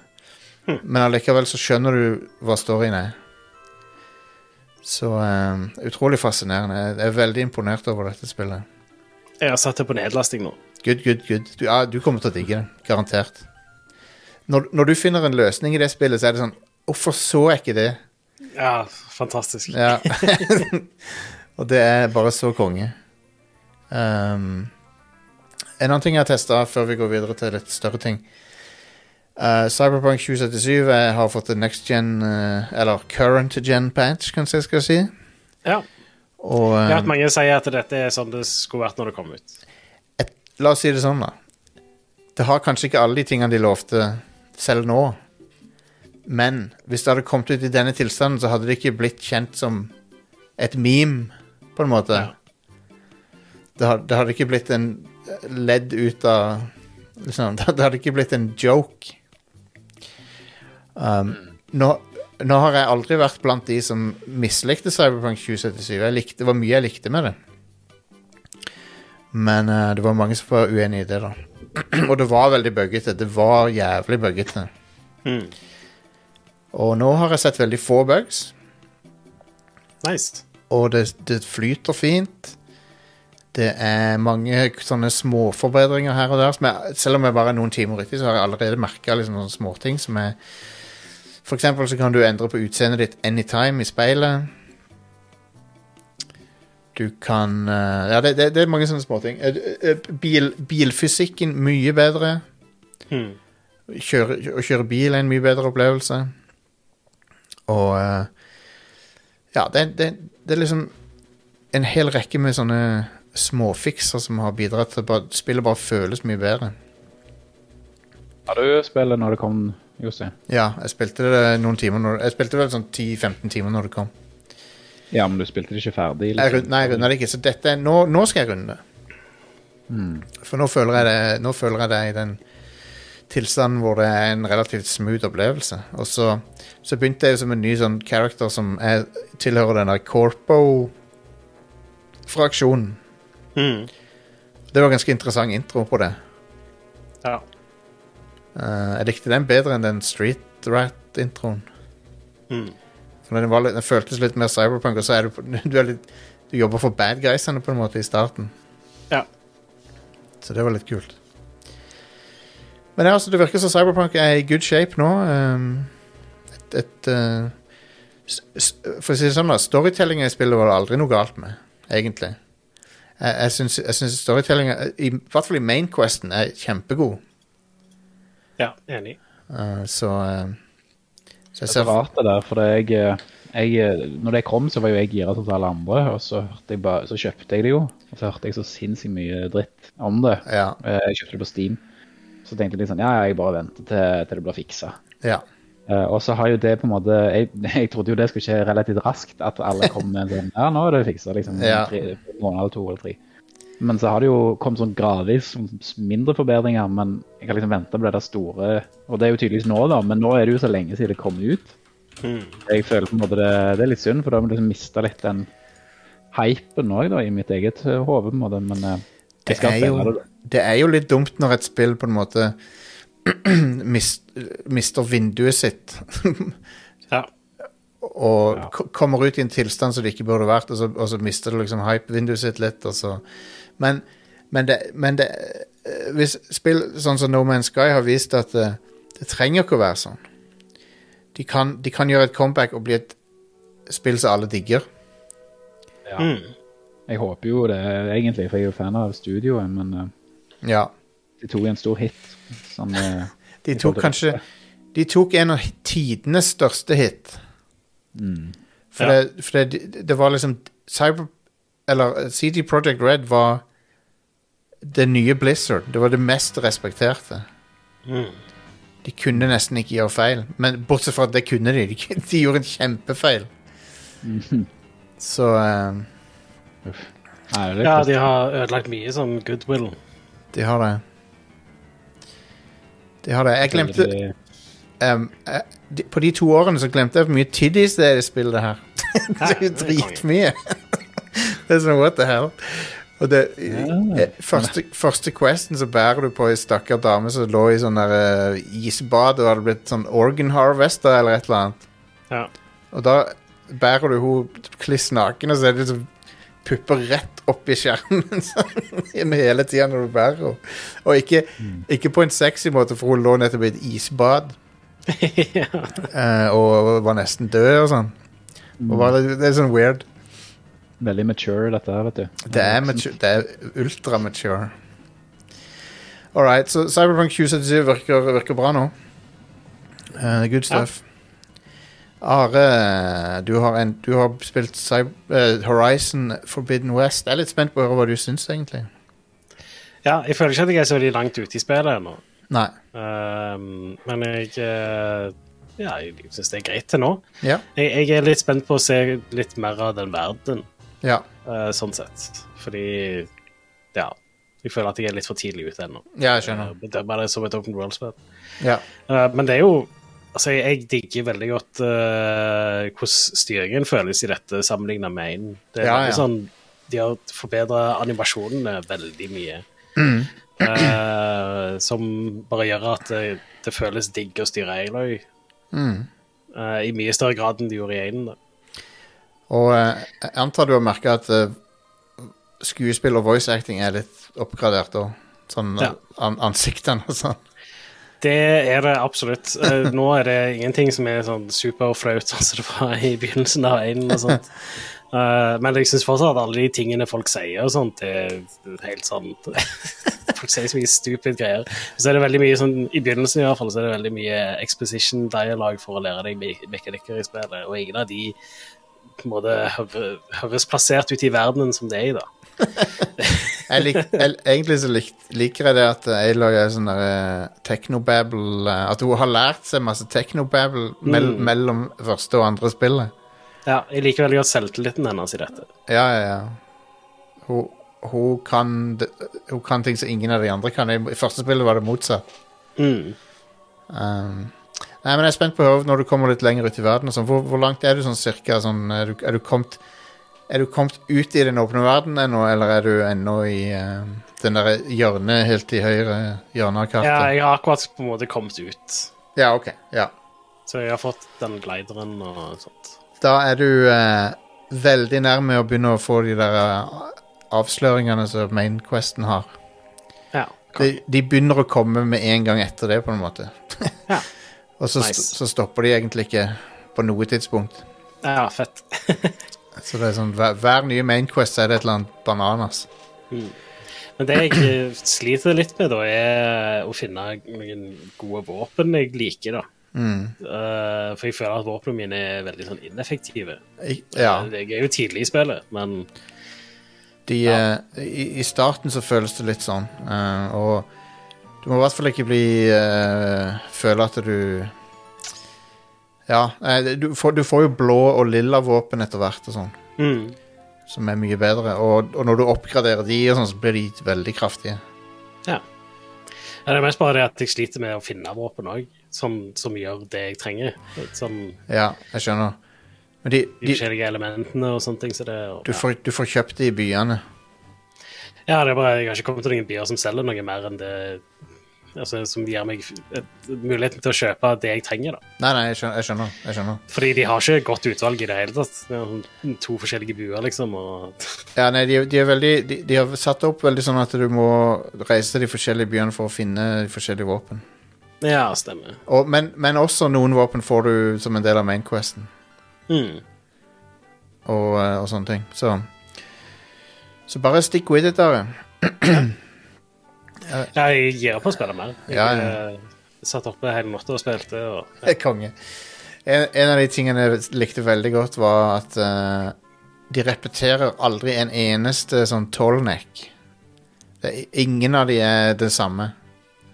Men allikevel så skjønner du hva storyen er. Så eh, utrolig fascinerende. Jeg er veldig imponert over dette spillet. Jeg har satt det på nedlasting nå. Good, good, good. Du, ja, du kommer til å digge det. Garantert. Når, når du finner en løsning i det spillet, så er det sånn Hvorfor så jeg ikke det? Ja, fantastisk. Ja. og det er bare så konge. Um, en annen ting jeg har testa før vi går videre til litt større ting. Uh, Cyberpunk 2077 eh, har fått en next gen, uh, eller current gen patch, kanskje jeg skal si. Ja. Og Jeg har um, mange sier at dette er sånn det skulle vært når det kom ut. et, la oss si det sånn, da. Det har kanskje ikke alle de tingene de lovte selv nå. Men hvis det hadde kommet ut i denne tilstanden, så hadde det ikke blitt kjent som et meme, på en måte. Ja. Det, had, det hadde ikke blitt en ledd ut av liksom, Det hadde ikke blitt en joke. Um, nå, nå har jeg aldri vært blant de som mislikte Cyberpunk 2077. Jeg likte, det var mye jeg likte med det. Men uh, det var mange som var uenig i det, da. Og det var veldig buggete. Det var jævlig buggete. Mm. Og nå har jeg sett veldig få bugs, Nice. og det, det flyter fint. Det er mange sånne småforbedringer her og der. Jeg, selv om jeg bare er noen timer uti, så har jeg allerede merka liksom sånne småting som er For eksempel så kan du endre på utseendet ditt anytime i speilet. Du kan eh, Ja, det, det, det er mange sånne småting. Eh, eh, Bil, bilfysikken mye bedre. Hmm. kjøre, å kjøre bil er en mye bedre opplevelse. Og Ja, det, det, det er liksom en hel rekke med sånne småfikser som har bidratt til at spillet bare føles mye bedre. Har du spillet når det kom, Josse? Ja, jeg spilte det noen timer når, Jeg spilte vel sånn 10-15 timer når det kom. Ja, men du spilte det ikke ferdig? Jeg, rund- nei, jeg runda det ikke, så dette nå, nå skal jeg runde det. For nå føler jeg det Nå føler jeg det i den tilstanden hvor det er en relativt smooth opplevelse. Og så, så begynte jeg som en ny sånn character som er, tilhører den der Corpo-fraksjonen. Mm. Det var ganske interessant intro på det. Ja. Eh, jeg likte den bedre enn den Street Rat-introen. Mm. For den, litt, den føltes litt mer cyberpunk, og så er du, du, er litt, du jobber for bad guysene på en måte i starten. Ja. Så det var litt kult. Men ja, altså, det virker som Cyberpunk er i good shape nå. Um, et, et uh, For å si det sånn, da. Storytellinga i spillet var det aldri noe galt med, egentlig. Jeg, jeg syns, storytellinga, i hvert fall i Mainquesten, er kjempegod. Ja, enig. Uh, så uh, Så jeg Det er rart det der, for det jeg, jeg, når det kom, så var jo jeg gira til alle andre, og så, hørte jeg bare, så kjøpte jeg det jo. Og så hørte jeg så sinnssykt mye dritt om det. Ja. Eh, Jeg kjøpte det på Steam. Så tenkte jeg litt sånn, ja, ja, jeg bare venter til, til det blir fiksa. ja. Uh, og så har jo det på en måte jeg, jeg trodde jo det skulle skje relativt raskt, at alle kom med en sånn Ja, nå er det fiksa, liksom. Ja. Tre, måned eller to eller tre. Men så har det jo kommet sånn gradvis sånn mindre forbedringer, men jeg har liksom venta på det der store Og det er jo tydeligvis nå, da, men nå er det jo så lenge siden det kom ut. Mm. Jeg føler på en måte det, det er litt synd, for da har vi liksom mista litt den hypen òg, da, i mitt eget eh, hode, på en måte. Men eh, Det jeg skal er, jo, det. det er jo litt dumt når et spill på en måte mist, mister vinduet sitt Ja. og Ja. kommer ut i en tilstand som det ikke burde vært, og så, og så mister det liksom hype-vinduet sitt litt. Og så. Men, men, det, men det eh, Hvis spill sånn som No Man's Sky har vist at det, det trenger ikke å være sånn. De kan, de kan gjøre et comeback og bli et spill som alle digger. Ja. Mm. Jeg håper jo det, egentlig, for jeg er jo fan av studioet, men uh, Ja. de tok en stor hit. Sånn, uh, De tok kanskje De tok en av tidenes største hit. For, Ja. det, for det, det var liksom Cyber... Eller CD Projekt Red var det nye Blizzard. Det var det mest respekterte. Mm. De kunne nesten ikke gjøre feil. Men bortsett fra at det kunne de. De, de gjorde en kjempefeil. Så eh, Nei, det er Ja, de har ødelagt mye som goodwill. de har det. De har det. Jeg glemte um, eh, de, På de to årene så glemte jeg hvor mye tiddies det er i spillet her. det er jo dritmye. det er sånn what the hell. Og det, eh, første, første questen så bærer du på ei stakkar dame som lå i sånn eh, isbad og hadde blitt sånn organ harvester eller et eller annet. Ja. Og da bærer du hun kliss naken, og så er det liksom pupper rett opp i skjermen sånn, hele tida når du bærer henne. Og ikke, ikke på en sexy måte, for hun lå nettopp i et isbad eh, og var nesten død og sånn. Og var, det, det er sånn weird. Veldig mature, dette her, vet du. Det er, mature, det er ultra mature. All right, så Cyberpunk 2077 virker, virker bra nå. Uh, good stuff. Are, du har, en, du har spilt Cyber, uh, Horizon Forbidden West. Jeg er litt spent på å høre hva du syns, egentlig. ja, jeg føler ikke at jeg er så veldig langt ute i spillet ennå. Nei. Um, men jeg uh, Ja, jeg syns det er greit til nå. Ja. Jeg, jeg er litt spent på å se litt mer av den verdenen, Ja. Uh, sånn sett. Fordi Ja. Jeg føler at jeg er litt for tidlig ute ennå. ja, jeg skjønner. Det er bare som et open world-spill. Ja. Uh, men det er jo Altså, jeg, jeg digger veldig godt uh, hvordan styringen føles i dette sammenlignet med én. Det er Ja, ja. sånn De har forbedra animasjonene veldig mye. Mm. Uh, som bare gjør at det, det føles digg å styre Aloy Mm. Uh, i mye større grad enn det gjorde i én. Og eh, jeg antar du har merka at eh, skuespill og voice acting er litt oppgradert òg. Sånn Ja. an ansiktene og sånn. Det er det absolutt. Eh, nå er det ingenting som er sånn superflaut, sånn som det var i begynnelsen av én. og sånt. Eh, men jeg syns fortsatt at alle de tingene folk sier og sånt, det er helt sånn Folk sier så mye stupid greier. Så er det veldig mye sånn, I begynnelsen i hvert fall, så er det veldig mye exposition dialogue for å lære deg me- mekanikker i spillet, og ingen av de på en måte høres plassert ut i verdenen som det er i, da. Jeg lik, jeg, egentlig så lik, liker jeg det at Aloy er sånn der eh, technobabble eh, At hun har lært seg masse technobabble mell, Mm. mellom første og andre spillet. Ja, Jeg liker veldig godt selvtilliten hennes i dette. Ja, ja, ja. Hun, hun, kan, hun kan ting som ingen av de andre kan. I i første spillet var det motsatt. Mm. Um, nei, men jeg er spent på å høre når du kommer litt lenger ut i verden. Sånn. hvor, hvor langt er du sånn cirka? Sånn, er, du, er, du kommet, er du kommet ut i den åpne verden ennå, eller er du ennå i uh, den der hjørnet helt i høyre hjørne av Ja, jeg har akkurat på en måte kommet ut. Ja, ok. Ja. Så jeg har fått den glideren og sånt. Da er du uh, veldig nærme å begynne å få de der uh, avsløringene som Mainquesten har. Ja. De, de begynner å komme med en gang etter det, på en måte. Ja. Og så, Nice. st så stopper de egentlig ikke på noe tidspunkt. ja, fett. Så det er sånn, hver, hver nye Mainquest er det et eller annet bananas. Men det jeg eh, sliter litt med, da, er å finne noen gode våpen jeg liker, da. Mm. Uh, for jeg føler at våpnene mine er veldig sånn ineffektive. I, ja, Eh, Jeg er jo tidlig i spillet, men de, eh, i, I starten så føles det litt sånn. uh, og du må i hvert fall ikke bli uh, Føle at du Ja, du får, du får jo blå og lilla våpen etter hvert og sånn. mm. Som er mye bedre. Og, og når du oppgraderer de, og sånn, så blir de veldig kraftige. ja. Ja, Det er mest bare det at jeg sliter med å finne våpen òg, som, som gjør det jeg trenger. Som, Ja, jeg skjønner. Men de, de de, forskjellige elementene og sånne ting. Så det, og, du, får, du får kjøpt det i byene. Ja, det er bare, jeg har ikke kommet til noen byer som selger noe mer enn det altså, Som gir meg muligheten til å kjøpe det jeg trenger. da. Nei, nei, jeg skjønner. Jeg skjønner, jeg skjønner. Fordi de har ikke godt utvalg i det hele tatt. Det er sånn to forskjellige buer, liksom. og... Ja, nei, de, de veldig de, de har satt opp veldig sånn at du må reise til de forskjellige byene for å finne de forskjellige våpen. Ja, stemmer. Og, men, men også noen våpen får du som en del av mainquesten. Mm. Og, eh, og sånne ting. Så Så bare stick with it, Are. Ja, jeg gir opp å spille mer. Jeg, Ja, ja. eh, satt oppe hele natta og spilte. Og, er konge. En, en av de tingene jeg likte veldig godt, var at uh, de repeterer aldri en eneste sånn tollneck. Er, ingen av de er det samme.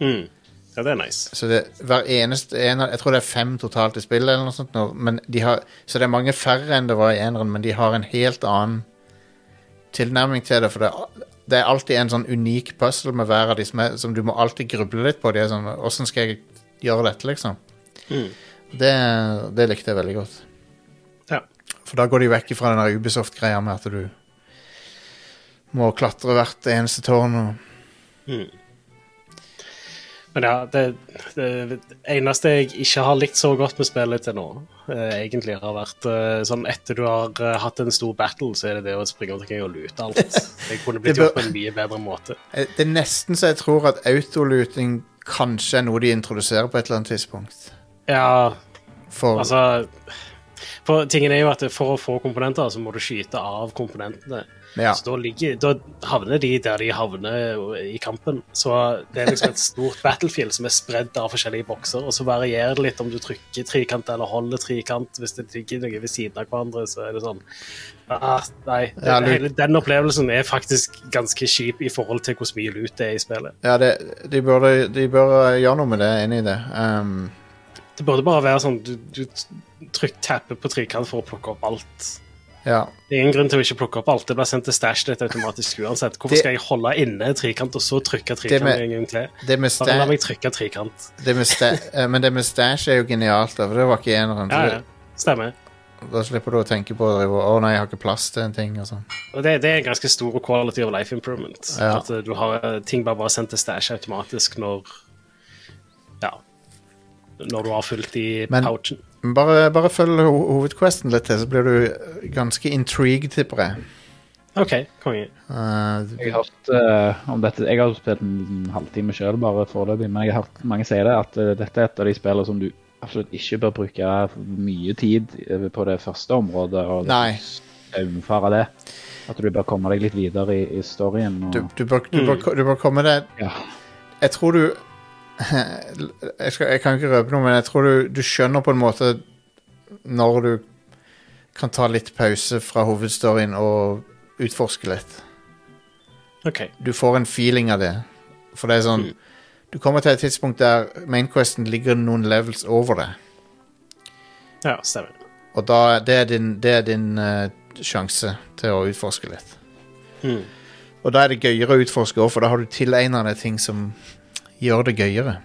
mm. Ja, det er nice. Så det, hver eneste en av, Jeg tror det er fem totalt i spillet, eller noe sånt. nå, Men de har, så det er mange færre enn det var i eneren, men de har en helt annen tilnærming til det. For det, det er alltid en sånn unik puzzle med hver av de som, er, som du må alltid gruble litt på. De er sånn, Åssen skal jeg gjøre dette, liksom? Mm. Det, det likte jeg veldig godt. Ja. For da går de vekk fra den Ubisoft-greia med at du må klatre hvert eneste tårn. Og... Mm. Men ja, det, det, eneste jeg ikke har likt så godt med spillet til nå, eh, egentlig har vært eh, sånn etter du har eh, hatt en stor battle, så er det det å springe omkring og lute alt. Det kunne blitt gjort på en mye bedre måte. Eh, Det er nesten så jeg tror at autoluting kanskje er noe de introduserer på et eller annet tidspunkt. Ja, For altså For tingen er jo at for å få komponenter, så må du skyte av komponentene. Ja. Så da, ligger, da havner de der de havner i kampen. Så det er liksom et stort battlefield som er spredd av forskjellige bokser, og så varierer det litt om du trykker trikant eller holder trikant. Hvis det ligger noe ved siden av hverandre, så er det sånn ah, Nei. Det, hele den opplevelsen er faktisk ganske kjip i forhold til hvor mye lut det er i spillet. ja det, de, burde, de bør eh, gjøre noe med det, enig i det. Um, Det burde bare være sånn du, du trykker tapper på trikant for å plukke opp alt. Ja. Det er ingen grunn til å ikke plukke opp alt. Det blir sendt til Stash litt automatisk uansett. Hvorfor Det- skal jeg holde inne trikant og så trykke trikant med- en gang til? Det med, Bare la meg trykke trikant. det med sta eh, men det med stash er jo genialt, da, for det var ikke eneren. Ja, ja. Stemmer. Da slipper du å tenke på det, oh, å nei, jeg har ikke plass til en ting. og sånn. Og det, det er en ganske stor quality of life improvement. Ja. At eh, du har eh, ting bare, bare sendt til Stash automatisk når Ja. Når du har fulgt i Men- pouchen. Bare, bare følg ho hovedquesten litt til, så blir du ganske intrigued, tipper jeg. OK, konge. Eh, Jeg har hørt uh, om dette Jeg har spilt en halvtime sjøl, bare foreløpig, men jeg har hørt mange si det, at uh, dette er et av de spillene som du absolutt ikke bør bruke mye tid eh, på det første området. og Nei. saumfare det. At du bør komme deg litt videre i, i storyen. Og, du, du, bør, du, bør, du bør komme deg ja. Jeg tror du jeg, skal, jeg kan ikke røpe noe, men jeg tror du, du skjønner på en måte når du kan ta litt pause fra hovedstoryen og utforske litt. OK. Du får en feeling av det. For det er sånn Du kommer til et tidspunkt der mainquesten ligger noen levels over det. Ja, stemmer. Og da, det er din, det er din uh, sjanse til å utforske litt. Mm. Og da er det gøyere å utforske òg, for da har du tilegna deg ting som gjør det gøyere.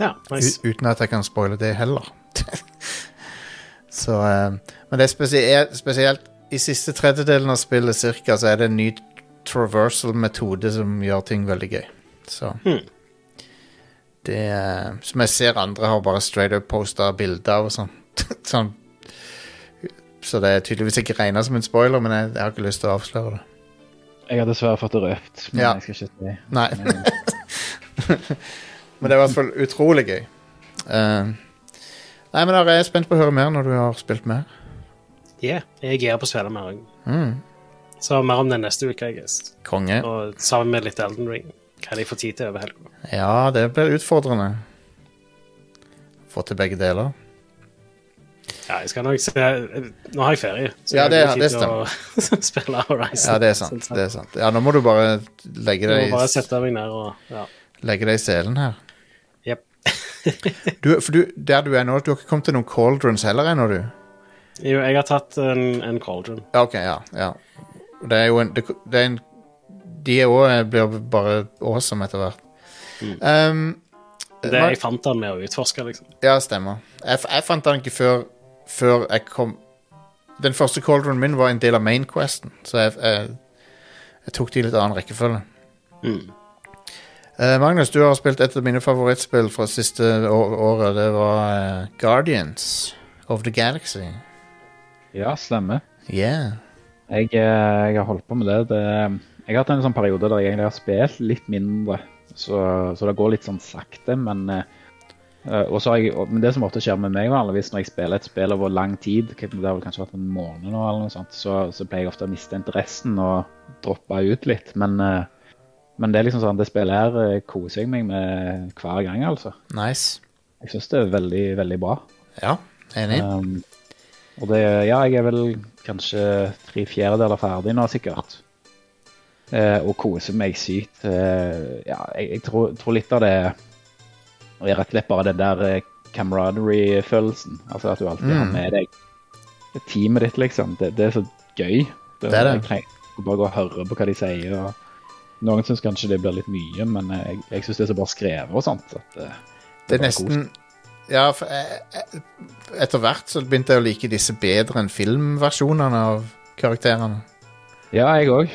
Ja, nice. U uten at jeg kan spoile det heller. så uh, Men det er spesielt, spesielt i siste tredjedelen av spillet cirka, så er det en ny traversal-metode som gjør ting veldig gøy. Så Hmm. Det eh, Som jeg ser andre har bare straight up posta bilder av og sånn. sånn. Så det er tydeligvis ikke regna som en spoiler, men jeg, jeg har ikke lyst til å avsløre det. Jeg har dessverre fått det røpt, men Ja. jeg skal ikke si Nei. men det er i hvert fall utrolig gøy. Uh, nei, men da er jeg spent på å høre mer når du har spilt mer. Yeah, jeg er gira på å spille mer. Mm. Så mer om det neste uke, jeg guess. Konge. Og sammen med litt Elden Ring. Hva de får tid til over helga. Ja, det blir utfordrende. Få til begge deler. Ja, jeg skal nok se Nå har jeg ferie, så Ja, jeg det- har det tid til å spille Horizon. Ja, det er sant. Det er sant. Ja, nå må du bare legge Jeg deg, må bare sette deg ned og ja. Legge deg i selen her. Jep. Du, for du, der du er nå, du har ikke kommet til noen cauldrons heller ennå, du? Jo, jeg har tatt en, en cauldron. Ok, ja. ja. Det er jo en, det, det er en De òg blir bare awesome etter hvert. Um, Det er jeg fant den med å utforske, liksom. Ja, stemmer. Jeg, jeg fant den ikke før, før jeg kom Den første cauldronen min var en del av Mainquesten, så jeg, jeg, jeg tok de i litt annen rekkefølge. Mm. Eh, Magnus, du har spilt et av mine favorittspill fra siste året. Det var eh, Guardians of the Galaxy. Ja, stemmer. Yeah. Jeg, eh, jeg har holdt på med det. det. Jeg har hatt en sånn periode der jeg egentlig har spilt litt mindre, så, så det går litt sånn sakte. Men, eh, eh, og så har jeg, men det som ofte skjer med meg vanligvis når jeg spiller et spill over lang tid, det har vel kanskje vært en måned nå, eller noe sånt, så, så pleier jeg ofte å miste interessen og droppe ut litt. Men eh, men det er liksom sånn, det spillet her eh, koser jeg meg med hver gang, altså. Nice. Jeg syns det er veldig, veldig bra. Ja, enig. Um, og det, ja, jeg er vel kanskje tre fjerdedeler ferdig nå, sikkert. Eh, og koser meg sykt. Eh, ja, jeg, jeg tror, tror litt av det er rett og slett bare den der camaraderie-følelsen. Altså at du alltid har Mm. med deg teamet ditt, liksom. Det, det er så gøy. Det er det. Jeg trenger bare gå og høre på hva de sier. og Noen syns kanskje det blir litt mye, men eh, jeg, jeg syns det er så bra skrevet og sånt. At, eh, Det er bare nesten Ja, for jeg, jeg, etter hvert så begynte jeg å like disse bedre enn filmversjonene av karakterene. Ja, jeg òg.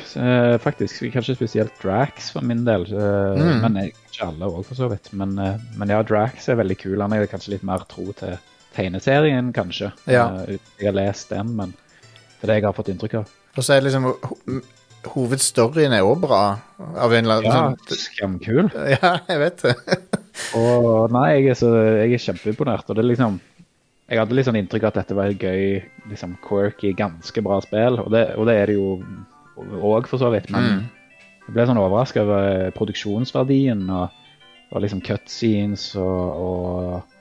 Faktisk. Kanskje spesielt Drax for min del. eh, Mm. Men jeg, ikke alle òg, for så vidt. Men, eh, men ja, Drax er veldig kul. Han er kanskje litt mer tro til tegneserien, kanskje. Ja. Eh, jeg har lest den, men det er det jeg har fått inntrykk av. Og så er liksom ho Hovedstoryen er òg bra, av en eller annen Ja, skamkul. Ja, jeg vet det. Og nei, jeg er, så, jeg er kjempeimponert. Og det er liksom Jeg hadde litt sånn inntrykk av at dette var et gøy, liksom quirky, ganske bra spill. Og det, og det er det jo òg, for så vidt. Men Mm. jeg ble sånn overraska over produksjonsverdien og, og liksom cutscenes og, og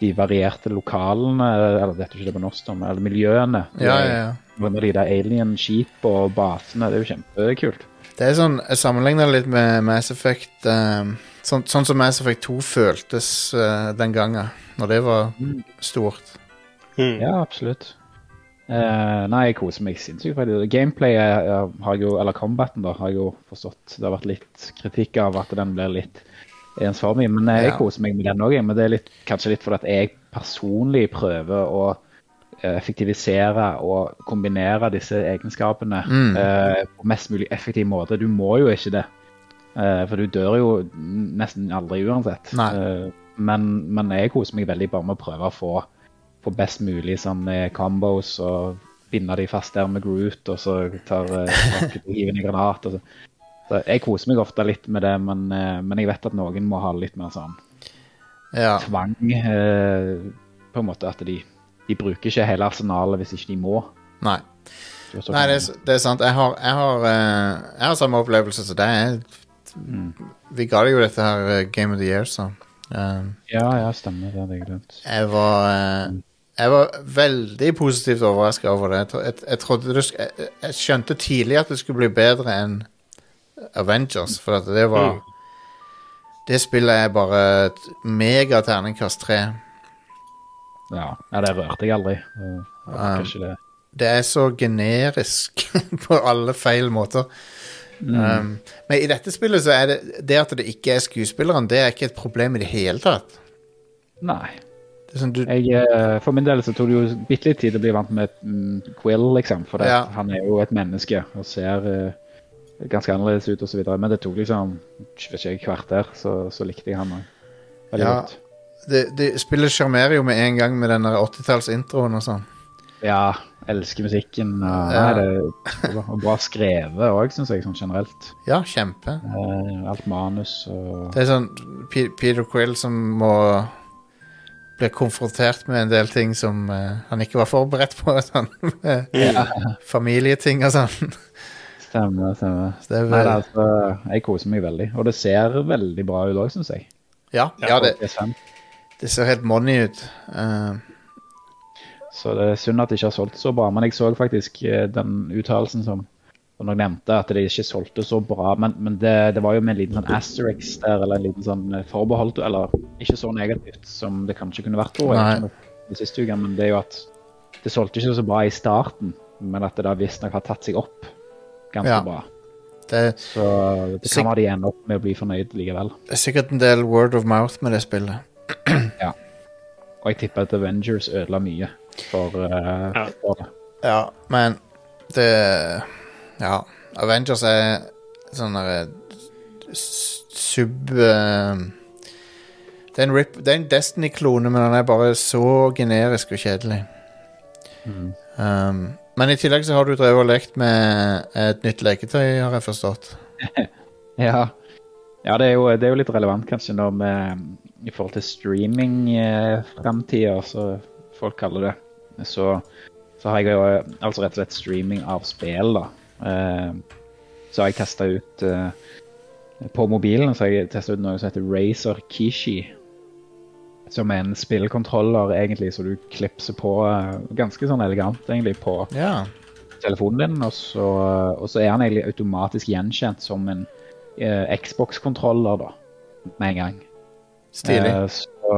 de varierte lokalene Eller dette er ikke det på norsk, men eller miljøene. Ja, ja, ja. Med de der alien-skip og basene. Det er jo kjempekult. Det er sånn, Jeg sammenligner det litt med Mass Effect um, sånn, sånn som Mass Effect 2 føltes uh, den gangen, når det var stort. Mm. Ja, absolutt. Uh, nei, jeg koser meg sinnssykt. Gameplayet eh, har jo, eller combaten da, har jeg jo forstått. Det har vært litt kritikk av at den blir litt ensformig. Men jeg Ja. koser meg med den òg. Men det er litt, kanskje litt fordi at jeg personlig prøver å effektivisere og kombinere disse egenskapene Mm. eh, på mest mulig effektiv måte. Du må jo ikke det. Eh, for du dør jo nesten aldri uansett. Eh, men, men jeg koser meg veldig bare med å prøve å få, få best mulig sånn eh, combos og binde de fast der med Groot, og så tar hive i granat. Og så. Så jeg koser meg ofte litt med det, men, men jeg vet at noen må ha litt mer sånn Ja. tvang. Eh, på en måte at de, de bruker ikke hele arsenalet hvis ikke de må. Nei. Nei, det er, det er sant. Jeg har, jeg har, eh, jeg har samme opplevelse som deg. Jeg- Vi ga deg jo dette her eh, Game of the Year, så um. Ja, ja, stemmer. Det hadde jeg glemt. jeg var Jeg var veldig positivt overraska over det. Jeg, jeg, jeg det jeg, jeg skjønte tidlig at det skulle bli bedre enn Avengers, for at det var Mm. Det spillet er bare megaterningkast mega terningkast tre. Ja, ja det rørte jeg aldri. Uh, Um, det. Det er så generisk på alle feil måter. Um, men i dette spillet så er det det at det ikke er skuespilleren, det er ikke et problem i det hele tatt. Nei. Det sånn du, Jeg, eh, for min del så tok det jo bitte litt tid å bli vant med mm, Quill, liksom. For Ja. han er jo et menneske og ser uh, ganske annerledes ut osv. Men det tok liksom ikke vet kvarter, så, så likte jeg han òg. Veldig Ja. godt. Det, det spillet sjarmerer jo med en gang med den der 80-tallsintroen og sånn. Ja, elsker musikken. Og, Ja. nei, det og bra skrevet òg, syns jeg, sånn generelt. Ja, kjempe. Eh, alt manus og Det er sånn P Peter Quill som må bli konfrontert med en del ting som eh, han ikke var forberedt på. Sånn, med Familieting og sånn. Stemmer, stemmer. Det er Nei, vel, det, er altså, jeg koser meg veldig. Og det ser veldig bra ut òg, syns jeg. ja, ja det, PS5. Det ser helt money ut. Uh. Så det er synd at det ikke har solgt så bra. Men jeg så faktisk eh, den uttalelsen som, som dere nevnte, at det ikke solgte så bra. Men, men det, det var jo med en liten sånn asterisk der, eller en liten sånn eh, forbeholdt, eller ikke så negativt som det kanskje kunne vært. Tror den siste uken, men det er jo at det solgte ikke så bra i starten, men at det da visstnok har tatt seg opp ganske Ja. bra. det, Så det kan være de ender opp med å bli fornøyd likevel. det er sikkert en del word of mouth med det spillet. Og jeg tipper at Avengers ødela mye for, uh, Ja. for det. Ja, men det Ja. Avengers er sånn derre sub uh, det, er en rip, det er en Destiny-klone, men den er bare så generisk og kjedelig. Mm. Um, men i tillegg så har du drevet og lekt med et nytt leketøy, har jeg forstått. Ja, ja det, er jo, det er jo litt relevant kanskje når vi, i forhold til streaming-fremtida, så folk kaller det. Så, så har jeg jo altså rett og slett streaming av spill, da. Eh, så har jeg testa ut eh, På mobilen så har jeg testa ut noe som heter Razer Kishi. Som er en spillkontroller egentlig, så du klipser på eh, ganske sånn elegant egentlig på Ja. telefonen din, og så, og så er han egentlig automatisk gjenkjent som en eh, Xbox-kontroller da, med en gang. Stilig. Eh, så,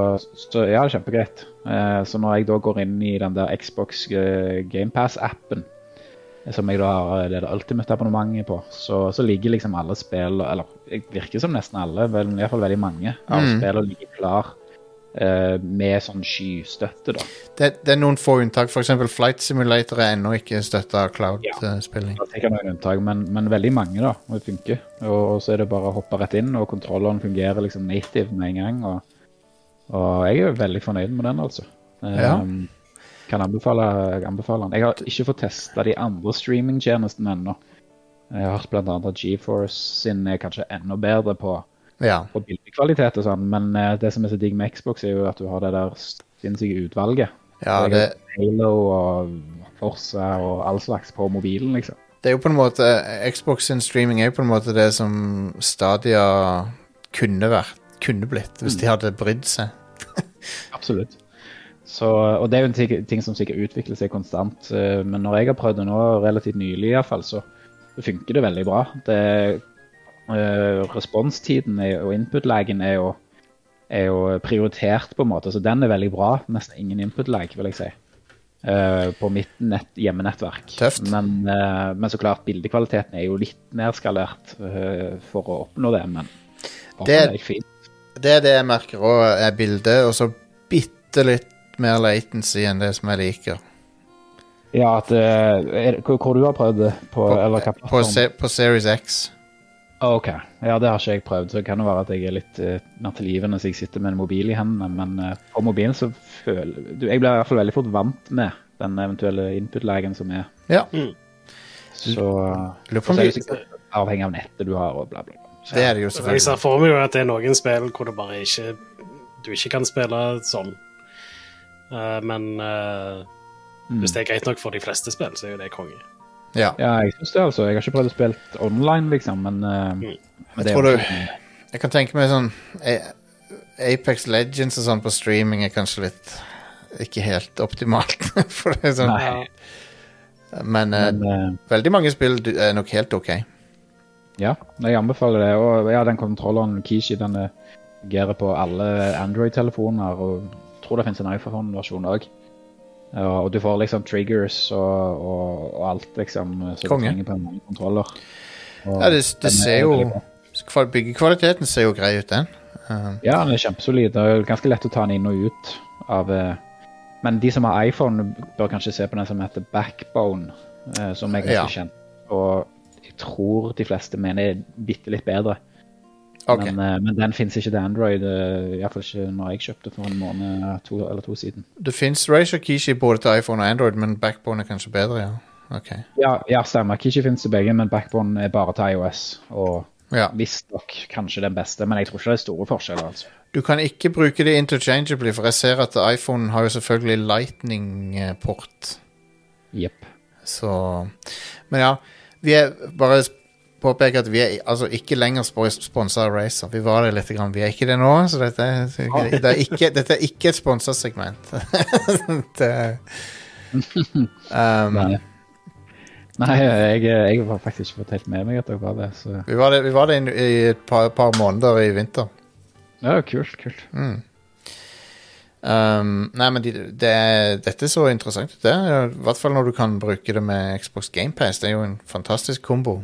så ja, kjempegreit. Eh, så når jeg da går inn i den der Xbox eh, GamePass-appen, som jeg da har det det Ultimate-abonnementet på, så, så ligger liksom alle spill, eller det virker som nesten alle, men i hvert fall veldig mange, av Mm. spillene ligger klar med sånn skystøtte da. Det, det er noen få unntak. Eksempel Flight Simulator er ennå ikke støtta av cloud-spilling. Det er noen unntak, men, men veldig mange da, og det funker. Og, og så er det bare å hoppe rett inn, og kontrolleren fungerer liksom native med en gang. Og, og jeg er veldig fornøyd med den, altså. Ja. Um, kan anbefale, jeg den. Jeg har ikke fått testa de andre streamingtjenestene ennå. Jeg har hørt at GeForce sin er kanskje enda bedre på, Ja. på bildekvalitet og sånn, men eh, det som er så digg med Xbox, er jo at du har det der sinnssyke utvalget. ja det, Halo og Forza og all slags på mobilen, liksom. det er jo på en måte Xbox sin streaming er jo på en måte det som Stadia kunne vært. Kunne blitt, hvis Mm. de hadde brydd seg. Absolutt. Så, og det er jo en ting, ting som sikkert utvikler seg konstant. eh, Men når jeg har prøvd det nå, relativt nylig iallfall, så, så funker det veldig bra. Det, responstiden er, og input-lagen er, er jo prioritert, på en måte. Så den er veldig bra. Nesten ingen input-lag, vil jeg si. Uh, på mitt nett, hjemmenettverk. Tøft. Men, uh, men så klart, bildekvaliteten er jo litt nedskalert uh, for å oppnå det. Men Det- det er fint. Det er det jeg merker òg, er bildet, og så bitte litt mer latency enn det som jeg liker. Ja, at, eh, er, hvor, hvor du har prøvd det? På, På, på, på Series X. Ah, OK. Ja, det har ikke jeg prøvd. Så det kan jo være at jeg er litt uh, mer tilgivende så jeg sitter med en mobil i hendene. Men uh, på mobilen så føler du, Jeg blir i hvert fall veldig fort vant med den eventuelle input-lagen som er. Ja. Så, Lurer så om er det de- sikkert avhengig av nettet du har, og bla, bla, bla. Så, Det er det jo selvfølgelig. jeg ser for meg jo at det er noen spill hvor det bare ikke du ikke kan spille sånn. Uh, men eh, Mm. hvis det er greit nok for de fleste spill, så er jo det konge. Ja. Ja, jeg syns det, altså. Jeg har ikke prøvd å spille online, liksom, men, uh, er tror du- Jeg kan tenke meg sånn Apex Legends og sånn på streaming er kanskje litt ikke helt optimalt. For det er sånn. Nei, Men, eh, men uh, veldig mange spill er nok helt OK. Ja, jeg anbefaler det. Og ja, den kontrolleren Kishi den eh, fungerer på alle Android-telefoner. Og jeg tror det finnes en iPhone-versjon òg. Og du får liksom triggers og, og, og alt, liksom, Så Konge. du trenger på en kontroller. Og Ja, det, det er ser jo Byggekvaliteten ser jo grei ut, den. Uh, Ja, den er kjempesolid. Det er ganske lett å ta den inn og ut av eh, Men de som har iPhone, bør kanskje se på den som heter Backbone, eh, som er ganske Ja. kjent. Og jeg tror de fleste mener er bitte litt bedre. OK. Men, eh, men den finnes ikke til Android, uh, iallfall ikke når jeg kjøpte for en måned to, eller to siden. Det fins Razer Kishi både til iPhone og Android, men Backbone er kanskje bedre, ja. Okay. Ja, ja stemmer. Kishi finnes til begge, men Backbone er bare til iOS. Og Ja. visstnok kanskje den beste, men jeg tror ikke det er store forskjeller. altså. Du kan ikke bruke det interchangeably, for jeg ser at iPhone har jo selvfølgelig lightning-port. Jepp. Så Men ja, vi er bare påpeker at vi er altså ikke lenger sponsa av Racer. Vi var det litt, grann. vi er ikke det nå, så dette, er- det er ikke, dette er ikke et sponsa segment. det, um, Nei. Nei, jeg, jeg har faktisk ikke fått helt med meg at dere var det. Så vi, var det, vi var det i, i et par, par måneder i vinter. ja, kult, kult. Um, nei, men de, det er, dette så interessant ut. det er, I hvert fall når du kan bruke det med Xbox GamePass. Det er jo en fantastisk kombo.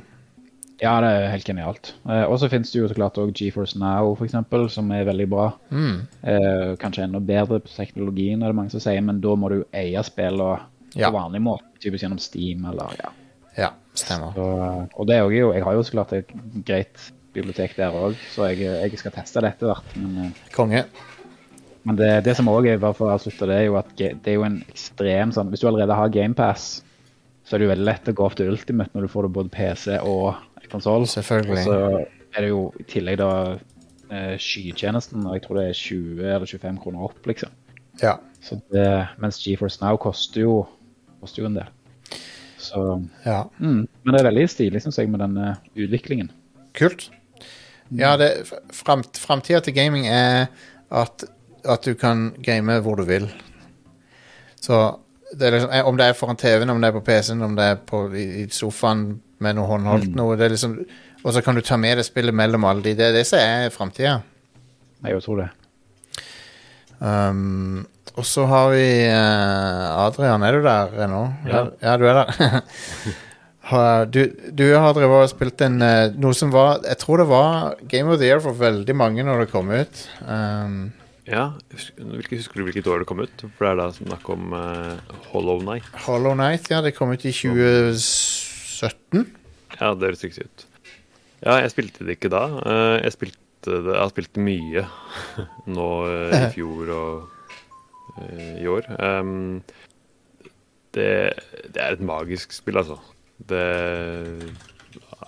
Ja, det er helt genialt. Eh, og så finnes det jo så klart også GeForce Now, for eksempel, som er veldig bra. Mm. Eh, kanskje enda bedre på teknologien, er det mange som sier, men da må du eie spillene Ja. på vanlig måte, typisk gjennom Steam eller ja. Ja, stemmer. Så, eh, og det er jo, jeg har jo så klart et greit bibliotek der òg, så jeg, jeg skal teste det etter hvert. Men, eh, Konge. men det, det som òg er, bare for å avslutte, det er jo at det er jo en ekstrem sånn Hvis du allerede har GamePass, så er det jo veldig lett å gå opp til Ultimate når du får det både PC og konsoll. Og Selvfølgelig. så er det jo i tillegg da eh, skytjenesten, og jeg tror det er 20 eller 25 kroner opp, liksom. Ja. Så det, mens GeForce Now koster jo, koster jo en del. Så ja. mm, Men det er veldig stilig, syns jeg, med denne utviklingen. Kult. Ja, det, til gaming er at, at du kan game hvor du vil. Så det liksom, eh, om det er foran TV-en, om det er på PC-en, om det er på, i, i sofaen med noe håndholdt noe, det er liksom Og så kan du ta med det spillet mellom alle de. Det er det som er framtida. Jeg tror det. Um, og så har vi uh, Adrian, er du der ennå? Ja. ja, du er der. Har- du, du har drevet og spilt en eh, noe som var Jeg tror det var Game of the Year for veldig mange når det kom ut. Um, Ja, husker, hvilke- husker du hvilket år det kom ut? For det er da snakk om uh, Hollow Night. Hollow Night, ja, det kom ut i 2017. Ja, det høres riktig ut. Ja, jeg spilte det ikke da. Eh, jeg spilte det, jeg har spilt mye nå eh, i fjor og eh, i år. Um, det, det er et magisk spill, altså. Det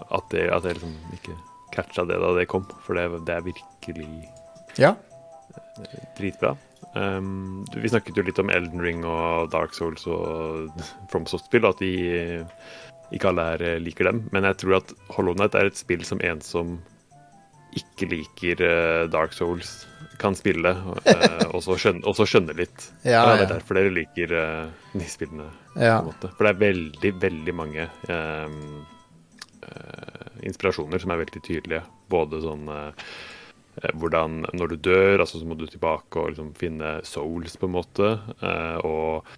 At det, at jeg liksom ikke catcha det da det kom, for det, det er virkelig Ja. dritbra. Um, vi snakket jo litt om Elden Ring og Dark Souls og FromSoft-spill, at de ikke alle her eh, liker dem. Men jeg tror at Hollow Knight er et spill som en som ikke liker eh, Dark Souls, kan spille, eh, og så skjønne, skjønne litt. Ja, Det er derfor dere liker de spillene. Ja. For det er veldig, veldig mange um, uh, inspirasjoner som er veldig tydelige. Både sånn eh, hvordan når du dør, altså så må du tilbake og liksom finne souls, på en måte. Uh, og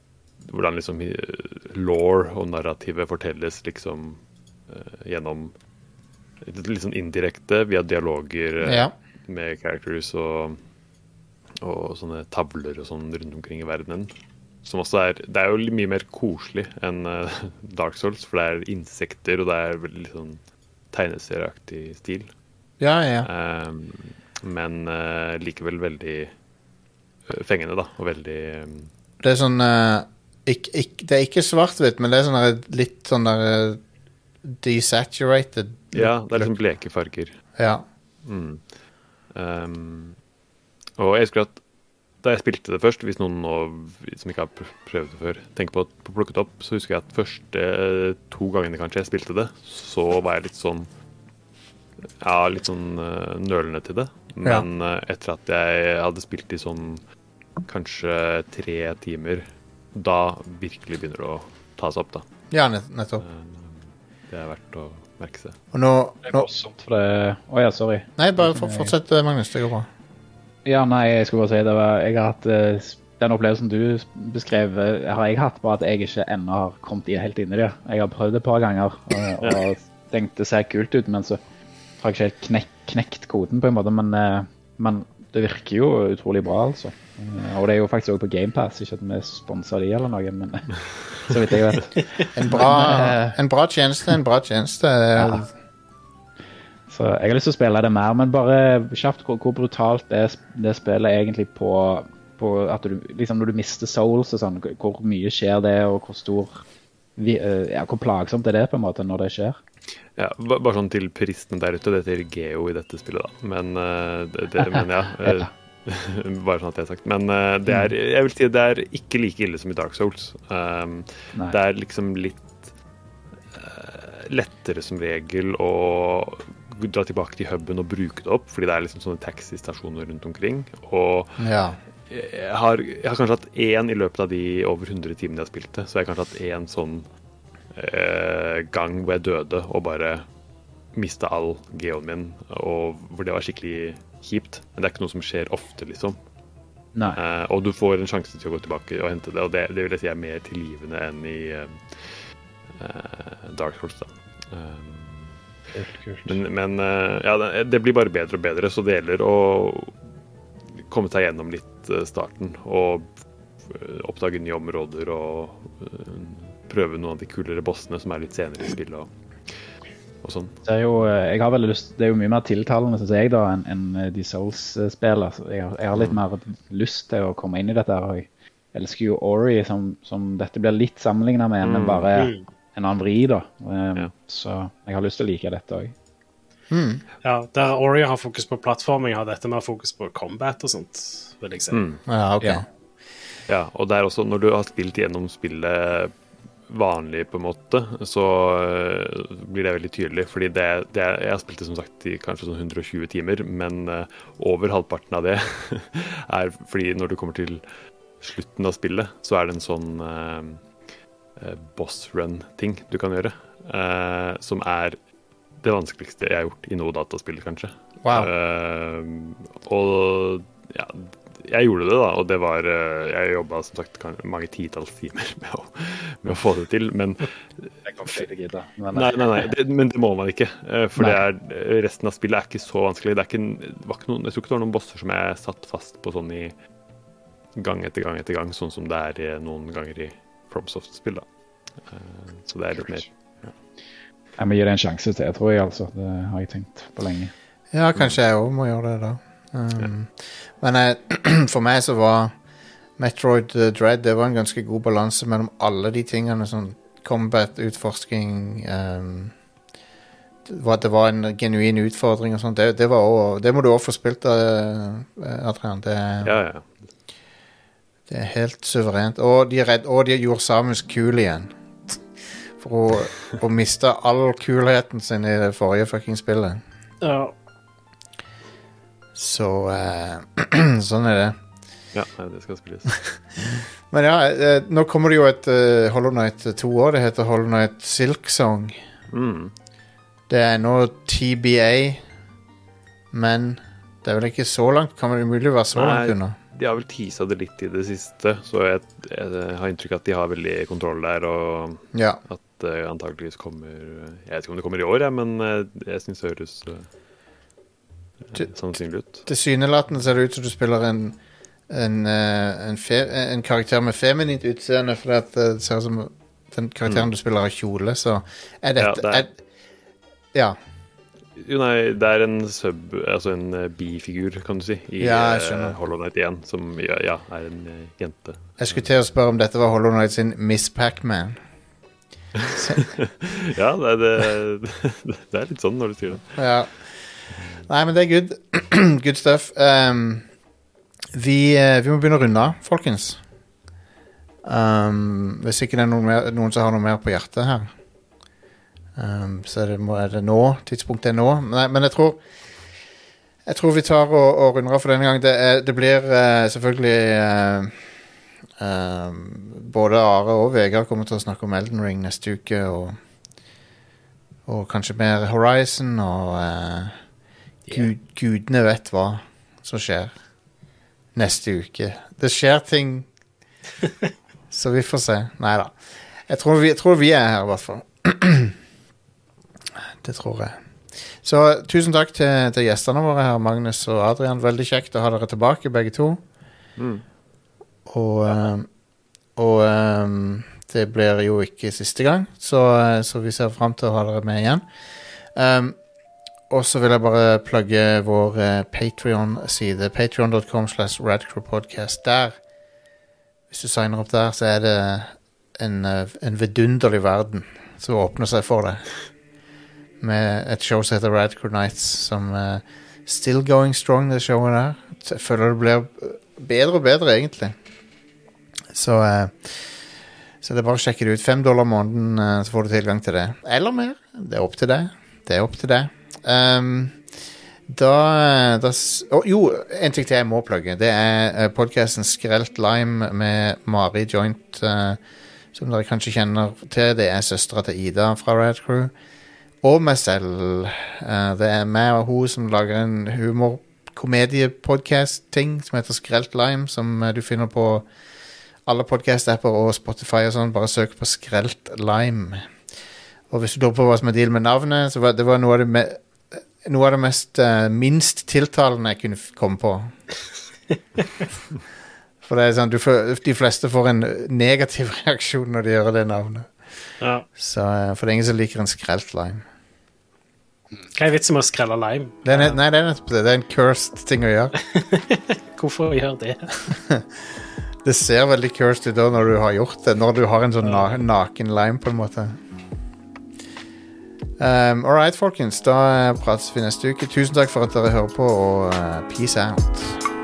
hvordan liksom eh, law og narrativet fortelles liksom eh, gjennom litt sånn indirekte via dialoger eh, ja. med characters og, og sånne tavler og sånn rundt omkring i verdenen. Som også er Det er jo mye mer koselig enn Dark Souls, for det er insekter, og det er veldig sånn tegneserieaktig stil. Ja, ja. Um, men uh, likevel veldig fengende, da. Og veldig um, Det er sånn eh, ikk- ikk- Det er ikke svart-hvitt, men det er sånn der, litt sånn der eh, desaturated. Ja, det er liksom bleke farger. Ja. Mm. Um, og jeg husker at da jeg spilte det først, hvis noen nå som ikke har prøvd det før, tenker på å plukke det opp, så husker jeg at første to gangene kanskje jeg spilte det, så var jeg litt sånn Ja, litt sånn uh, nølende til det. Men eh, etter at jeg hadde spilt i sånn kanskje tre timer, da virkelig begynner det å ta seg opp, da. ja, nettopp. Det er verdt å merke seg. Og nå, Det er nå morsomt, for det Å ja, sorry. Nei, bare for, fortsett, eh, Magnus. Det går bra. Ja, nei, jeg skulle bare si det var Jeg har hatt eh, Den opplevelsen du beskrev, eh, har jeg hatt, bare at jeg ikke ennå har kommet helt inn i det. Jeg har prøvd det et par ganger og, og tenkt det ser kult ut, men så har jeg ikke helt knek, knekt koden, på en måte. Men, eh, men det virker jo utrolig bra, altså. Eh, Og det er jo faktisk òg på GamePass, ikke at vi sponser de eller noe, men så vidt jeg vet. En bra, en bra tjeneste, en bra tjeneste. Ja. Så jeg har lyst til å spille det mer, men bare kjapt hvor, hvor brutalt er det spillet egentlig på, på at du, liksom når du mister souls og sånn, hvor mye skjer det, og hvor stor eh, ja, Hvor plagsomt er det på en måte når det skjer? Ja, bare sånn til puristene der ute, det heter Geo i dette spillet, da. Men, eh, det, det, men ja. eh, bare sånn at det er sagt. Men eh, det er, jeg vil si det er ikke like ille som i Dark Souls. Um, det er liksom litt uh, lettere som regel å dra tilbake til huben og bruke det opp, fordi det er liksom sånne taxistasjoner rundt omkring. Og Ja. jeg har, jeg har kanskje hatt én i løpet av de over 100 timene jeg har spilt det. Så jeg har kanskje hatt én sånn eh, gang hvor jeg døde og bare mista all geoen min, og hvor det var skikkelig kjipt. Men det er ikke noe som skjer ofte, liksom. Nei. Eh, og du får en sjanse til å gå tilbake og hente det, og det, det vil jeg si er mer tilgivende enn i eh, eh, Dark Souls, da. Um, men, men eh, ja, det, det blir bare bedre og bedre, så det gjelder å komme seg gjennom litt starten og oppdage nye områder og prøve noen av de kulere bossene som er litt senere i spillet og, og sånn. Det er jo, eh, jeg har veldig lyst, det er jo mye mer tiltalende synes jeg da, enn enn, eh, de Souls-spillene. Jeg, har- jeg har litt mer lyst til å komme inn i dette. her, Jeg elsker jo Ori, som, som dette blir litt sammenlignet med, men Mm. bare Mm. en annen vri. da. Um, Ja. Så jeg har lyst til å like dette òg. Mm. Ja, Der Ori har fokus på plattforming, har dette mer fokus på combat og sånt, vil jeg si. Mm. ja, ok. Ja. Ja, og det er også når du har spilt gjennom spillet vanlig, på en måte, så eh, blir det veldig tydelig. Fordi det, det Jeg har spilt det som sagt i kanskje sånn 120 timer, men eh, over halvparten av det er fordi når du kommer til slutten av spillet, så er det en sånn eh, eh, boss run-ting du kan gjøre. eh, som er det vanskeligste jeg har gjort i noe dataspill, kanskje. Wow. Eh, og ja, jeg gjorde det, da, og det var eh, Jeg jobba som sagt mange titalls timer med å, med å få det til, men Jeg kan ikke gidde. Men, Nei, nei, nei det, men det må man ikke. eh, For det er, resten av spillet er ikke så vanskelig. Det er ikke, var ikke noen, jeg tror ikke det var noen bosser som jeg satt fast på sånn i gang etter gang etter gang, sånn som det er noen ganger i FromSoft-spill. da. Eh, Så det er litt mer Jeg må gi det en sjanse til, tror jeg. altså. Det har jeg tenkt på lenge. Ja, kanskje jeg òg må gjøre det, da. Um, Men jeg, for meg så var Metroid eh, Dread Det var en ganske god balanse mellom alle de tingene. Sånn combat, utforsking um, det, var, det var en genuin utfordring og sånn. Det, det, det må du òg få spilt, uh, Adrian. Det, Ja, ja. det er helt suverent. Og de, redd, og de gjorde Samus kul igjen. For å, å miste all kulheten sin i det forrige fucking spillet. Ja. Så eh, sånn er det. ja det skal spilles. Men ja, eh, nå kommer det jo et uh, Hollow Knight 2 år. Det heter Hollow Knight Silk Song. Mm. Det er nå TBA, men det er vel ikke så langt? Kan det umulig være så Nei. langt unna? De har vel teasa det litt i det siste, så jeg, jeg har inntrykk av at de har veldig kontroll der, og Ja. at det antakeligvis kommer Jeg vet ikke om det kommer i år, jeg, men eh, jeg syns det høres eh, sannsynlig ut. Tilsynelatende ser det ut som du spiller en en, eh, en, fe, en karakter med feminint utseende, at eh, det ser ut som den karakteren du spiller har kjole, så er dette Ja, det er- ja. Jo, nei, det er en sub, altså en eh, bifigur, kan du si, i Ja. Hollow Knight 1, som ja, ja er en jente. Jeg skulle til å spørre om dette var Hollow Knight sin Miss Pac-Man. Ja, det det, det er litt sånn når du sier det. Ja. Nei, men det er good. good stuff. Um, vi, eh, vi må begynne å runde av, folkens. Um, hvis ikke det er noen, mer, noen som har noe mer på hjertet her. Um, så er det, må- er det nå. Tidspunktet er nå. Nei, men jeg tror Jeg tror vi tar og, og runder av for denne gang. Det, er, det blir uh, selvfølgelig uh, uh, Både Are og Vegard kommer til å snakke om Elden Ring neste uke. Og, og kanskje mer Horizon. Og gud, gudene vet hva som skjer neste uke. Det skjer ting, så vi får se. Nei da. Jeg tror vi, jeg tror vi er her, i hvert fall. Det tror jeg. Så tusen takk til, til gjestene våre her, Magnus og Adrian. Veldig kjekt å ha dere tilbake, begge to. Mm. Og, ja. og um, det blir jo ikke siste gang, så, eh, så vi ser fram til å ha dere med igjen. Um, og så vil jeg bare plugge vår uh, Patrion-side. Patrion.com slash radcrewpodcast. Der, hvis du signer opp der, så er det en, eh, en vidunderlig verden som åpner seg for deg. Med et show som heter Radcrew Nights, som uh, still going strong, det showet der. Jeg føler det blir bedre og bedre, egentlig. Så, uh, så det er bare å sjekke det ut. Fem dollar måneden, eh, så får du tilgang til det. Eller mer. Det er opp til deg. Det er opp til deg. Ehm, da, da oh, Jo, en ting til jeg må plugge. Det er uh, podkasten Skrelt Lime med Mari Joint, uh, som dere kanskje kjenner til. Det er søstera til Ida fra Rad Crew. Og meg selv. Uh, det er meg og hun som lager en humor-komediepodkast-ting som heter Skrelt Lime, som eh, du finner på alle podkast-apper og Spotify og sånn. Bare søk på Skrelt Lime. Og hvis du lurer på hva som er deal med navnet, så var det var noe av det, me noe av det mest eh, minst tiltalende jeg kunne komme på. For det er sånn, du får, de fleste får en negativ reaksjon når de hører det navnet. Ja. Så, eh, for det er ingen som liker en skrelt lime. Hva er vitsen med å skrelle lime? Det er, nei, det er nettopp det. Det er en cursed ting å gjøre. Hvorfor gjør det? Det ser veldig cursed ut da når du har gjort det. Når du har en sånn na naken lime, på en måte. Um, all right, folkens. Da eh, prates vi neste uke. Tusen takk for at dere hører på, og uh, peace out.